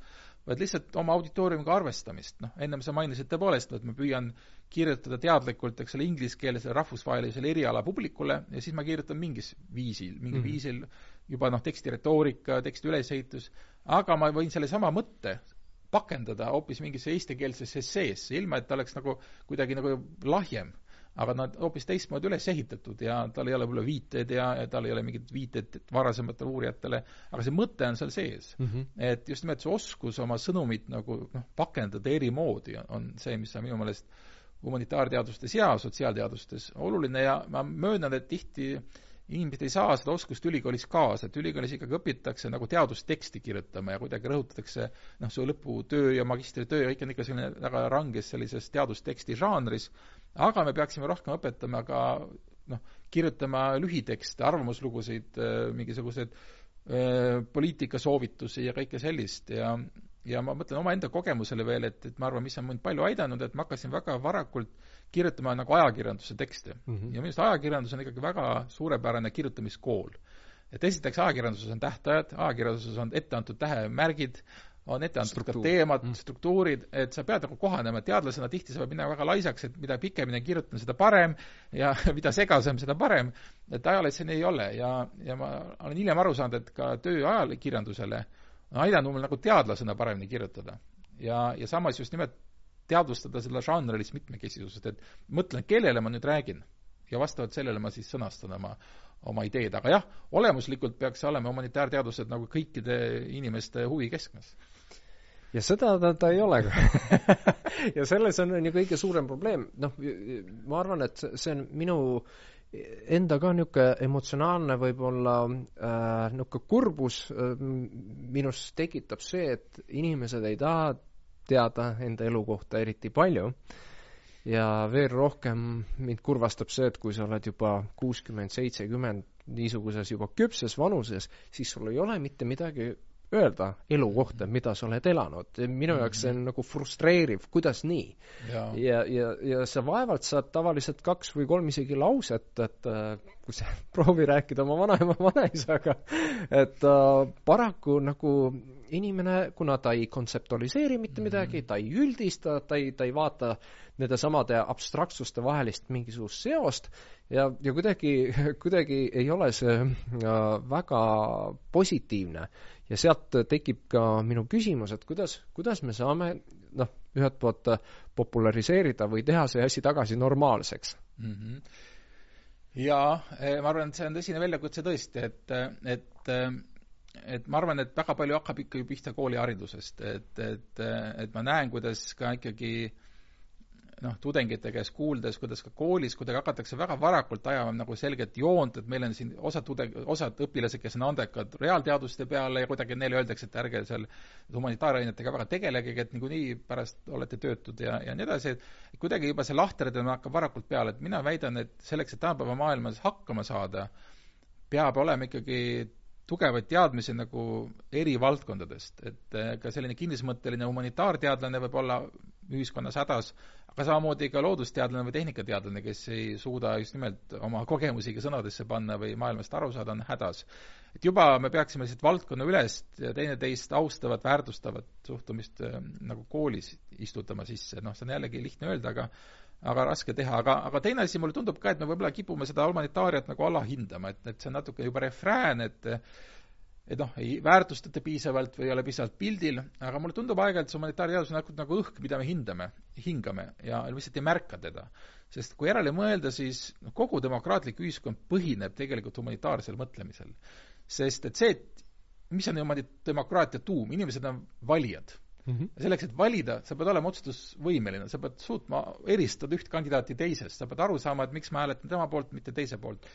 vaid lihtsalt oma auditooriumiga arvestamist, noh, ennem sa mainisid tõepoolest, et ma püüan kirjutada teadlikult, eks ole, ingliskeelsele rahvusvahelisele eriala publikule ja siis ma kirjutan mingis viisil, mingil mm -hmm. viisil juba noh, teksti retoorika, teksti ülesehitus, aga ma võin sellesama mõtte pakendada hoopis mingisse eestikeelsesse esseesse, ilma et ta oleks nagu kuidagi nagu lahjem aga nad hoopis teistmoodi üles ehitatud ja tal ei ole võib-olla viited ja, ja tal ei ole mingit viited varasematele uurijatele, aga see mõte on seal sees mm. -hmm. et just nimelt see oskus oma sõnumit nagu noh, pakendada eri moodi on see, mis on minu meelest humanitaarteadustes ja sotsiaalteadustes oluline ja ma möönan, et tihti inimesed ei saa seda oskust ülikoolis kaasa, et ülikoolis ikkagi õpitakse nagu teadusteksti kirjutama ja kuidagi rõhutatakse noh, su lõputöö ja magistritöö kõik on ikka selline väga ranges sellises teadusteksti žanris, aga me peaksime rohkem õpetama ka noh, kirjutama lühitekste, arvamuslugusid, äh, mingisuguseid äh, poliitikasoovitusi ja kõike sellist ja ja ma mõtlen omaenda kogemusele veel, et, et ma arvan, mis on mind palju aidanud, et ma hakkasin väga varakult kirjutama nagu ajakirjanduse tekste mm. -hmm. ja minu arust ajakirjandus on ikkagi väga suurepärane kirjutamiskool. et esiteks ajakirjanduses on tähtajad, ajakirjanduses on ette antud tähemärgid, on ette antud ka teemad mm., struktuurid, et sa pead nagu kohanema, teadlasena tihti sa pead minema väga laisaks, et mida pikemini kiirutan, seda parem ja mida segasem, seda parem, et ajalehes see nii ei ole ja, ja ma olen hiljem aru saanud, et ka töö ajakirjandusele on aidanud mul nagu teadlasena paremini kirjutada. ja, ja samas just nimelt teadvustada selle žanrilist mitmekesisust, et mõtlen, kellele ma nüüd räägin ja vastavalt sellele ma siis sõnastan oma, oma ideed, aga jah, olemuslikult peaks olema humanitaarteadused nagu kõikide inimeste huvi keskmes. Ja seda ta, ta ei ole ja selles on, on ju kõige suurem probleem, noh, ma arvan, et see on minu enda ka niisugune emotsionaalne võib-olla äh, niisugune kurbus äh, minus tekitab see, et inimesed ei taha teada enda elu kohta eriti palju. Ja veel rohkem mind kurvastab see, et kui sa oled juba kuuskümmend, seitsekümmend, niisuguses juba küpses vanuses, siis sul ei ole mitte midagi öelda elu kohta, mida sa oled elanud. minu jaoks see on nagu frustreeriv, kuidas nii? ja, ja, ja, ja sa vaevalt saad tavaliselt kaks või kolm isegi lauset, et äh, kui sa proovi rääkida oma vanaema, vanaisaga, et äh, paraku nagu inimene, kuna ta ei kontseptualiseeri mitte midagi, ta ei üldista, ta ei, ta ei vaata nende samade abstraktsuste vahelist mingisugust seost ja, ja kuidagi, kuidagi ei ole see äh, väga positiivne. Ja sealt tekib ka minu küsimus, et kuidas, kuidas me saame noh, ühelt poolt populariseerida või teha see asi tagasi normaalseks mm. -hmm. jaa, eh, ma arvan, et see on tõsine väljakutse tõesti, et, et et ma arvan, et väga palju hakkab ikkagi pihta kooliharidusest, et, et, et ma näen, kuidas ka ikkagi äh, noh, tudengite käest kuuldes, kuidas ka koolis kuidagi hakatakse väga varakult ajama nagu selget joont, et meil on siin osad tudeng-, osad õpilased, kes on andekad reaalteaduste peale ja kuidagi neile öeldakse, et ärge seal humanitaarainetega väga tegelegegi, et niikuinii pärast olete töötud ja, ja nii edasi, et kuidagi juba see lahterdamine hakkab varakult peale, et mina väidan, et selleks, et tänapäeva maailmas hakkama saada, peab olema ikkagi tugevaid teadmisi nagu eri valdkondadest, et ka selline kinnismõtteline humanitaarteadlane võib olla ühiskonnas hädas, aga samamoodi ka loodusteadlane või tehnikateadlane, kes ei suuda just nimelt oma kogemusi ka sõnadesse panna või maailmast aru saada, on hädas. et juba me peaksime lihtsalt valdkonnaülest ja teineteist austavat, väärtustavat suhtumist äh, nagu koolis istutama sisse, noh, see on jällegi lihtne öelda, aga aga raske teha, aga, aga teine asi, mulle tundub ka, et me võib-olla kipume seda humanitaariat nagu alahindama, et, et see on natuke juba refrään, et et noh, ei väärtustata piisavalt või ei ole piisavalt pildil, aga mulle tundub aeg-ajalt see humanitaarteadus on nagu, nagu õhk, mida me hindame, hingame ja lihtsalt ei märka teda. sest kui järele mõelda, siis noh, kogu demokraatlik ühiskond põhineb tegelikult humanitaarsel mõtlemisel. sest et see, et mis on demokraatia tuum, inimesed on valijad mm. -hmm. selleks, et valida, sa pead olema otsustusvõimeline, sa pead suutma eristada üht kandidaati teisest, sa pead aru saama, et miks ma hääletan tema poolt, mitte teise poolt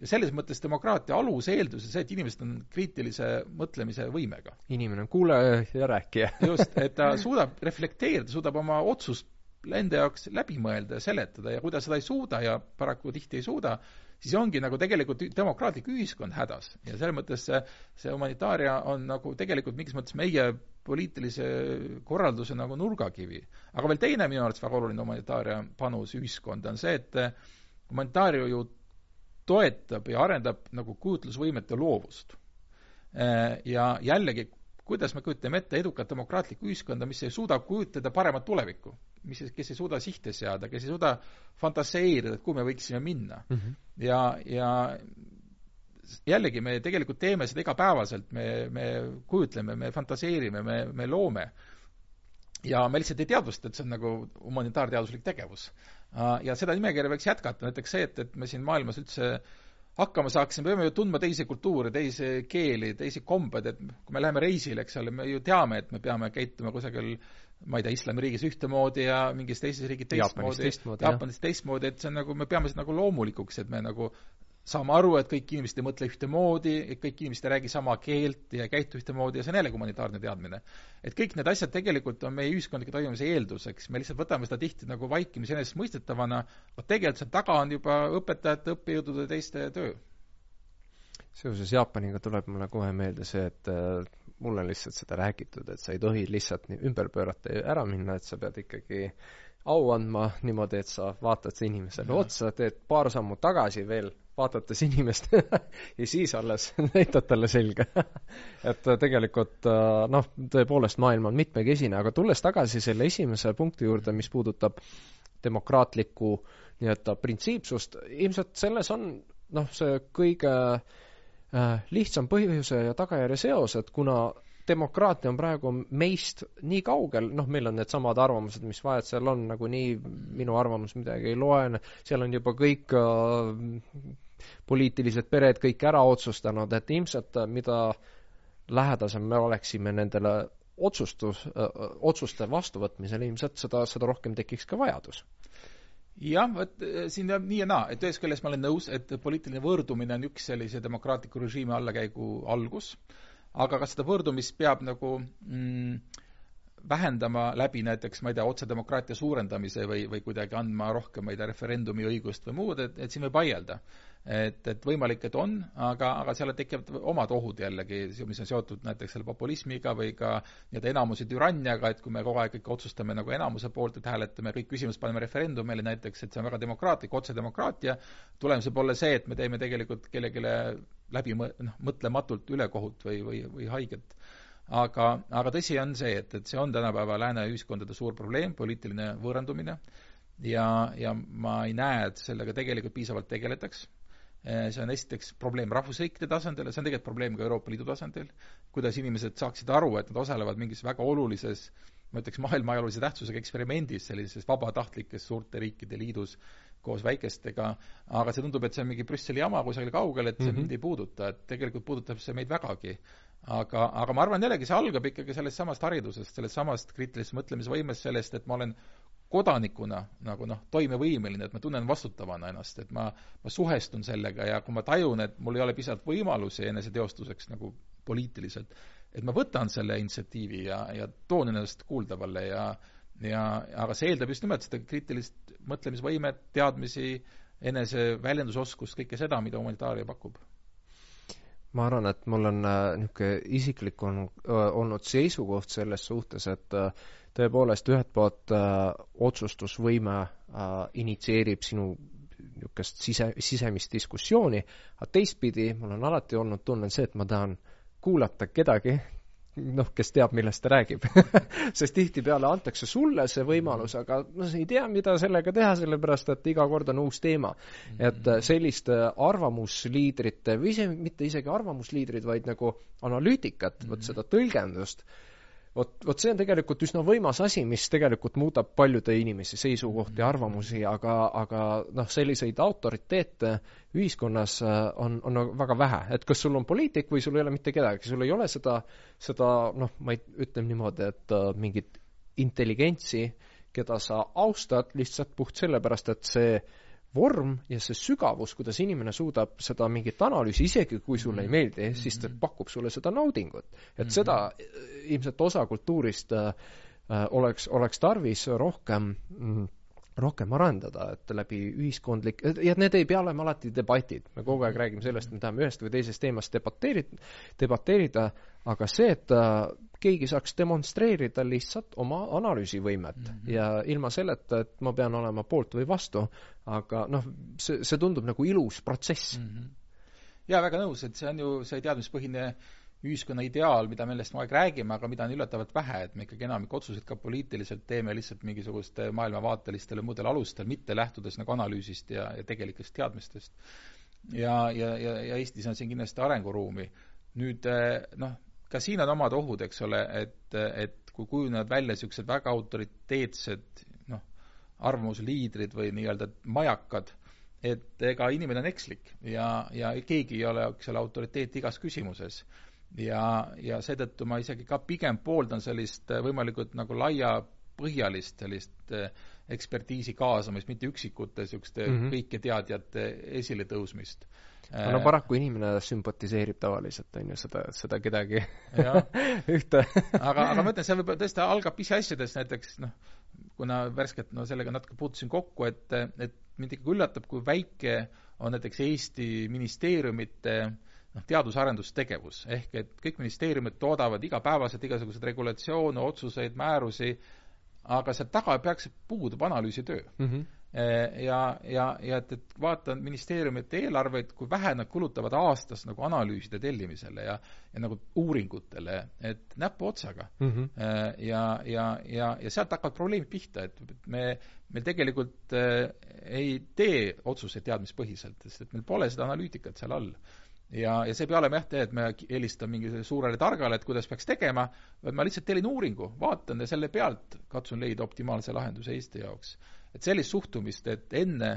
ja selles mõttes demokraatia aluseeldus on see, et inimesed on kriitilise mõtlemise võimega. inimene on kuulaja ja rääkija just, et ta suudab reflekteerida, suudab oma otsust enda jaoks läbi mõelda ja seletada ja kui ta seda ei suuda ja paraku tihti ei suuda, siis ongi nagu tegelikult demokraatlik ühiskond hädas. ja selles mõttes see, see humanitaaria on nagu tegelikult mingis mõttes meie poliitilise korralduse nagu nurgakivi. aga veel teine minu arvates väga oluline humanitaaria panus ühiskonda on see, et humanitaaria ju toetab ja arendab nagu kujutlusvõimet ja loovust. Ja jällegi, kuidas me kujutame ette edukat demokraatlikku ühiskonda, mis ei suuda kujutleda paremat tulevikku, mis, kes ei suuda sihte seada, kes ei suuda fantaseerida, et kuhu me võiksime minna mm. -hmm. ja, ja jällegi, me tegelikult teeme seda igapäevaselt, me, me kujutleme, me fantaseerime, me, me loome. ja me lihtsalt ei teadvusta, et see on nagu humanitaarteaduslik tegevus Äh, ja seda nimekirja võiks jätkata, näiteks see, et, et me siin maailmas üldse hakkama saaksime, peame ju tundma teisi kultuure, teisi keeli, teisi kombeid, et kui me läheme reisile, eks ole, me ju teame, et me peame käituma kusagil ma ei tea, islamiriigis ühtemoodi ja mingis teises riigis teistmoodi, Jaapanis teistmoodi, et see on nagu, me peame seda nagu loomulikuks, et me nagu saame aru, et kõik inimesed ei mõtle ühtemoodi, et kõik inimesed ei räägi sama keelt ja ei käitu ühtemoodi ja see on jällegi humanitaarne teadmine. et kõik need asjad tegelikult on meie ühiskondliku toimimise eelduseks, me lihtsalt võtame seda tihti nagu vaikimisi enesestmõistetavana, aga tegelikult seal taga on juba õpetajate, õppejõudude ja teiste töö. seoses Jaapaniga tuleb mulle kohe meelde see, et äh, mulle on lihtsalt seda räägitud, et sa ei tohi lihtsalt nii ümber pöörata ja ära minna, et sa pead ikkagi au andma niimoodi, et sa vaatad inimesele otsa, teed paar sammu tagasi veel vaadates inimest ja siis alles näitad talle selga. Et tegelikult noh, tõepoolest maailm on mitmekesine, aga tulles tagasi selle esimese punkti juurde, mis puudutab demokraatlikku nii-öelda printsiipsust, ilmselt selles on noh, see kõige äh, lihtsam põhjuse ja tagajärje seos, et kuna demokraatia on praegu meist nii kaugel, noh, meil on needsamad arvamused, mis vahet seal on, nagunii minu arvamus midagi ei loe, seal on juba kõik äh, poliitilised pered kõik ära otsustanud, et ilmselt mida lähedasem me oleksime nendele otsustus, otsuste vastuvõtmisel, ilmselt seda, seda rohkem tekiks ka vajadus. Jah, vot siin on nii ja naa, et ühest küljest ma olen nõus, et poliitiline võõrdumine on üks sellise demokraatliku režiimi allakäigu algus, aga kas seda võõrdumist peab nagu mm, vähendama läbi näiteks, ma ei tea, otsedemokraatia suurendamise või, või kuidagi andma rohkem, ma ei tea, referendumi õigust või muud, et, et siin võib vaielda. Et, et võimalik, et on, aga, aga seal tekivad omad ohud jällegi, mis on seotud näiteks selle populismiga või ka nii-öelda enamuse türanniaga, et kui me kogu aeg ikka otsustame nagu enamuse poolt, et hääletame kõik küsimused, paneme referendumile näiteks, et see on väga demokraatlik, otsedemokraatia, tulemus võib olla see, et me teeme tegelikult kellelegi läbi noh, mõtlematult ülekohut või, või, või haiget. Aga, aga tõsi on see, et, et see on tänapäeva lääne ühiskondade suur probleem, poliitiline võõrandumine, ja, ja ma ei näe, et sellega tegelikult piisavalt tegeletaks. Eh, see on esiteks probleem rahvusriikide tasandil ja see on tegelikult probleem ka Euroopa Liidu tasandil, kuidas inimesed saaksid aru, et nad osalevad mingis väga olulises ma ütleks, maailma ajaloolise tähtsusega eksperimendis, sellises vabatahtlikes suurte riikide liidus koos väikestega, aga see tundub, et see on mingi Brüsseli jama kusagil kaugel, et see mm -hmm. mind ei puuduta, et tegelikult puudutab see meid vägagi. aga, aga ma arvan jällegi, see algab ikkagi sellest samast haridusest, sellest samast kriitilisest mõtlemisvõimest, sellest, et ma olen kodanikuna nagu noh, toimevõimeline, et ma tunnen vastutavana ennast, et ma, ma suhestun sellega ja kui ma tajun, et mul ei ole piisavalt võimalusi eneseteostuseks nagu poliitiliselt, et ma võtan selle initsiatiivi ja, ja toon ennast kuuldavale ja ja aga see eeldab just nimelt seda kriitilist mõtlemisvõimet, teadmisi, enese väljendusoskust, kõike seda, mida humanitaaria pakub. Ma arvan, et mul on äh, niisugune isiklik on olnud seisukoht selles suhtes, et äh, tõepoolest ühelt poolt äh, otsustusvõime initsieerib sinu niisugust sise, sisemist diskussiooni, aga teistpidi mul on alati olnud tunne see, et ma tahan kuulata kedagi, noh, kes teab, millest ta räägib. Sest tihtipeale antakse sulle see võimalus, aga no sa ei tea, mida sellega teha, sellepärast et iga kord on uus teema. et äh, selliste arvamusliidrite või ise, mitte isegi arvamusliidrid, vaid nagu analüütikat, vot seda tõlgendust, vot, vot see on tegelikult üsna võimas asi, mis tegelikult muudab paljude inimese seisukohti, arvamusi, aga, aga noh, selliseid autoriteete ühiskonnas äh, on, on nagu väga vähe, et kas sul on poliitik või sul ei ole mitte kedagi, sul ei ole seda, seda noh, ma ei, ütleme niimoodi, et uh, mingit intelligentsi, keda sa austad lihtsalt puht sellepärast, et see vorm ja see sügavus, kuidas inimene suudab seda mingit analüüsi, isegi kui sulle ei mhm. meeldi, siis ta mhm. pakub sulle seda naudingut. et mhm. seda äh, ilmselt osa kultuurist äh, äh, oleks, oleks tarvis rohkem mm, rohkem arendada, et läbi ühiskondlik, ja need ei pea olema alati debatid, me kogu aeg räägime sellest, me tahame ühest või teisest teemast debateeri-, debateerida, aga see, et äh, keegi saaks demonstreerida lihtsalt oma analüüsivõimet mm -hmm. ja ilma selleta, et ma pean olema poolt või vastu, aga noh, see, see tundub nagu ilus protsess mm. -hmm. jaa, väga nõus, et see on ju see teadmispõhine ühiskonna ideaal, mida me sellest kogu aeg räägime, aga mida on üllatavalt vähe, et me ikkagi enamik otsuseid ka poliitiliselt teeme lihtsalt mingisuguste maailmavaatelistel ja muudel alustel, mitte lähtudes nagu analüüsist ja, ja tegelikest teadmistest. ja, ja, ja, ja Eestis on siin kindlasti arenguruumi. nüüd noh, ka siin on omad ohud, eks ole, et, et kui kujunevad välja niisugused väga autoriteetsed noh, arvamusliidrid või nii-öelda majakad, et ega inimene on ekslik ja, ja keegi ei ole, eks ole, autoriteet igas küsimuses ja, ja seetõttu ma isegi ka pigem pooldan sellist äh, võimalikult nagu laiapõhjalist sellist äh, ekspertiisi kaasamist, mitte üksikute niisuguste mm -hmm. kõiketeadjate esiletõusmist. no äh, paraku inimene sümpatiseerib tavaliselt, on ju, seda, seda kedagi ühte aga, aga ma ütlen, see võib-olla tõesti algab pisiasjadest, näiteks noh, kuna värskelt no sellega natuke puutusin kokku, et, et mind ikkagi üllatab, kui väike on näiteks Eesti ministeeriumite äh, noh, teadus-arendustegevus, ehk et kõik ministeeriumid toodavad igapäevaselt igasuguseid regulatsioone, otsuseid, määrusi, aga seal taga peaks, puudub analüüsitöö mm. -hmm. Ja, ja, ja et, et vaatan ministeeriumite eelarveid, kui vähe nad kulutavad aastas nagu analüüside tellimisele ja, ja nagu uuringutele, et näpuotsaga mm. -hmm. ja, ja, ja, ja sealt hakkavad probleemid pihta, et me, me tegelikult äh, ei tee otsuseid teadmispõhiselt, sest et meil pole seda analüütikat seal all ja, ja see ei pea olema jah, et me helistame mingisugusele suurele targale, et kuidas peaks tegema, vaid ma lihtsalt tellin uuringu, vaatan ja selle pealt katsun leida optimaalse lahenduse Eesti jaoks et sellist suhtumist, et enne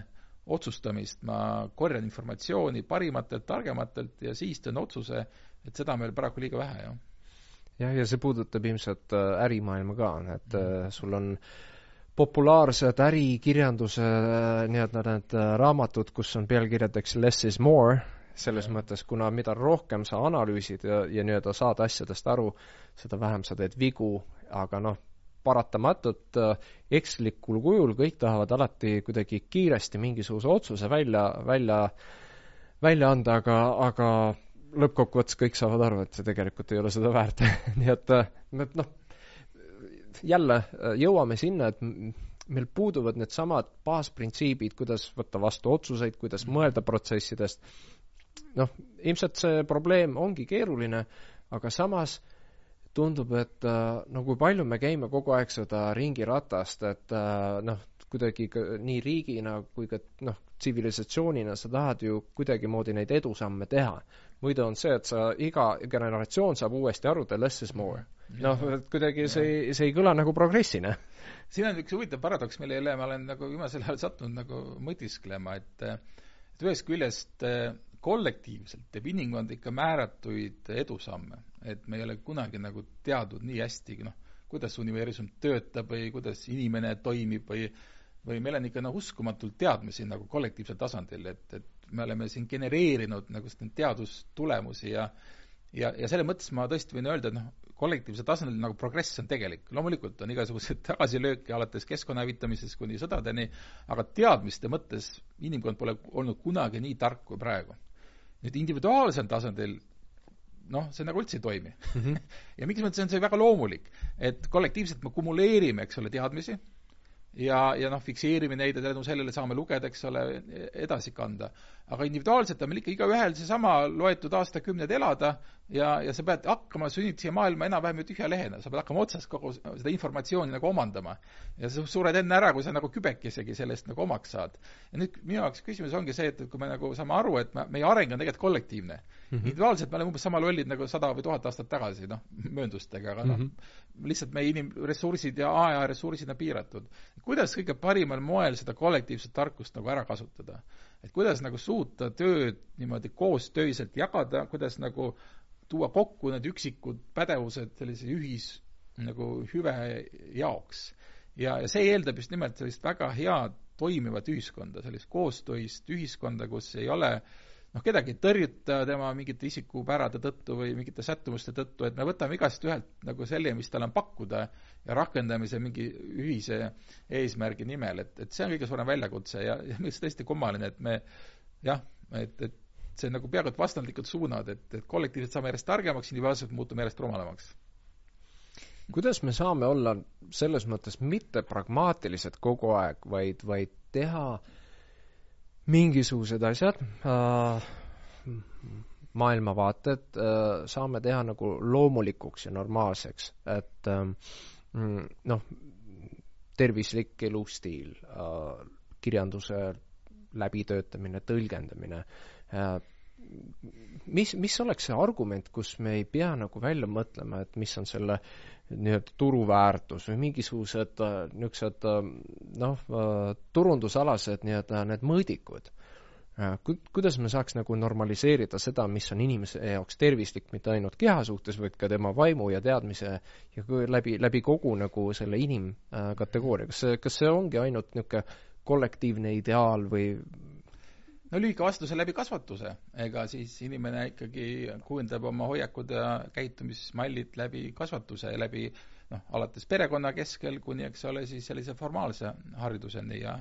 otsustamist ma korjan informatsiooni parimatelt, targematelt ja siis teen otsuse, et seda on meil paraku liiga vähe, jah. jah, ja see puudutab ilmselt äh, ärimaailma ka, et mm. sul on populaarsed ärikirjanduse äh, nii-öelda need raamatud, kus on pealkirjadeks less is more, selles mõttes, kuna mida rohkem sa analüüsid ja, ja nii-öelda saad asjadest aru, seda vähem sa teed vigu, aga noh, paratamatult äh, ekslikul kujul kõik tahavad alati kuidagi kiiresti mingisuguse otsuse välja, välja, välja anda, aga, aga lõppkokkuvõttes kõik saavad aru, et see tegelikult ei ole seda väärt. Nii et äh, me noh, jälle äh, jõuame sinna, et meil puuduvad needsamad baasprintsiibid, kuidas võtta vastu otsuseid, kuidas mõelda protsessidest, noh, ilmselt see probleem ongi keeruline, aga samas äh, tundub, et äh, no kui palju me käime kogu aeg seda ringiratast, et äh, noh, kuidagi nii riigina kui ka noh, tsivilisatsioonina sa tahad ju kuidagimoodi neid edusamme teha. muidu on see, et sa, iga generatsioon saab uuesti aru, the less is more. noh, et kuidagi see, see ei kõla nagu progressina. siin on üks huvitav paradoks, mille üle ma olen nagu viimasel ajal sattunud nagu mõtisklema, et et ühest küljest kollektiivselt teeb inimkond ikka määratuid edusamme, et me ei ole kunagi nagu teadnud nii hästi, noh, kuidas universum töötab või kuidas inimene toimib või või meil on ikka noh, uskumatult teadmisi nagu kollektiivsel tasandil, et, et me oleme siin genereerinud nagu neid teadustulemusi ja ja, ja selles mõttes ma tõesti võin öelda, et noh, kollektiivsel tasandil nagu progress on tegelik. loomulikult on igasuguseid tagasilööke alates keskkonna hävitamisest kuni sõdadeni, aga teadmiste mõttes inimkond pole olnud kunagi nii tark kui praegu nüüd individuaalsel tasandil noh, see nagu üldse ei toimi mm. -hmm. ja mingis mõttes on see väga loomulik, et kollektiivselt me kumuleerime, eks ole, teadmisi ja, ja noh, fikseerime neid ja tänu sellele saame lugeda, eks ole, edasi kanda. Aga individuaalselt on meil ikka igaühel seesama loetud aastakümned elada ja, ja sa pead hakkama, sünnid siia maailma enam-vähem ju tühja lehena, sa pead hakkama otsast kogu seda informatsiooni nagu omandama. ja sa sured enne ära, kui sa nagu kübekesegi sellest nagu omaks saad. ja nüüd minu jaoks küsimus ongi see, et, et kui me nagu saame aru, et me, meie areng on tegelikult kollektiivne mm. -hmm. individuaalselt me oleme umbes sama lollid nagu sada või tuhat aastat tagasi, noh, mööndustega, aga noh mm -hmm., lihtsalt meie inim-, ressursid ja aja ressursid on piiratud. kuidas kõige parimal moel seda kollektiivset tarkust nagu ära kasutada? Et kuidas nagu suuta tööd niimoodi koostöiselt jagada, kuidas nagu tuua kokku need üksikud pädevused sellise ühis nagu hüve jaoks. ja, ja see eeldab just nimelt sellist väga head toimivat ühiskonda, sellist koostöist ühiskonda, kus ei ole noh, kedagi ei tõrjuta tema mingite isikupärade tõttu või mingite sättumuste tõttu, et me võtame igast ühelt nagu selle, mis tal on pakkuda ja rakendame see mingi ühise eesmärgi nimel, et, et see on kõige suurem väljakutse ja, ja minu arust tõesti kummaline, et me jah, et, et see on nagu peaaegu et vastandlikud suunad, et, et kollektiivselt saame järjest targemaks, individuaalselt muutume järjest rumalamaks. kuidas me saame olla selles mõttes mitte pragmaatilised kogu aeg, vaid, vaid teha mingisugused asjad äh,, maailmavaated äh, saame teha nagu loomulikuks ja normaalseks, et äh, noh, tervislik elustiil äh,, kirjanduse läbitöötamine, tõlgendamine Äh, mis, mis oleks see argument, kus me ei pea nagu välja mõtlema, et mis on selle nii-öelda turuväärtus või mingisugused äh, niisugused äh, noh, turundusalased nii-öelda need mõõdikud. Ku-, kuidas me saaks nagu normaliseerida seda, mis on inimese jaoks tervislik mitte ainult keha suhtes, vaid ka tema vaimu ja teadmise ja läbi, läbi kogu nagu selle inimkategooria, kas see, kas see ongi ainult niisugune kollektiivne ideaal või no lühike vastus on läbi kasvatuse, ega siis inimene ikkagi kujundab oma hoiakud ja käitumismallid läbi kasvatuse ja läbi noh, alates perekonna keskel kuni, eks ole, siis sellise formaalse hariduseni ja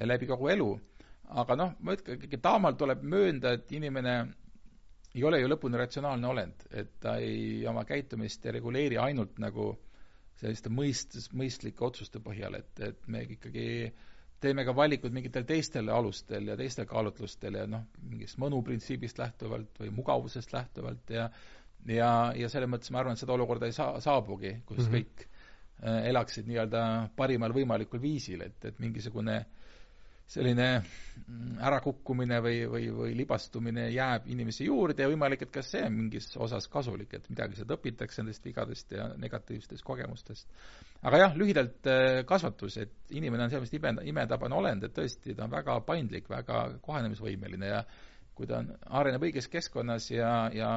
ja läbi kogu elu. aga noh, ma ütlen, ikkagi taamal tuleb möönda, et inimene ei ole ju lõpuni ratsionaalne olend, et ta ei, oma käitumist ei reguleeri ainult nagu selliste mõist-, mõistlike otsuste põhjal, et, et me ikkagi teeme ka valikud mingitel teistel alustel ja teistel kaalutlustel ja noh, mingist mõnuprintsiibist lähtuvalt või mugavusest lähtuvalt ja ja, ja selles mõttes ma arvan, et seda olukorda ei saa, saabugi, kus mm -hmm. kõik äh, elaksid nii-öelda parimal võimalikul viisil, et, et mingisugune äh, selline mm, ärakukkumine või, või, või libastumine jääb inimese juurde ja võimalik, et ka see on mingis osas kasulik, et midagi sealt õpitakse nendest vigadest ja negatiivsetest kogemustest. aga jah, lühidalt äh, kasvatus, et inimene on sellepärast ime, imetabane olend, et tõesti, ta on väga paindlik, väga kohanemisvõimeline ja kui ta on, areneb õiges keskkonnas ja, ja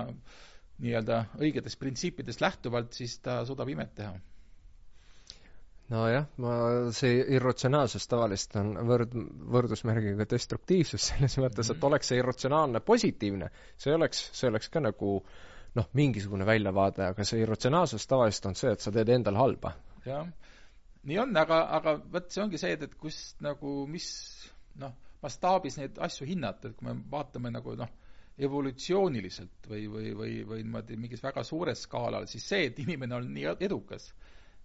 nii-öelda õigetest printsiipidest lähtuvalt, siis ta suudab imet teha nojah, ma, see irratsionaalsus tavaliselt on võrd-, võrdusmärgiga destruktiivsus, selles mõttes, et mhm. oleks see irratsionaalne positiivne, see oleks, see oleks ka nagu noh, mingisugune väljavaade, aga see irratsionaalsus tavaliselt on see, et sa teed endale halba. jah, nii on, aga, aga vot see ongi see, et, et kust nagu, mis noh, mastaabis neid asju hinnata, et kui me vaatame nagu noh, evolutsiooniliselt või, või, või, või niimoodi mingis väga suures skaalal, siis see, et inimene on nii edukas,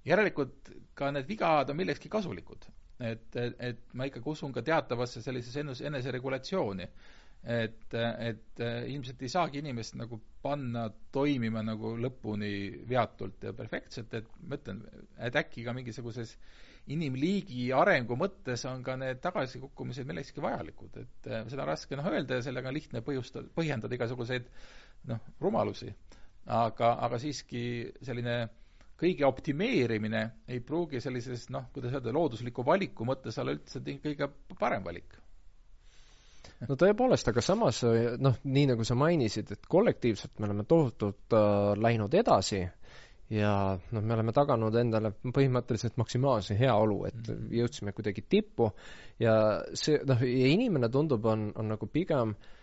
järelikult ka need vigad on millekski kasulikud. et, et, ma ikkagi usun ka teatavasse sellisesse enese, eneseregulatsiooni. et, et ilmselt ei saagi inimest nagu panna toimima nagu lõpuni veatult ja perfektselt, et ma ütlen, et äkki ka mingisuguses inimliigi arengu mõttes on ka need tagasikukkumised millekski vajalikud, et seda on raske noh öelda ja sellega on lihtne põhjustada, põhjendada igasuguseid noh, rumalusi. aga, aga siiski selline kõige optimeerimine ei pruugi sellises noh, kuidas öelda, loodusliku valiku mõttes olla üldse kõige parem valik. no tõepoolest, aga samas noh, nii nagu sa mainisid, et kollektiivselt me oleme tohutult äh, läinud edasi ja noh, me oleme taganud endale põhimõtteliselt maksimaalse heaolu, et mm -hmm. jõudsime kuidagi tippu ja see noh, ja inimene tundub, on, on nagu pigem äh,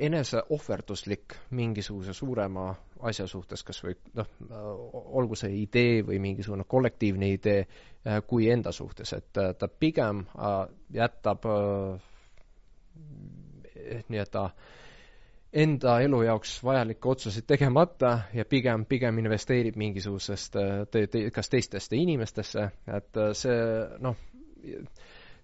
eneseohverduslik mingisuguse suurema asja suhtes, kas või noh, äh, olgu see idee või mingisugune kollektiivne idee, äh, kui enda suhtes, et ta pigem jätab nii-öelda enda elu jaoks vajalikke otsuseid tegemata ja pigem, pigem investeerib mingisugusest te, te, kas teistesse inimestesse, et see noh,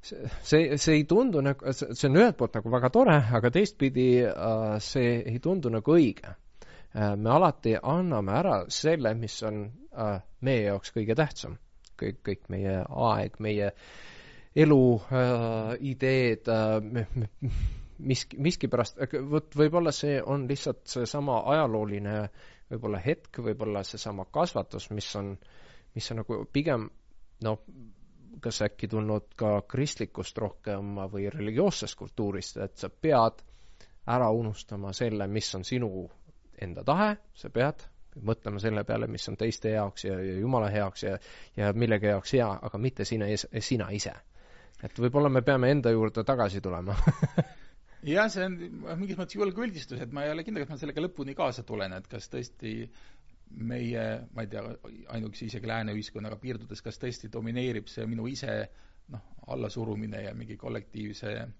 see, see, ei tundu nagu, see on ühelt poolt nagu väga tore, aga teistpidi äh, see ei tundu nagu õige äh,. me alati anname ära selle, mis on äh, meie jaoks kõige tähtsam. kõik, kõik meie aeg, meie elu ideed miski, miskipärast, vot võib-olla see on lihtsalt seesama ajalooline võib-olla hetk, võib-olla seesama kasvatus, mis on, mis on nagu pigem no kas äkki tulnud ka kristlikust rohkem või religioossest kultuurist, et sa pead ära unustama selle, mis on sinu enda tahe, sa pead mõtlema selle peale, mis on teiste jaoks ja, ja jumala heaks ja, ja millegi jaoks hea, aga mitte sina, sina ise. et võib-olla me peame enda juurde tagasi tulema jah, see on mingis mõttes julge üldistus, et ma ei ole kindel, et ma sellega lõpuni kaasa tulen, et kas tõesti meie, ma ei tea, ainuüksi isegi lääne ühiskonnaga piirdudes, kas tõesti domineerib see minu ise noh, allasurumine ja mingi kollektiivse äh,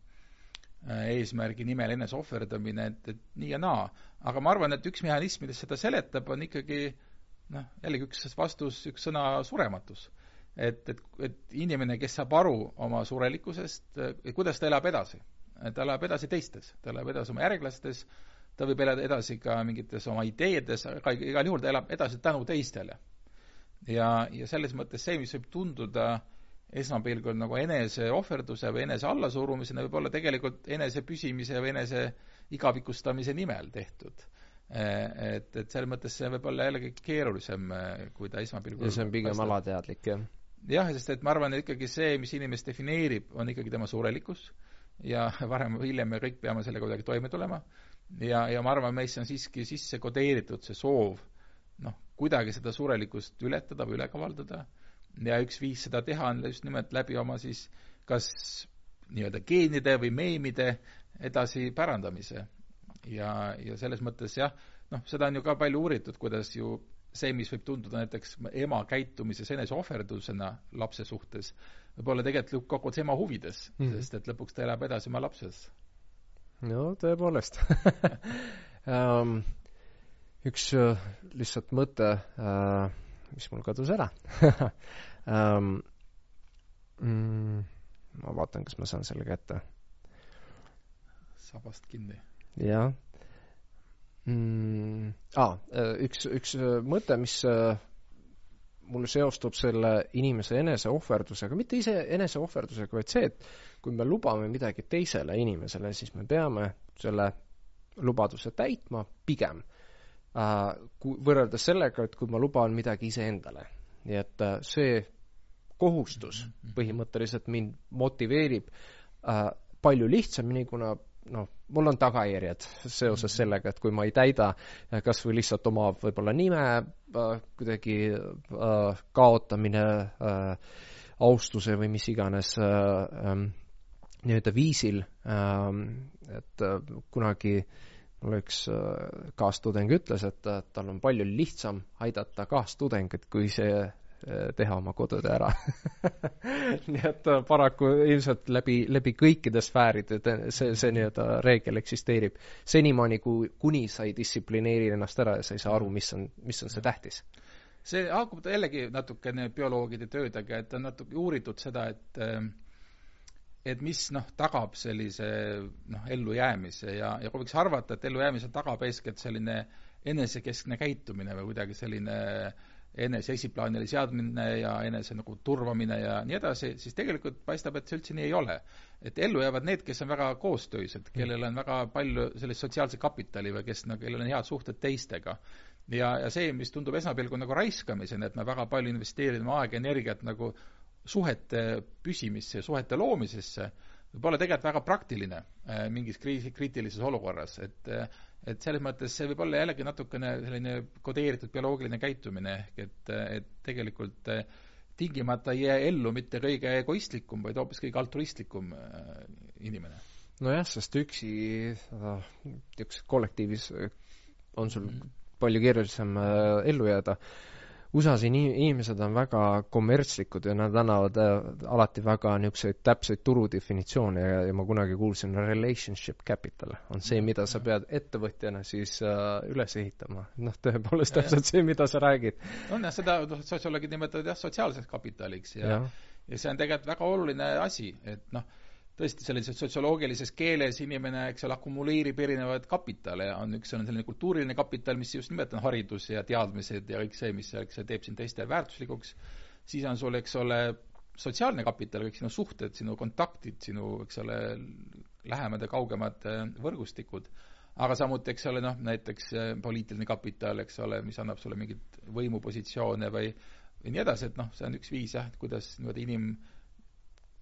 eesmärgi nimel enese ohverdamine, et, et nii ja naa. aga ma arvan, et üks mehhanism, mis seda seletab, on ikkagi noh, jällegi üks vastus, üks sõna surematus. et, et, et inimene, kes saab aru oma surelikkusest, kuidas ta elab edasi. ta elab edasi teistes, ta elab edasi oma järglastes, ta võib elada edasi ka mingites oma ideedes, aga igal juhul ta elab edasi tänu teistele. ja, ja selles mõttes see, mis võib tunduda esmapilgul nagu enese ohverduse või enese allasurumisena, võib olla tegelikult enese püsimise või enese igavikustamise nimel tehtud. Et, et selles mõttes see võib olla jällegi keerulisem, kui ta esmapilgul ja see on pigem alateadlik, jah? jah, sest et ma arvan, et ikkagi see, mis inimest defineerib, on ikkagi tema surelikkus ja varem või hiljem me kõik peame sellega kuidagi toime tulema ja, ja ma arvan, meisse on siiski sisse kodeeritud see soov noh, kuidagi seda surelikkust ületada või üle kavaldada ja üks viis seda teha on just nimelt läbi oma siis kas nii-öelda geenide või meemide edasi pärandamise. ja, ja selles mõttes jah, noh, seda on ju ka palju uuritud, kuidas ju see, mis võib tunduda näiteks ema käitumises eneseohverdusena lapse suhtes, võib olla tegelikult kokkuvõttes ema huvides mm, -hmm. sest et lõpuks ta elab edasi oma lapses no tõepoolest um, üks uh, lihtsalt mõte uh,, mis mul kadus ära um, mm, ma vaatan, kas ma saan selle kätte. sabast kinni. jah mm,. Ah, üks, üks mõte, mis mul seostub selle inimese eneseohverdusega, mitte ise eneseohverdusega, vaid see, et kui me lubame midagi teisele inimesele, siis me peame selle lubaduse täitma pigem äh,, kui võrreldes sellega, et kui ma luban midagi iseendale. nii et äh, see kohustus mhm, mhm. põhimõtteliselt mind motiveerib äh, palju lihtsamini, kuna noh, mul on tagajärjed seoses sellega, et kui ma ei täida kas või lihtsalt oma võib-olla nime äh, kuidagi äh, kaotamine äh,, austuse või mis iganes äh, ähm, nii-öelda viisil äh,, et äh, kunagi mul üks äh, kaastudeng ütles, et äh, tal on palju lihtsam aidata kaastudengit, kui see teha oma kodutöö ära nii et äh, paraku ilmselt läbi, läbi kõikide sfääride see, see nii-öelda reegel eksisteerib senimaani, kui, kuni sa ei distsiplineeri ennast ära ja sa ei saa aru, mis on, mis on see tähtis. see haakub jällegi natukene bioloogide töödega, et on natuke uuritud seda, et äh, et mis noh, tagab sellise noh, ellujäämise ja, ja kui võiks arvata, et ellujäämise tagab eeskätt selline enesekeskne käitumine või kuidagi selline äh, enese esiplaanile seadmine ja enese nagu turvamine ja nii edasi, siis tegelikult paistab, et see üldse nii ei ole. et ellu jäävad need, kes on väga koostöised, kellel on väga palju sellist sotsiaalset kapitali või kes nagu, kellel on head suhted teistega. ja, ja see, mis tundub esmapilgul nagu raiskamisena, et me väga palju investeerime aega, energiat nagu suhete püsimisse ja suhete loomisesse, võib olla tegelikult väga praktiline äh, mingis kriisi, kriitilises olukorras, et äh, et selles mõttes see võib olla jällegi natukene selline kodeeritud bioloogiline käitumine, ehk et, et tegelikult äh, tingimata ei jää ellu mitte kõige egoistlikum, vaid hoopis kõige altruistlikum inimene. nojah, sest üksi niisuguses kollektiivis on sul -hmm. palju keerulisem ellu jääda USA-s inimesed on väga kommertslikud ja nad annavad äh, alati väga niisuguseid täpseid turudefinitsioone ja, ja ma kunagi kuulsin, relationship capital on see, mida sa pead ettevõtjana siis uh, üles ehitama. noh, tõepoolest täpselt see, mida sa räägid. on jah, seda noh, sotsioloogid nimetavad jah, sotsiaalseks kapitaliks ja, ja ja see on tegelikult väga oluline asi, et noh, tõesti sellises sotsioloogilises keeles inimene, eks ole, akumuleerib erinevaid kapitale. Ja on üks on selline kultuuriline kapital, mis just nimelt on haridus ja teadmised ja kõik see, mis, eks see teeb sind teiste väärtuslikuks, siis on sul, eks ole, sotsiaalne kapital, kõik sinu suhted, sinu kontaktid, sinu, eks ole, lähemad ja kaugemad äh, võrgustikud, aga samuti, eks ole, noh, näiteks äh, poliitiline kapital, eks ole, mis annab sulle mingeid võimupositsioone või või nii edasi, et noh, see on üks viis jah, kuidas niimoodi inim-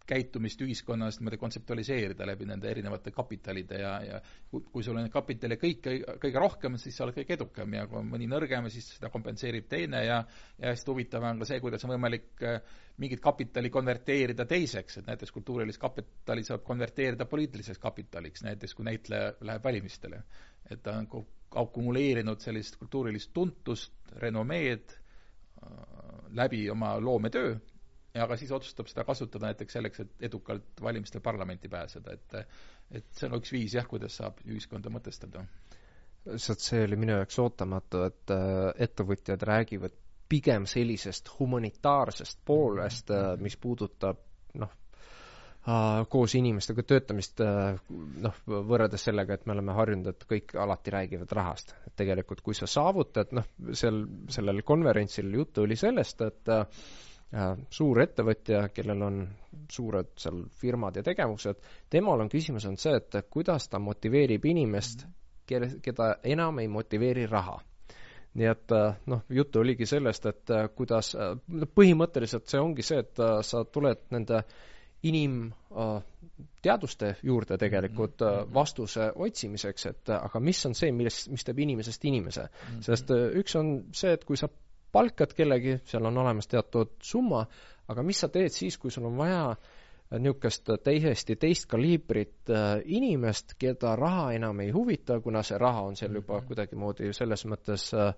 käitumist ühiskonnas niimoodi kontseptualiseerida läbi nende erinevate kapitalide ja, ja kui, sul on kapitali kõik kõige rohkem, siis sa oled kõige edukam ja kui on mõni nõrgem, siis seda kompenseerib teine ja ja hästi huvitav on ka see, kuidas on võimalik äh, mingit kapitali konverteerida teiseks, et näiteks kultuurilist kapitali saab konverteerida poliitiliseks kapitaliks, näiteks kui näitleja läheb valimistele. et ta on akumuleerinud sellist kultuurilist tuntust, renomeed äh, läbi oma loometöö aga siis otsustab seda kasutada näiteks selleks, et edukalt valimistel parlamenti pääseda, et et see on üks viis jah, kuidas saab ühiskonda mõtestada. lihtsalt see oli minu jaoks ootamatu, et äh, ettevõtjad räägivad pigem sellisest humanitaarsest poolest, äh, mis puudutab noh, äh, koos inimestega töötamist, noh, võrreldes sellega, et me oleme harjunud, et kõik alati räägivad rahast. et tegelikult, kui sa saavutad, noh, seal, sellel konverentsil juttu oli sellest, et suur ettevõtja, kellel on suured seal firmad ja tegevused, temal on küsimus on see, et kuidas ta motiveerib inimest, kelle, keda enam ei motiveeri raha. nii et noh, juttu oligi sellest, et kuidas, no põhimõtteliselt see ongi see, et sa tuled nende inimteaduste juurde tegelikult vastuse otsimiseks, et aga mis on see, milles, mis teeb inimesest inimese. Mhm. sest üks on see, et kui sa palkad kellegi, seal on olemas teatud summa, aga mis sa teed siis, kui sul on vaja niisugust täiesti teist kaliibrit äh, inimest, keda raha enam ei huvita, kuna see raha on seal juba mhm. kuidagimoodi selles mõttes äh,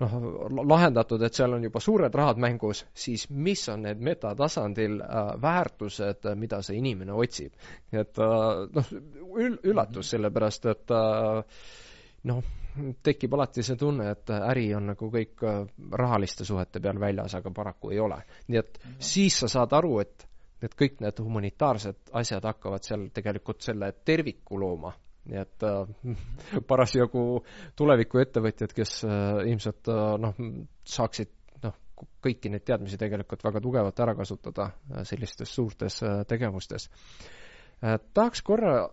noh, lahendatud, et seal on juba suured rahad mängus, siis mis on need metatasandil äh, väärtused, mida see inimene otsib. et noh, ül-, üllatus, mhm. sellepärast et noh, tekib alati see tunne, et äri on nagu kõik äh, rahaliste suhete peal väljas, aga paraku ei ole. nii et mm -hmm. siis sa saad aru, et et kõik need humanitaarsed asjad hakkavad seal tegelikult selle terviku looma nii et äh, parasjagu tulevikuettevõtjad, kes äh, ilmselt äh, noh, saaksid noh, kõiki neid teadmisi tegelikult väga tugevalt ära kasutada äh, sellistes suurtes äh, tegevustes tahaks korra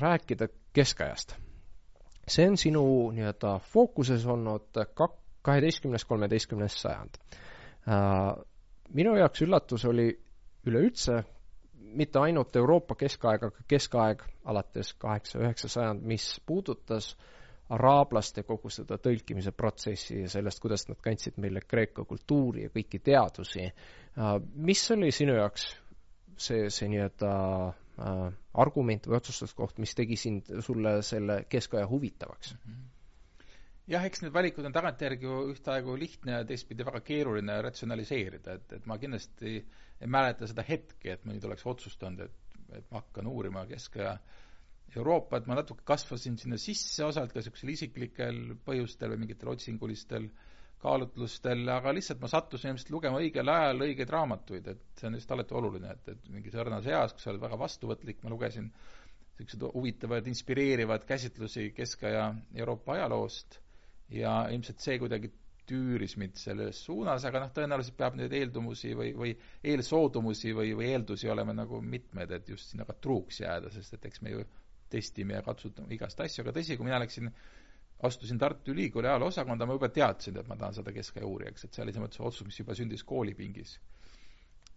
rääkida keskajast. See on sinu nii-öelda fookuses olnud kak-, kaheteistkümnes, kolmeteistkümnes sajand äh,. minu jaoks üllatus oli üleüldse mitte ainult Euroopa keskaeg, aga keskaeg alates kaheksa-üheksa sajand, mis puudutas araablaste kogu seda tõlkimise protsessi ja sellest, kuidas nad kandsid meile Kreeka kultuuri ja kõiki teadusi. mis oli sinu jaoks see, see nii-öelda äh, argument või otsustuskoht, mis tegi sind, sulle selle keskaja huvitavaks mm? -hmm jah, eks need valikud on tagantjärgi ju ühtaegu lihtne ja teistpidi väga keeruline ratsionaliseerida, et, et ma kindlasti ei mäleta seda hetke, et ma nüüd oleks otsustanud, et, et ma hakkan uurima Kesk-ja Euroopat, ma natuke kasvasin sinna sisse, osalt ka niisugusel isiklikel põhjustel või mingitel otsingulistel kaalutlustel, aga lihtsalt ma sattusin ilmselt lugema õigel ajal õigeid raamatuid, et see on just alati oluline, et, et mingis õrnas eas, kus sa oled väga vastuvõtlik, ma lugesin niisuguseid huvitavaid, inspireerivaid käsitlusi Kesk-aja Euroopa ajaloost ja ilmselt see kuidagi tüüris mind selles suunas, aga noh, tõenäoliselt peab neid eeldumusi või, või eelsoodumusi või, või eeldusi olema nagu mitmed, et just sinna ka truuks jääda, sest et eks me ju testime ja katsutame igast asju, aga tõsi, kui mina läksin, astusin Tartu Ülikooli ajaloosakonda, ma juba teadsin, et ma tahan saada keskaja uurijaks, et see oli selles mõttes otsus, mis juba sündis koolipingis.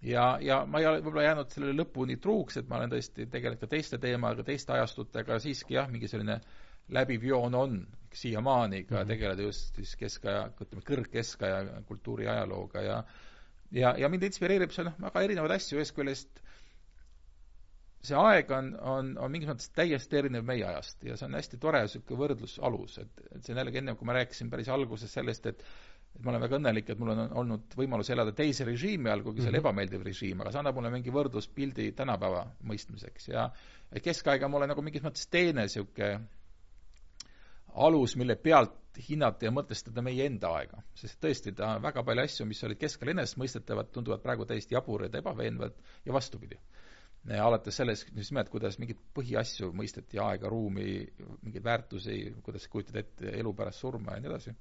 ja, ja ma ei ole võib-olla jäänud sellele lõpuni truuks, et ma olen tõesti tegelenud ka teiste teemadega, teiste ajastutega, siiski jah, mingi selline läbiv joon on siiamaani ka mm -hmm. tegeleda just siis keskaja, ütleme, kõrgkeskaja kultuuri ajalooga ja ja, ja mind inspireerib seal noh, väga erinevaid asju, ühest küljest see aeg on, on, on mingis mõttes täiesti erinev meie ajast ja see on hästi tore niisugune võrdlusalus, et, et see on jällegi enne, kui ma rääkisin päris alguses sellest, et et ma olen väga õnnelik, et mul on olnud võimalus elada teise režiimi all, kuigi see on mm -hmm. ebameeldiv režiim, aga see annab mulle mingi võrdluspildi tänapäeva mõistmiseks ja keskaeg on mulle nagu mingis mõttes teine niisugune alus, mille pealt hinnata ja mõtestada meie enda aega. sest tõesti, ta väga palju asju, mis olid keskel enesestmõistetavad, tunduvad praegu täiesti jaburad ja ebaveenvad ja vastupidi. Alates sellest just nimelt, kuidas mingeid põhiasju mõisteti, aega, ruumi, mingeid väärtusi, kuidas kujutad ette elu pärast surma ja nii edasi.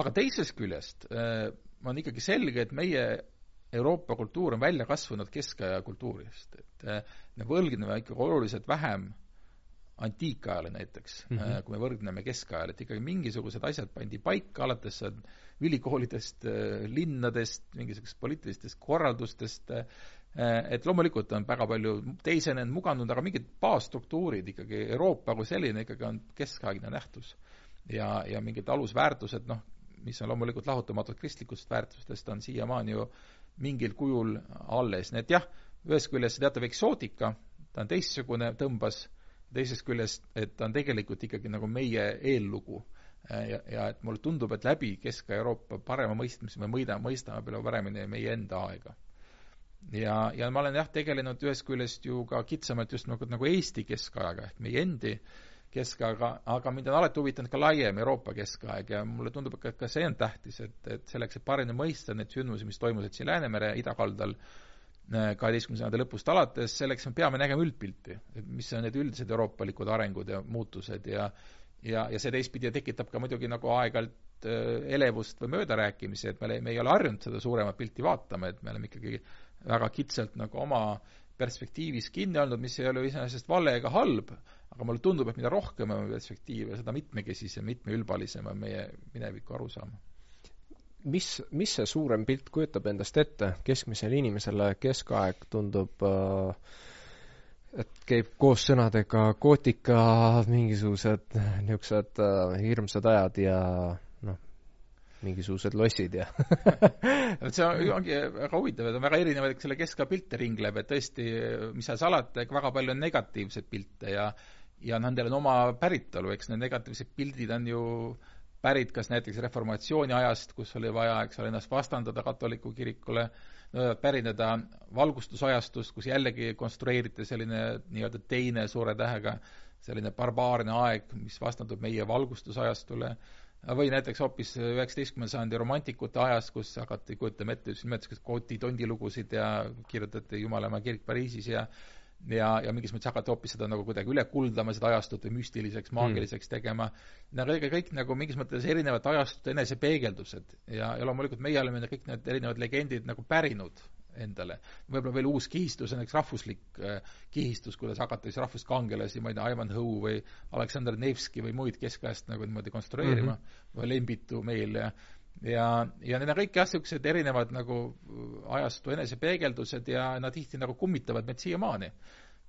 aga teisest küljest äh, on ikkagi selge, et meie Euroopa kultuur on välja kasvanud keskaja kultuurist, et äh, me võlgneme ikkagi oluliselt vähem antiikajale näiteks mm, -hmm. kui me võrdleme keskajal, et ikkagi mingisugused asjad pandi paika, alates ülikoolidest, linnadest, mingisugustest poliitilistest korraldustest, et loomulikult on väga palju teisenenud, muganud, aga mingid baasstruktuurid ikkagi, Euroopa kui selline ikkagi on keskaegne nähtus. ja, ja mingid alusväärtused, noh, mis on loomulikult lahutamatud kristlikust väärtustest, on siiamaani ju mingil kujul alles, nii et jah, ühest küljest teatav eksootika, ta on teistsugune, tõmbas teisest küljest, et ta on tegelikult ikkagi nagu meie eellugu. ja, ja et mulle tundub, et läbi Kesk-Euroopa parema mõistmise me mõida, mõistame palju paremini meie enda aega. Ja, ja ma olen jah, tegelenud ühest küljest ju ka kitsamalt just nagu, nagu Eesti keskajaga ehk meie endi keskaega, aga mind on alati huvitanud ka laiem Euroopa keskaeg ja mulle tundub, et ka see on tähtis, et, et selleks, et paremini mõista neid sündmusi, mis toimusid siin Läänemere idakaldal, kaheteistkümnenda sajandi lõpust alates, selleks me peame nägema üldpilti, et mis on need üldised euroopalikud arengud ja muutused ja ja, ja see teistpidi tekitab ka muidugi nagu aeg-ajalt äh, elevust või möödarääkimisi, et me, me ei ole harjunud seda suuremat pilti vaatama, et me oleme ikkagi väga kitsalt nagu oma perspektiivis kinni olnud, mis ei ole iseenesest vale ega halb, aga mulle tundub, et mida rohkem on perspektiive, seda mitmekesisem, mitmeülbalisem on meie mineviku arusaam. Mis, mis see suurem pilt kujutab endast ette? Keskmisele inimesele, keskaeg tundub äh, et käib koos sõnadega gootika, mingisugused niisugused äh, hirmsad ajad ja mingisugused lossid ja et see on, ongi väga huvitav, et on väga erinevaid selle keskaja pilte ringleb, et tõesti, mis seal salata, väga palju on negatiivseid pilte ja ja nendel on oma päritolu, eks need negatiivsed pildid on ju äh, pärit kas näiteks reformatsiooni ajast, kus oli vaja, eks ole, ennast vastandada katoliku kirikule, võivad pärineda valgustusajastust, kus jällegi konstrueeriti selline nii-öelda teine suure tähega selline barbaarne aeg, mis vastandub meie valgustusajastule, või näiteks hoopis üheksateistkümnenda sajandi romantikute ajast, kus hakati kujutama ette just nimelt niisuguseid Cooti tondilugusid ja kirjutati Jumalamaa kirik Pariisis ja ja, ja mingis mõttes hakati hoopis seda nagu kuidagi üle kuldama, seda ajastut või müstiliseks, maagiliseks mm. tegema, nagu kõik, kõik nagu mingis mõttes erinevate ajastute enesepeegeldused. Ja, ja loomulikult meie oleme kõik need erinevad legendid nagu pärinud endale. võib-olla veel uus kihistus näiteks rahvuslik äh, kihistus, kuidas hakata siis rahvuskangelasi, ma ei tea, Ivan Hõu või Aleksandr Nevski või muid keskajast nagu niimoodi konstrueerima mm, -hmm. või Lembitu meil ja ja, ja need on kõik jah, niisugused erinevad nagu ajastu enesepeegeldused ja nad tihti nagu kummitavad meid siiamaani.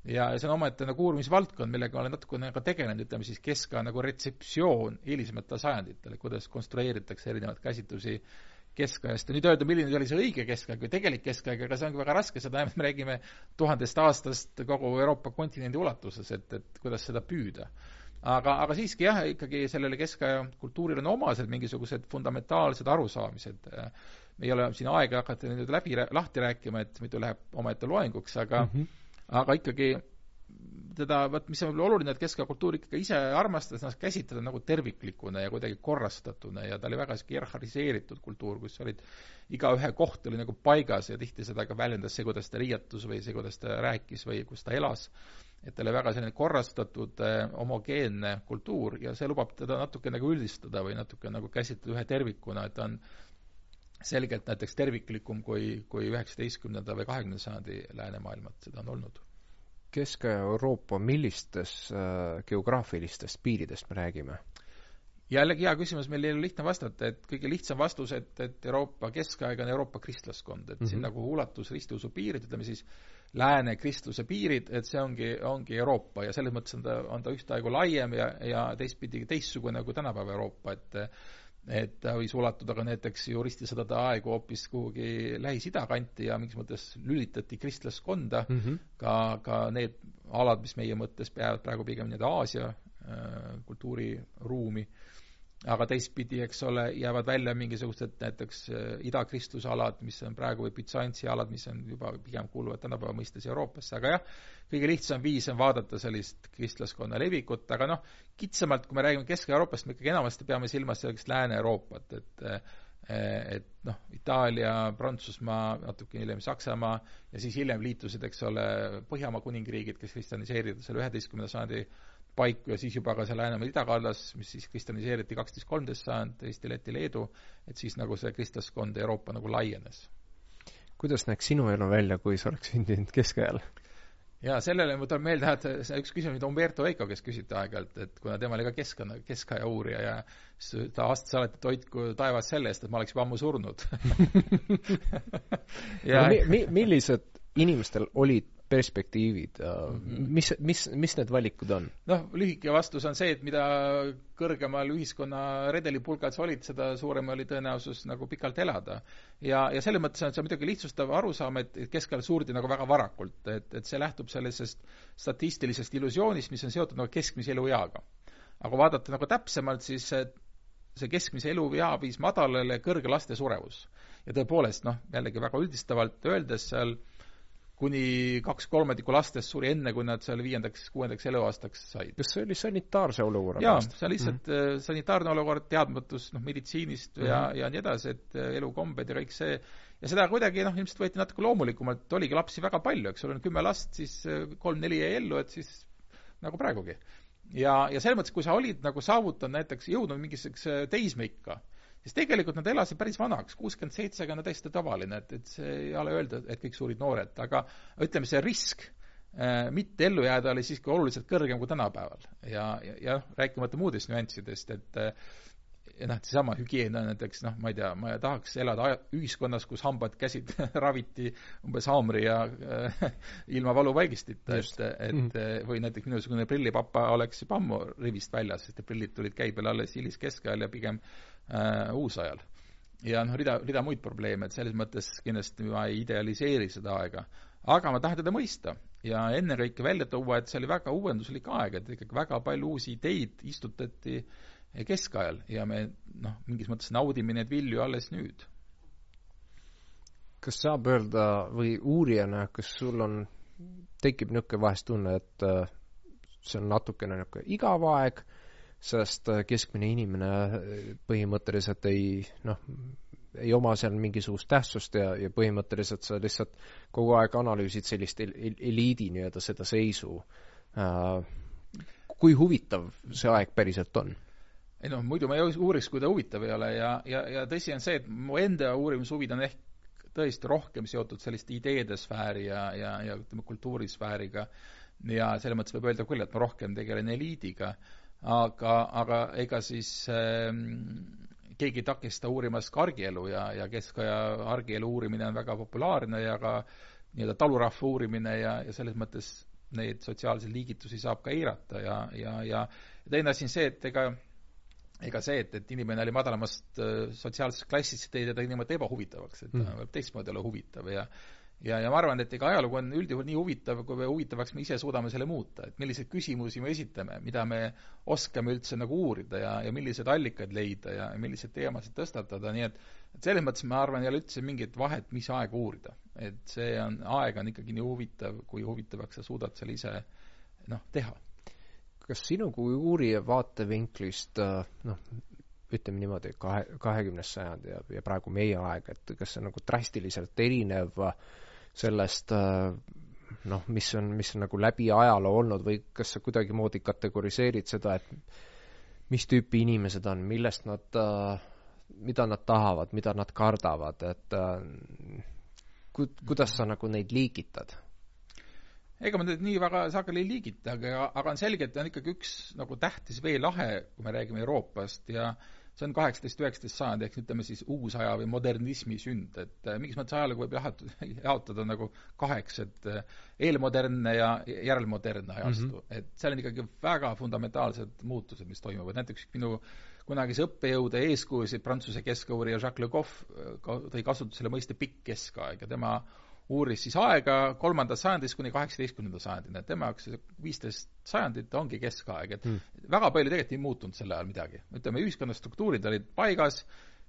ja, ja see on omaette nagu uurimisvaldkond, millega olen natukene ka tegelenud, ütleme siis keskaja nagu retseptsioon hilisematele sajanditele, kuidas konstrueeritakse erinevaid käsitlusi keskajast ja nüüd öelda, milline oli see õige keskaeg või tegelik keskaeg, aga see ongi väga raske, seda me räägime tuhandest aastast kogu Euroopa kontinendi ulatuses, et, et kuidas seda püüda aga, aga siiski jah, ikkagi sellele keskaja kultuurile on omased mingisugused fundamentaalsed arusaamised. me ei ole siin aega hakata nüüd läbi, lahti rääkima, et muidu läheb omaette loenguks, aga mm, -hmm. aga ikkagi teda, vot mis on võib-olla oluline, et keskaja kultuur ikkagi ise armastas ennast käsitleda nagu terviklikuna ja kuidagi korrastatuna ja ta oli väga sihuke hierarhiseeritud kultuur, kus olid, igaühe koht oli nagu paigas ja tihti seda ka väljendas see, kuidas ta riietus või see, kuidas ta rääkis või kus ta elas et tal oli väga selline korrastatud eh, homogeenne kultuur ja see lubab teda natuke nagu üldistada või natuke nagu käsitleda ühe tervikuna, et ta on selgelt näiteks terviklikum kui, kui üheksateistkümnenda või kahekümnenda sajandi läänemaailmad seda on olnud. Kesk-Euroopa, millistes äh, geograafilistest piiridest me räägime? jällegi hea küsimus, ole lihtne vastata, et kõige lihtsam vastus, et, et Euroopa keskaeg on Euroopa kristlaskond, et mm -hmm. mhm. nagu ulatus ristiusu piirid, ütleme siis lääne kristluse piirid, et see ongi, ongi Euroopa ja selles mõttes on ta, on ta ühtaegu laiem ja, ja teistpidi teistsugune kui tänapäeva Euroopa, et et ta võis ulatuda ka näiteks ju ristisõdade aegu hoopis kuhugi Lähis-Ida kanti ja mingis mõttes lülitati kristlaskonda mm, -hmm. ka, ka need alad, mis meie mõttes peavad praegu pigem nii-öelda Aasia äh, kultuuriruumi äh, aga teistpidi, eks ole, jäävad välja mingisugused näiteks äh, idakristuse alad, mis on praegu, või Bütsantsi alad, mis on juba pigem kuuluvad tänapäeva mõistes Euroopasse, aga jah, kõige lihtsam viis on vaadata sellist kristlaskonna levikut, aga noh, kitsamalt, kui me räägime Kesk-Euroopast, me ikkagi enamasti peame silmas sellist Lääne-Euroopat, et äh, et noh, Itaalia, Prantsusmaa, natuke hiljem Saksamaa ja siis hiljem liitusid, eks ole, Põhjamaa kuningriigid, kes kristjaniseerisid selle üheteistkümnenda sajandi paiku ja siis juba ka see Läänemaa idakallas, mis siis kristjaniseeriti kaksteist, kolmteist sajand, Eesti, Läti, Leedu, et siis nagu see kristlaskond Euroopa nagu laienes. kuidas näeks sinu elu välja, kui sa oleks sündinud keskajal? jaa, sellele mul tuleb meelde, et see üks küsimus, mida Umberto Eco käest küsiti aeg-ajalt, et kuna tema oli ka keskkonna, keskaja uurija ja siis ta vastas alati, et hoidku taevas selle eest, et ma oleks juba ammu surnud ja no, mi-, mi-, millised inimestel olid perspektiivid mm, -hmm. mis, mis, mis need valikud on? noh, lühike vastus on see, et mida kõrgemal ühiskonna redelipulgas olid, seda suurem oli tõenäosus nagu pikalt elada. ja, ja selles mõttes on see muidugi lihtsustav arusaam, et, et keskajal surdi nagu väga varakult, et, et see lähtub sellisest statistilisest illusioonist, mis on seotud nagu keskmise elueaga. aga kui vaadata nagu täpsemalt, siis see keskmise eluea viis madalale kõrge laste surevus. ja tõepoolest, noh, jällegi väga üldistavalt öeldes seal kuni kaks kolmandikku lastest suri enne, kui nad seal viiendaks, kuuendaks eluaastaks said. kas see oli sanitaarse olukorra jaa, see on lihtsalt mm -hmm. sanitaarne olukord, teadmatus noh, meditsiinist ja mm, -hmm. ja nii edasi, et äh, elukombed ja kõik see, ja seda kuidagi noh, ilmselt võeti natuke loomulikumalt, oligi lapsi väga palju, eks ole, kümme last, siis äh, kolm-neli jäi ellu, et siis nagu praegugi. ja, ja selles mõttes, kui sa olid nagu saavutanud näiteks, jõudnud mingisuguse teismeikka, siis tegelikult nad elasid päris vanaks, kuuskümmend seitse on täiesti tavaline, et, et see ei ole öelda, et kõik surid noored, aga ütleme, see risk äh, mitte ellu jääda oli siiski oluliselt kõrgem kui tänapäeval. ja, ja, ja rääkimata muudest nüanssidest, et äh, ja noh, seesama hügieen on näiteks noh, ma ei tea, ma tahaks elada ühiskonnas, kus hambad, käsid raviti umbes haamri ja äh, ilma valuvaigistita, et, et mm -hmm. või näiteks minusugune prillipapa oleks juba ammu rivist väljas, sest et prillid tulid käibele alles hiliskeskajal ja pigem äh, uusajal. ja noh, rida, rida muid probleeme, et selles mõttes kindlasti ma ei idealiseeri seda aega. aga ma tahan teda mõista ja ennekõike välja tuua, et see oli väga uuenduslik aeg, et ikkagi väga palju uusi ideid istutati keskajal ja me noh, mingis mõttes naudime neid vilju alles nüüd. kas saab öelda või uurijana, kas sul on, tekib niisugune vahest tunne, et äh, see on natukene niisugune igav aeg, sest keskmine inimene põhimõtteliselt ei noh, ei oma seal mingisugust tähtsust ja, ja põhimõtteliselt sa lihtsalt kogu aeg analüüsid sellist el eliidi nii-öelda seda seisu äh,. kui huvitav see aeg päriselt on? Ei noh, muidu ma ei uuriks, kui ta huvitav ei ole ja, ja, ja tõsi on see, et mu enda uurimishuvid on ehk tõesti rohkem seotud selliste ideede sfääri ja, ja, ja ütleme, kultuurisfääriga ja selles mõttes võib öelda küll, et ma rohkem tegelen eliidiga, aga, aga ega siis äh, keegi ei takista uurimast ka argielu ja, ja keskaja argielu uurimine on väga populaarne ja ka nii-öelda talurahva uurimine ja, ja selles mõttes neid sotsiaalseid liigitusi saab ka eirata ja, ja, ja teine asi on see, et ega ega see, et, et inimene oli madalamast äh, sotsiaalsest klassist, ei teda niimoodi ebahuvitavaks, et ta mm. võib teistmoodi olla huvitav ja ja, ja ma arvan, et ega ajalugu on üldjuhul nii huvitav, kui me huvitavaks me ise suudame selle muuta, et milliseid küsimusi me esitame, mida me oskame üldse nagu uurida ja, ja milliseid allikaid leida ja, ja milliseid teemasid tõstatada, nii et et selles mõttes ma arvan, ei ole üldse mingit vahet, mis aega uurida. et see on, aeg on ikkagi nii huvitav, kui huvitavaks sa suudad selle ise noh, teha. Kas sinu kui uurija vaatevinklist noh, ütleme niimoodi, kahe, kahekümnes sajand ja, ja praegu meie aeg, et kas see nagu drastiliselt erinev äh, sellest äh, noh, mis on, mis on nagu läbi ajaloo olnud või kas sa kuidagimoodi kategoriseerid seda, et mis tüüpi inimesed on, millest nad, äh, mida nad tahavad, mida nad kardavad, et äh, ku-, kuidas sa nagu neid liigitad? Ega ma nüüd nii väga sageli ei liigita, aga, aga on selge, et on ikkagi üks nagu tähtis veelahe, kui me räägime Euroopast ja see on kaheksateist, üheksateist sajand, ehk ütleme siis uusaja või modernismi sünd, et äh, mingis mõttes ajalugu võib jaotada, nagu kaheks, et äh, eelmodernne ja järelmodernne ajastu mm. -hmm. et seal on ikkagi väga fundamentaalsed muutused, mis toimuvad, näiteks minu kunagise õppejõude eeskujusid, Prantsuse keskaurija Jacques Le Goff äh, tõi kasutusele mõiste pikk keskaeg ja tema uuris siis aega kolmandast sajandist kuni kaheksateistkümnenda sajandini, et tema jaoks viisteist sajandit ongi keskaeg, et mm. väga palju tegelikult ei muutunud sel ajal midagi. ütleme, ühiskonna struktuurid olid paigas,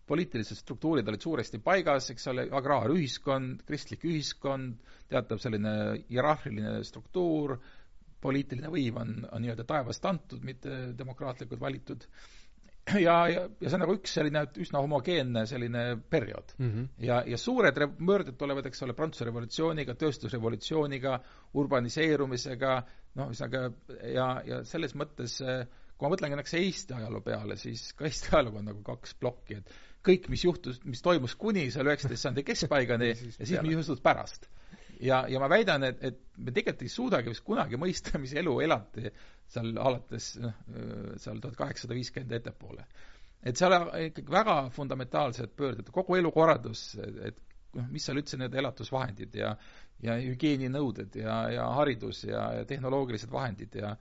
poliitilised struktuurid olid suuresti paigas, eks ole, agraarühiskond, kristlik ühiskond, teatav selline hierarhiline struktuur, poliitiline võim on, on nii-öelda taevast antud, mitte demokraatlikult valitud ja, ja, ja see on nagu üks selline üsna homogeenne selline periood mm. -hmm. ja, ja suured möörded tulevad, eks ole, Prantsuse revolutsiooniga, tööstusrevolutsiooniga, urbaniseerumisega, noh, ühesõnaga ja, ja selles mõttes kui ma mõtlen ka näiteks Eesti ajaloo peale, siis ka Eesti ajalugu on nagu kaks plokki, et kõik, mis juhtus, mis toimus kuni seal üheksateist sajandi keskpaigani ja siis, mis juhtus pärast ja, ja ma väidan, et, et me tegelikult ei suudagi vist kunagi mõista, mis elu elati seal alates noh, seal tuhat kaheksasada viiskümmend ettepoole. et seal ikkagi väga fundamentaalsed pöörded, kogu elukorraldus, et noh, mis seal üldse need elatusvahendid ja ja hügieeninõuded ja, ja haridus ja, ja tehnoloogilised vahendid ja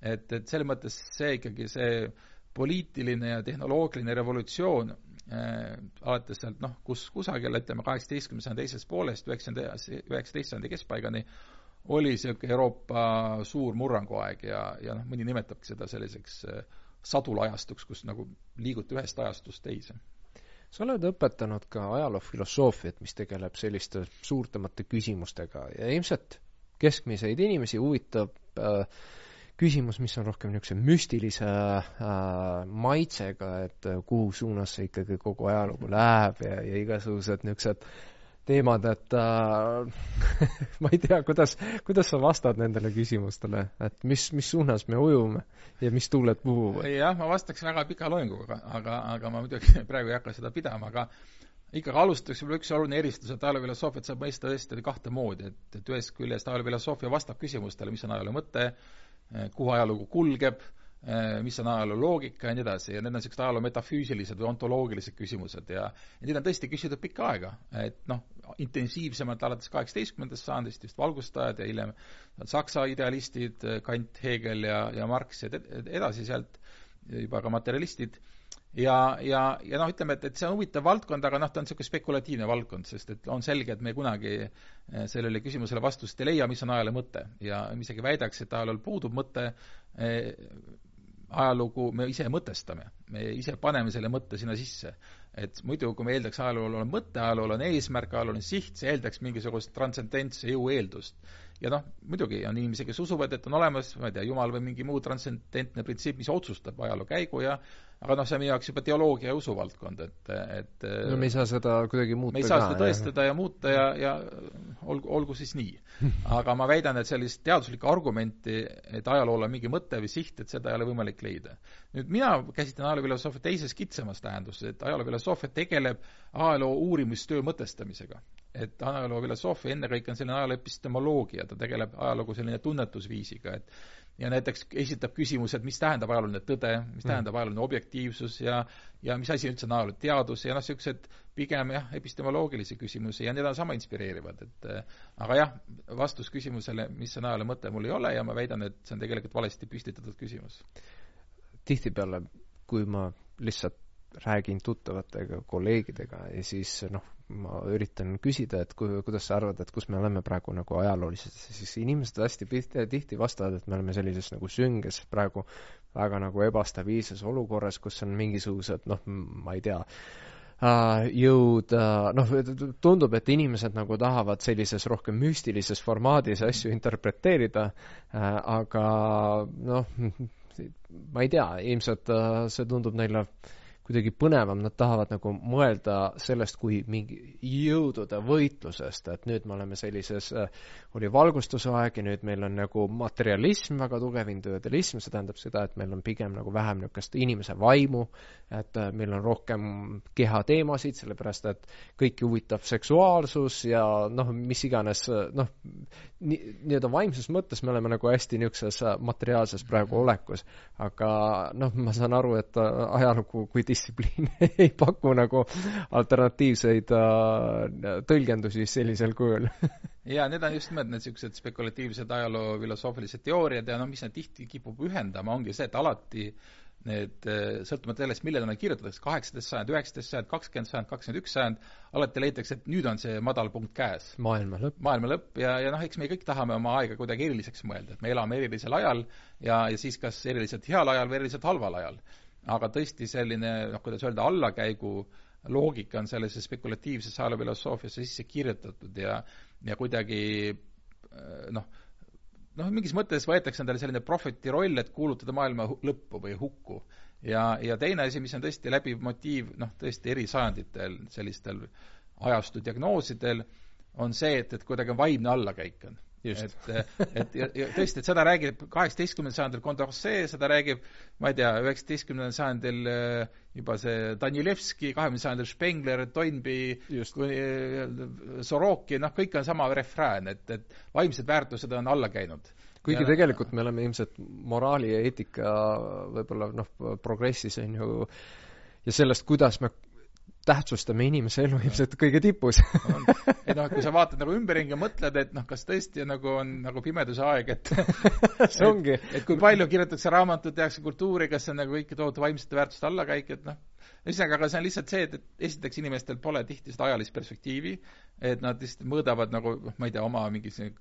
et, et selles mõttes see ikkagi, see poliitiline ja tehnoloogiline revolutsioon alates sealt noh, kus kusagil, ütleme, kaheksateistkümnenda sajandi teisest poolest üheksakümnenda, üheksateist sajandi keskpaigani oli niisugune Euroopa suur murranguaeg ja, ja noh, mõni nimetabki seda selliseks äh, sadulajastuks, kus nagu liiguti ühest ajastust teise. sa oled õpetanud ka ajaloofilosoofiat, mis tegeleb selliste suurtemate küsimustega ja ilmselt keskmiseid inimesi huvitab äh, küsimus, mis on rohkem niisuguse müstilise äh, maitsega, et äh, kuhu suunas see ikkagi kogu ajalugu läheb ja, ja igasugused niisugused teemad, et äh, ma ei tea, kuidas, kuidas sa vastad nendele küsimustele, et mis, mis suunas me ujume ja mis tuuled puhuvad? jah, ma vastaks väga pika loenguga, aga, aga ma muidugi praegu ei hakka seda pidama, aga ikkagi alustuseks võib-olla üks oluline eristus, et ajaloofilosoofiat saab mõista tõesti kahte moodi, et, et ühest küljest ajalofilosoofia vastab küsimustele, mis on ajaloo mõte, kuhu ajalugu kulgeb, eh, mis on ajaloo loogika ja nii edasi. Ja need on niisugused ajaloo metafüüsilised või ontoloogilised küsimused. Ja ja neid on tõesti küsitud pikka aega, et noh, intensiivsemalt alates kaheksateistkümnendast sajandist just valgustajad ja hiljem Saksa idealistid, Kant, Hegel ja, ja Marx ja edasi sealt juba ka materjalistid ja, ja, ja noh, ütleme, et, et see on huvitav valdkond, aga noh, ta on niisugune spekulatiivne valdkond, sest et on selge, et me kunagi eh, sellele küsimusele vastust ei leia, mis on ajaloo mõte. ja ma isegi väidaks, et ajalool puudub mõte, eh, ajalugu me ise mõtestame, me ise paneme selle mõtte sinna sisse. et muidu, kui me eeldaks ajalool on mõte, ajalool on eesmärk, ajalool on siht, see eeldaks mingisugust transcendentse jõu eeldust. ja noh, muidugi on inimesi, kes usuvad, et on olemas, ma ei tea, Jumal või mingi muu transcendentne printsiip, mis otsustab ajaloo käigu ja aga noh, see on minu jaoks juba teoloogia ja usuvaldkond, et, et no me ei saa seda kuidagi muuta me ei saa seda tõestada ja, ja muuta ja, ja olgu, olgu siis nii. aga ma väidan, et sellist teaduslikku argumenti, et ajalool on mingi mõte või siht, et seda ei ole võimalik leida. nüüd mina käsitlen ajaloofilosoofia teises kitsamas tähenduses, et ajaloofilosoofia tegeleb ajaloo uurimistöö mõtestamisega. et ajaloofilosoofia ennekõike on selline ajaloo epistemoloogia, ta tegeleb ajaloo kui selline tunnetusviisiga, et ja näiteks esitab küsimuse, et mis tähendab ajalooline tõde, mis mm. tähendab ajalooline objektiivsus ja ja mis asi üldse on ajaloo teadus ja noh, niisugused pigem jah, epistemoloogilisi küsimusi ja need on sama inspireerivad, et aga jah, vastus küsimusele, mis on ajaloo mõte, mul ei ole ja ma väidan, et see on tegelikult valesti püstitatud küsimus. tihtipeale, kui ma lihtsalt räägin tuttavatega, kolleegidega ja siis noh, ma üritan küsida, et ku-, kuidas sa arvad, et kus me oleme praegu nagu ajalooliselt, siis inimesed hästi tihti, tihti vastavad, et me oleme sellises nagu sünges praegu väga nagu ebastabiilses olukorras, kus on mingisugused noh, ma ei tea, äh, jõud, äh, noh, tundub, et inimesed nagu tahavad sellises rohkem müstilises formaadis asju interpreteerida, äh, aga noh, ma ei tea, ilmselt see tundub neile kuidagi põnevam, nad tahavad nagu mõelda sellest kui mingi jõudude võitlusest, et nüüd me oleme sellises, äh, oli valgustuse aeg ja nüüd meil on nagu materialism väga tugev, individualism, see tähendab seda, et meil on pigem nagu vähem niisugust inimese vaimu, et äh, meil on rohkem kehateemasid, sellepärast et kõiki huvitab seksuaalsus ja noh, mis iganes noh, nii-öelda vaimses mõttes me oleme nagu hästi niisuguses materiaalses praegu olekus, aga noh, ma saan aru, et ajalugu kui dis-, distsipliin ei paku nagu alternatiivseid äh, tõlgendusi sellisel kujul jaa, need on just nimelt need niisugused spekulatiivsed ajaloo filosoofilised teooriad ja noh, mis nad tihti kipub ühendama, ongi see, et alati need, äh, sõltumata sellest, millele nad kirjutatakse, kaheksateist sajand, üheksateist sajand, kakskümmend sajand, kakskümmend üks sajand, alati leitakse, et nüüd on see madalpunkt käes. maailma lõpp. maailma lõpp ja, ja noh, eks me kõik tahame oma aega kuidagi eriliseks mõelda, et me elame erilisel ajal ja, ja siis kas eriliselt heal ajal või eriliselt halval ajal aga tõesti selline noh, kuidas öelda, allakäigu loogika on sellesse spekulatiivsesse ajaloofilosoofiasse sisse kirjutatud ja ja kuidagi äh, noh, noh, mingis mõttes võetakse endale selline prohveti roll, et kuulutada maailma lõppu või hukku. ja, ja teine asi, mis on tõesti läbiv motiiv, noh, tõesti eri sajanditel sellistel ajastu diagnoosidel, on see, et, et kuidagi vaimne allakäik on et, et ja, ja tõesti, et seda räägib kaheksateistkümnendal sajandil Condorcet, seda räägib, ma ei tea, üheksateistkümnendal sajandil äh, juba see Danilevski, kahekümnendal sajandil Spengler, Toynbee, kuni äh, Sorokin, noh, kõik on sama refrään, et, et vaimsed väärtused on alla käinud. Kuigi ja, tegelikult me oleme ilmselt moraali ja eetika võib-olla noh, progressis on ju ja sellest, kuidas me tähtsustame inimese elu ilmselt kõige tipus et noh, kui sa vaatad nagu ümberringi ja mõtled, et noh, kas tõesti nagu on nagu pimeduse aeg, et see ongi. et kui palju kirjutatakse raamatut, tehakse kultuuri, kas see on nagu kõik tohutu vaimsete väärtuste allakäik, et noh, ühesõnaga, aga see on lihtsalt see, et, et esiteks inimestel pole tihti seda ajalist perspektiivi, et nad lihtsalt mõõdavad nagu, noh, ma ei tea, oma mingisuguse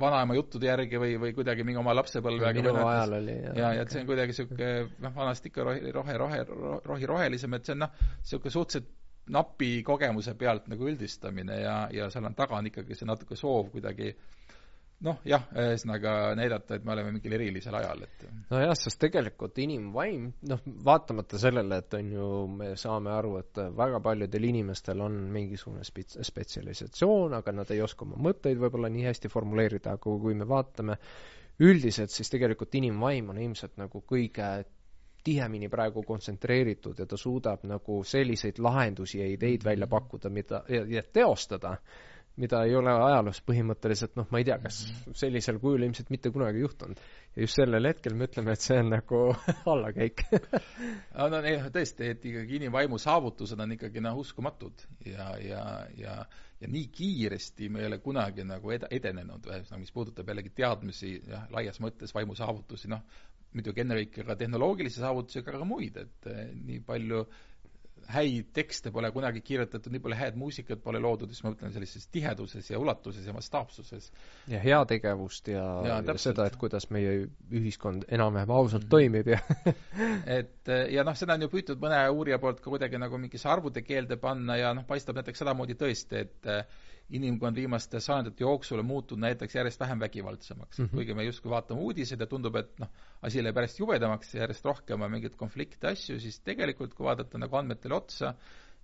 vanaema juttude järgi või, või kuidagi mingi oma lapsepõlvega minu ajal oli, jah. ja, ja et see on kuidagi niisugune noh, vanast ikka rohi, rohe, rohe, rohi rohelisem, et see on noh, niisugune suhteliselt napi kogemuse pealt nagu üldistamine ja, ja seal on taga on ikkagi see natuke soov kuidagi noh, jah, ühesõnaga näidata, et me oleme mingil erilisel ajal, et nojah, sest tegelikult inimvaim, noh, vaatamata sellele, et on ju, me saame aru, et väga paljudel inimestel on mingisugune spets-, spetsialisatsioon, aga nad ei oska oma mõtteid võib-olla nii hästi formuleerida, aga kui me vaatame üldiselt, siis tegelikult inimvaim on ilmselt nagu kõige tihemini praegu kontsentreeritud ja ta suudab nagu selliseid lahendusi ja ideid välja mhm. pakkuda, mida, ja, teostada, mida ei ole ajaloos põhimõtteliselt noh, ma ei tea, kas mhm. sellisel kujul ilmselt mitte kunagi juhtunud. ja just sellel hetkel me ütleme, et see on nagu allakäik no ei, tõesti, et ikkagi inimvaimu saavutused on ikkagi noh, uskumatud ja, ja, ja ja nii kiiresti me ei ole kunagi nagu ed-, edenenud, ühesõnaga mis puudutab jällegi teadmisi jah, laias mõttes vaimu saavutusi, noh, muidugi ennekõike ka tehnoloogilisi saavutusi, aga ka muid, et eh, nii palju häid tekste pole kunagi kirjutatud, nii palju head muusikat pole loodud, siis ma mõtlen sellises tiheduses ja ulatuses ja mastaapsuses. ja heategevust ja, ja, ja seda, et kuidas meie ühiskond enam-vähem ausalt mm -hmm. toimib ja et eh, ja noh, seda on ju püütud mõne uurija poolt ka kuidagi nagu mingisse arvude keelde panna ja noh, paistab näiteks sedamoodi tõesti, et eh, inimkond viimaste sajandite jooksul on muutunud näiteks järjest vähem vägivaldsemaks mm. -hmm. kuigi me justkui vaatame uudiseid ja tundub, et noh, asi läheb järjest jubedamaks ja järjest rohkem on mingeid konflikte, asju, siis tegelikult, kui vaadata nagu andmetele otsa,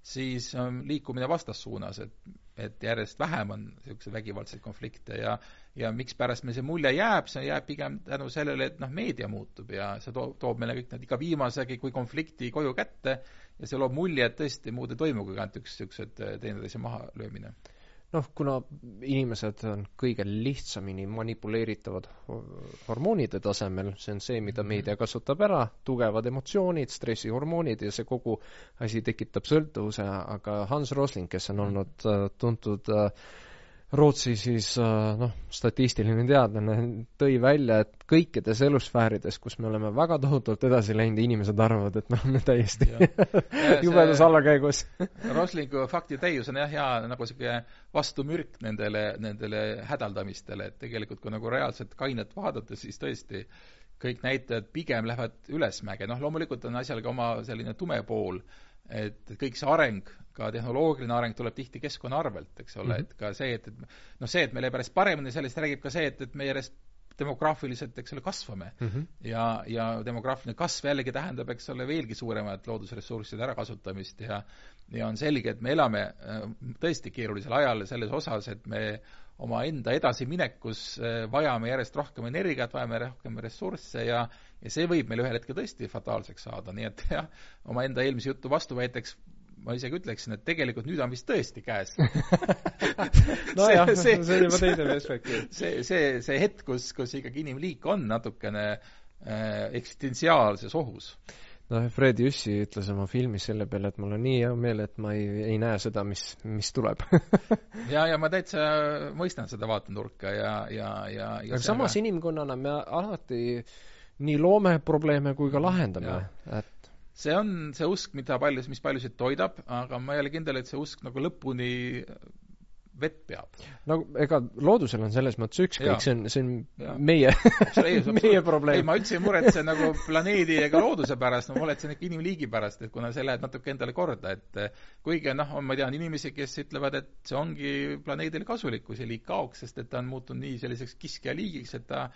siis on liikumine vastassuunas, et, et järjest vähem on niisuguseid vägivaldseid konflikte ja ja mikspärast meil see mulje jääb, see jääb pigem tänu sellele, et noh, meedia muutub ja see toob, toob meile kõik need iga viimasegi kui konflikti koju kätte ja see loob mulje, et tõesti muud ei toimugi, ainult üks niisugused teineteise mahalöömine noh, kuna inimesed on kõige lihtsamini manipuleeritavad hormoonide tasemel, see on see, mida meedia mhm. kasutab ära, tugevad emotsioonid, stressihormoonid ja see kogu asi tekitab sõltuvuse, aga Hans Rosling, kes on olnud äh, tuntud äh, Rootsi siis äh, noh, statistiline teadlane tõi välja, et kõikides elusfäärides, kus me oleme väga tohutult edasi läinud, inimesed arvavad, et me oleme täiesti jubedas allakäigus. Roslingu faktitäius on jah, hea nagu niisugune vastumürk nendele, nendele hädaldamistele, et tegelikult kui nagu reaalselt kainet vaadata, siis tõesti kõik näitajad pigem lähevad ülesmäge, noh loomulikult on asjal ka oma selline tume pool, et kõik see areng, ka tehnoloogiline areng tuleb tihti keskkonna arvelt, eks ole mm, -hmm. et ka see, et, et noh, see, et meil läheb järjest paremini, sellest räägib ka see, et, et me järjest demograafiliselt, eks ole, kasvame mm. -hmm. ja, ja demograafiline kasv jällegi tähendab, eks ole, veelgi suuremat loodusressursside ärakasutamist ja ja on selge, et me elame äh, tõesti keerulisel ajal selles osas, et me omaenda edasiminekus äh, vajame järjest rohkem energiat, vajame rohkem ressursse ja ja see võib meil ühel hetkel tõesti fataalseks saada, nii et jah, omaenda eelmise jutu vastuväiteks ma isegi ütleksin, et tegelikult nüüd on vist tõesti käes nojah, see, see on juba teine perspektiiv. see, see, see hetk, kus, kus ikkagi inimliik on natukene äh, eksistentsiaalses ohus noh, Fred Jüssi ütles oma filmis selle peale, et mul on nii hea meel, et ma ei, ei näe seda, mis, mis tuleb. Ja, ja ma täitsa mõistan seda vaatenurka ja, ja, ja, ja aga samas ka... inimkonnana me alati nii loome probleeme kui ka lahendame, et see on see usk, mida paljus, mis paljusid toidab, aga ma ei ole kindel, et see usk nagu lõpuni vett peab. no ega loodusel on selles mõttes ükskõik, see on, see on ja. meie meie probleem. ei, ma üldse ei muretse nagu planeedi ega looduse pärast, ma muretsen ikka inimliigi pärast, et kuna see läheb natuke endale korda, et kuigi noh, ma tean inimesi, kes ütlevad, et see ongi planeedile kasulik, kui see liik kaoks, sest et ta on muutunud nii selliseks kiskjaliigiks, et ta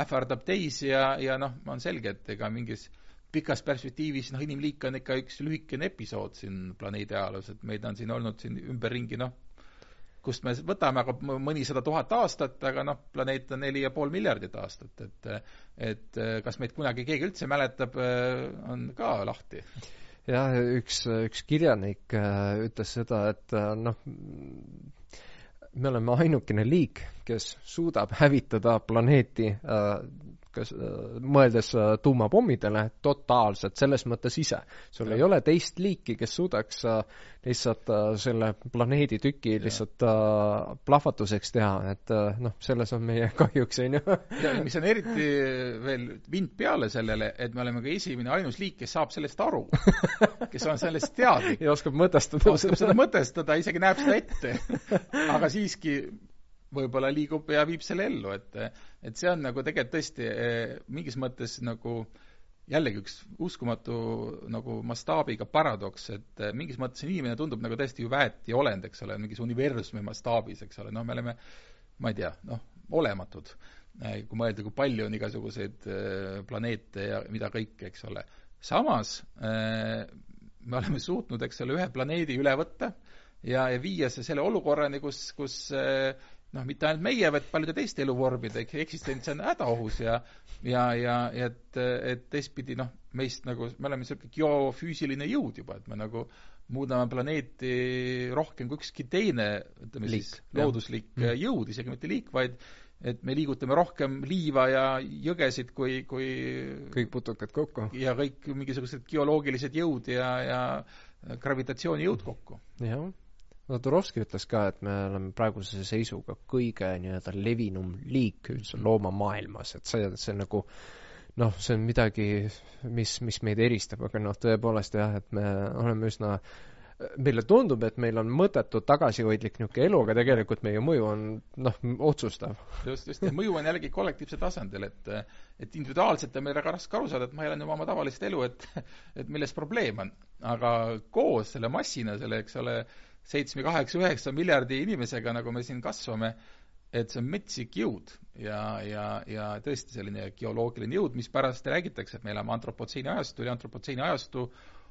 ähvardab teisi ja, ja noh, on selge, et ega mingis pikas perspektiivis noh, inimliik on ikka üks lühikene episood siin planeedi ajaloos, et meid on siin olnud siin ümberringi noh, kust me võtame aga mõnisada tuhat aastat, aga noh, planeet on neli ja pool miljardit aastat, et et kas meid kunagi keegi üldse mäletab, on ka lahti. jah, üks, üks kirjanik äh, ütles seda, et äh, noh, me oleme ainukene liik, kes suudab hävitada planeeti äh, kas äh, mõeldes äh, tuumapommidele, totaalselt, selles mõttes ise. sul ja. ei ole teist liiki, kes suudaks äh, lihtsalt selle planeedi tüki ja. lihtsalt plahvatuseks teha, et noh, selles on meie kahjuks, on ju. ja mis on eriti veel vind peale sellele, et me oleme ka esimene ainus liik, kes saab sellest aru. kes on sellest teadlik. ja oskab mõtestada. oskab seda mõtestada, isegi näeb seda ette. aga siiski võib-olla liigub ja viib selle ellu, et et see on nagu tegelikult tõesti eh, mingis mõttes nagu jällegi üks uskumatu nagu mastaabiga paradoks, et eh, mingis mõttes inimene tundub nagu täiesti ju väetiolend, eks ole, mingis universumi mastaabis, eks ole, noh, me oleme, ma ei tea, noh, olematud. Eh, kui mõelda, kui palju on igasuguseid planeete ja mida kõike, eks ole. samas me oleme suutnud, eks ole, ühe planeedi üle võtta ja, ja viia see selle olukorrani, kus, kus noh, mitte ainult meie, vaid paljude teiste eluvormide eksistents on hädaohus ja ja, ja, ja et, et teistpidi noh, meist nagu, me oleme niisugune geofüüsiline jõud juba, et me nagu muudame planeeti rohkem kui ükski teine, ütleme liik, siis looduslik jah. Mm. jõud, isegi mitte liik, vaid et me liigutame rohkem liiva ja jõgesid kui, kui kõik putukad kokku. ja kõik mingisugused geoloogilised jõud ja, ja gravitatsioonijõud kokku. jah Turovski ütles ka, et me oleme praeguse seisuga kõige nii-öelda levinum liik üldse loomamaailmas, et see, see nagu noh, see on midagi, mis, mis meid eristab, aga noh, tõepoolest jah, et me oleme üsna meile tundub, et meil on mõttetu tagasihoidlik niisugune elu, aga tegelikult meie mõju on noh, otsustav. just, just, ja mõju on jällegi kollektiivsel tasandil, et et individuaalselt on meil väga raske aru saada, et ma elan juba oma tavalist elu, et et milles probleem on. aga koos selle massina, selle, eks ole, seitsme, kaheksa, üheksa miljardi inimesega, nagu me siin kasvame, et see on metsik jõud ja, ja, ja tõesti selline geoloogiline jõud, mispärast räägitakse, et me elame antropotseeni ajastul ja antropotseeni ajastu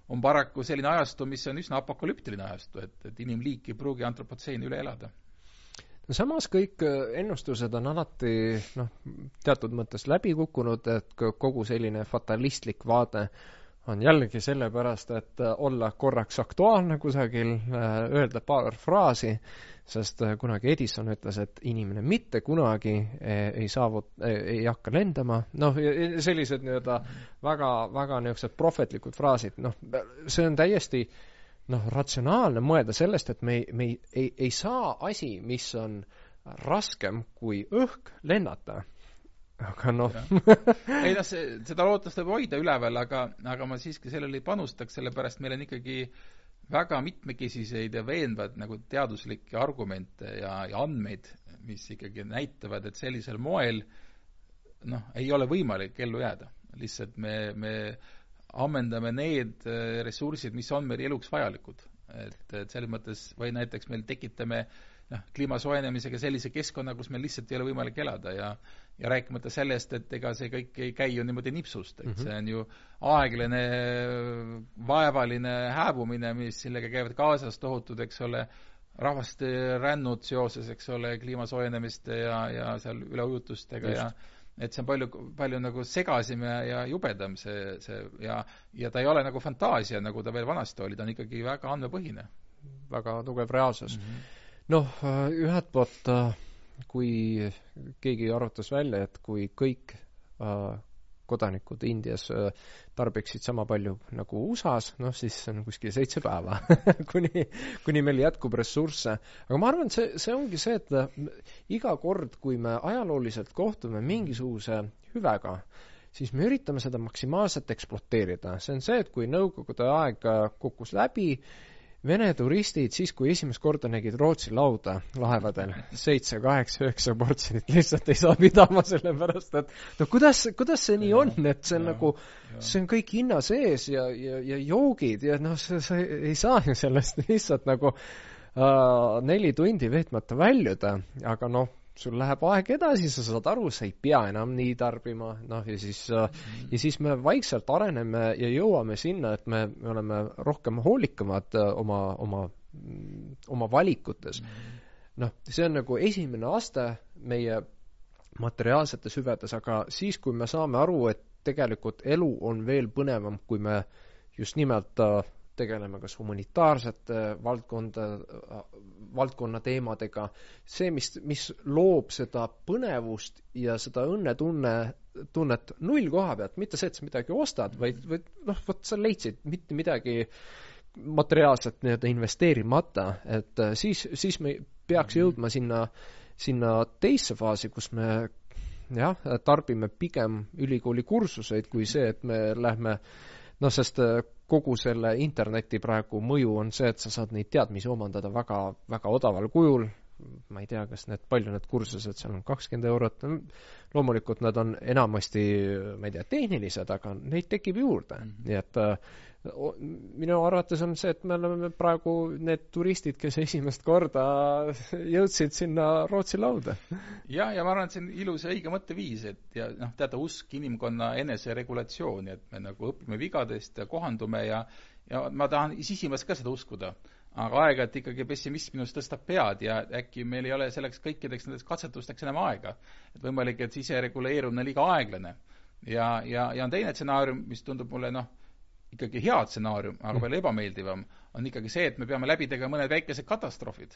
on paraku selline ajastu, mis on üsna apokalüptiline ajastu, et, et inimliik ei pruugi antropotseeni üle elada. No samas kõik äh, ennustused on alati noh, teatud mõttes läbi kukkunud, et kogu selline fatalistlik vaade on jällegi sellepärast, et äh, olla korraks aktuaalne kusagil, äh, öelda paar fraasi, sest kunagi Edison ütles, et inimene mitte kunagi ei saavut-, ei hakka lendama, noh, sellised nii-öelda väga, väga niisugused prohvetlikud fraasid, noh, see on täiesti äh, noh, ratsionaalne mõelda sellest, et me ei, me ei, ei, ei saa asi, mis on raskem kui õhk, lennata. Aga noh ei noh, see, seda lootust võib hoida üleval, aga, aga ma siiski sellele ei panustaks, sellepärast meil on ikkagi väga mitmekesiseid ja veenvad nagu teaduslikke argumente ja, ja andmeid, mis ikkagi näitavad, et sellisel moel noh, ei ole võimalik ellu jääda. lihtsalt me, me ammendame need äh, ressursid, mis on meil eluks vajalikud. et, et selles mõttes, või näiteks meil tekitame noh, kliima soojenemisega sellise keskkonna, kus meil lihtsalt ei ole võimalik elada ja ja rääkimata sellest, et ega see kõik ei käi ju niimoodi nipsust, et mm -hmm. see on ju aeglane, vaevaline hääbumine, mis sellega käivad kaasas tohutud, eks ole, rahvaste rännud seoses, eks ole, kliima soojenemiste ja, ja seal üleujutustega Just. ja et see on palju, palju nagu segasem ja, ja jubedam, see, see ja, ja ta ei ole nagu fantaasia, nagu ta veel vanasti oli, ta on ikkagi väga andmepõhine. väga tugev reaalsus mm -hmm.. noh, ühelt poolt kui keegi arvutas välja, et kui kõik äh, kodanikud Indias äh, tarbiksid sama palju nagu USA-s, noh siis see on kuskil seitse päeva kuni, kuni meil jätkub ressursse. aga ma arvan, et see, see ongi see, et äh, iga kord, kui me ajalooliselt kohtume mingisuguse hüvega, siis me üritame seda maksimaalselt ekspluateerida. see on see, et kui Nõukogude aeg kukkus läbi, Vene turistid siis, kui esimest korda nägid Rootsi lauda laevadel, seitse, kaheksa, üheksa portsjonit lihtsalt ei saa pidama, sellepärast et no kuidas, kuidas see nii on, et see on ja, nagu, see on kõik hinna sees ja, ja, ja joogid ja noh, sa, sa ei saa ju sellest lihtsalt nagu uh, neli tundi veetmata väljuda, aga noh, sul läheb aeg edasi, sa saad aru, sa ei pea enam nii tarbima, noh ja siis mm, -hmm. ja siis me vaikselt areneme ja jõuame sinna, et me, me oleme rohkem hoolikamad äh, oma, oma, oma valikutes. -hmm. noh, see on nagu esimene aste meie materiaalsetes hüvedes, aga siis, kui me saame aru, et tegelikult elu on veel põnevam, kui me just nimelt uh, tegeleme kas humanitaarsete valdkonda, valdkonna teemadega, see, mis, mis loob seda põnevust ja seda õnnetunne, tunnet null koha pealt, mitte see, et sa midagi ostad, vaid, vaid noh, vot sa leidsid mitte midagi materiaalset nii-öelda investeerimata, et äh, siis, siis me peaks mhm. jõudma sinna, sinna teisse faasi, kus me jah, tarbime pigem ülikooli kursuseid kui see, et me lähme noh, sest äh, kogu selle interneti praegu mõju on see, et sa saad neid teadmisi omandada väga, väga odaval kujul, ma ei tea, kas need, palju need kursused seal on, kakskümmend eurot, loomulikult nad on enamasti, ma ei tea, tehnilised, aga neid tekib juurde mm, -hmm. nii et äh, minu arvates on see, et me oleme praegu need turistid, kes esimest korda jõudsid sinna Rootsi lauda. jah, ja ma arvan, et see on ilus ja õige mõtteviis, et ja noh, teate, usk inimkonna eneseregulatsiooni, et me nagu õpime vigadest ja kohandume ja ja ma tahan sisimas ka seda uskuda. Aga aeg-ajalt ikkagi pessimism minus tõstab pead ja äkki meil ei ole selleks kõikideks nendeks katsetusteks enam aega. et võimalik, et sisereguleerumine on liiga aeglane. ja, ja, ja on teine stsenaarium, mis tundub mulle noh, ikkagi hea stsenaarium, aga palju ebameeldivam, on ikkagi see, et me peame läbi tegema mõned väikesed katastroofid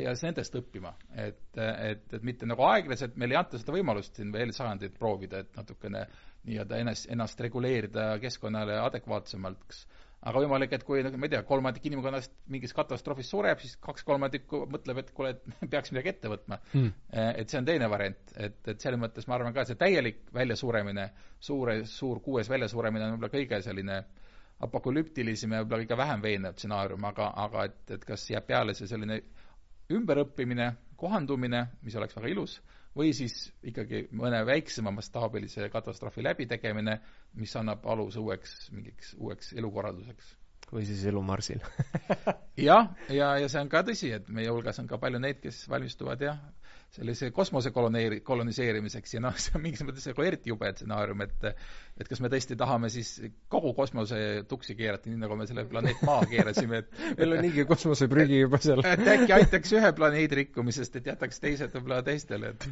ja siis nendest õppima. et, et, et mitte nagu aeglaselt, meil ei anta seda võimalust siin veel sajandit proovida, et natukene nii-öelda ennast, ennast reguleerida keskkonnale adekvaatsemaks aga võimalik, et kui, ma ei tea, kolmandik inimkonnast mingis katastroofis sureb, siis kaks kolmandikku mõtleb, et kuule, et peaks midagi ette võtma. Hmm.. et see on teine variant, et, et selles mõttes ma arvan ka, see täielik väljasuremine, suure, suur kuues väljasuremine on võib-olla kõige selline apokalüptilisem ja võib-olla kõige vähem veenev stsenaarium, aga, aga et, et kas jääb peale see selline ümberõppimine, kohandumine, mis oleks väga ilus, või siis ikkagi mõne väiksema mastaabilise katastroofi läbitegemine, mis annab aluse uueks, mingiks uueks elukorralduseks. või siis elu Marsil jah, ja, ja see on ka tõsi, et meie hulgas on ka palju neid, kes valmistuvad jah, sellise kosmose koloneeri-, koloniseerimiseks ja noh, see on mingis mõttes nagu eriti jube stsenaarium, et et kas me tõesti tahame siis kogu kosmose tuksi keerata, nii nagu me selle planeet Maa keerasime, et meil on niigi kosmoseprügi juba seal. et äkki aitaks ühe planeedi rikkumisest, et jätaks teised võib-olla teistele, et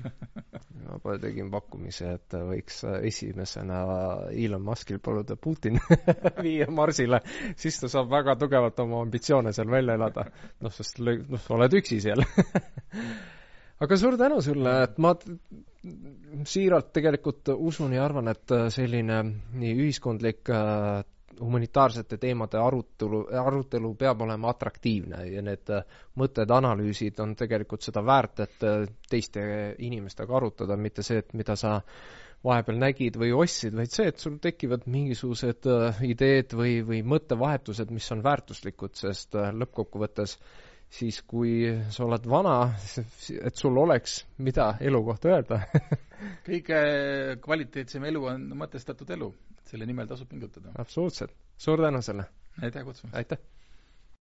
ma tegin pakkumise, et võiks esimesena Elon Muskil paluda Putin viia Marsile, siis ta saab väga tugevalt oma ambitsioone seal välja elada. noh, sest noh, oled üksi seal aga suur tänu sulle, et ma siiralt tegelikult usun ja arvan, et selline nii ühiskondlik äh, humanitaarsete teemade arutelu, arutelu peab olema atraktiivne ja need mõtted, analüüsid on tegelikult seda väärt, et teiste inimestega arutada, mitte see, et mida sa vahepeal nägid või ostsid, vaid see, et sul tekivad mingisugused äh, ideed või, või mõttevahetused, mis on väärtuslikud, sest äh, lõppkokkuvõttes äh, siis kui sa oled vana, et sul oleks, mida elu kohta öelda kõige kvaliteetsem elu on mõtestatud elu, selle nimel tasub pingutada. absoluutselt, suur tänu selle! aitäh kutsumast! aitäh!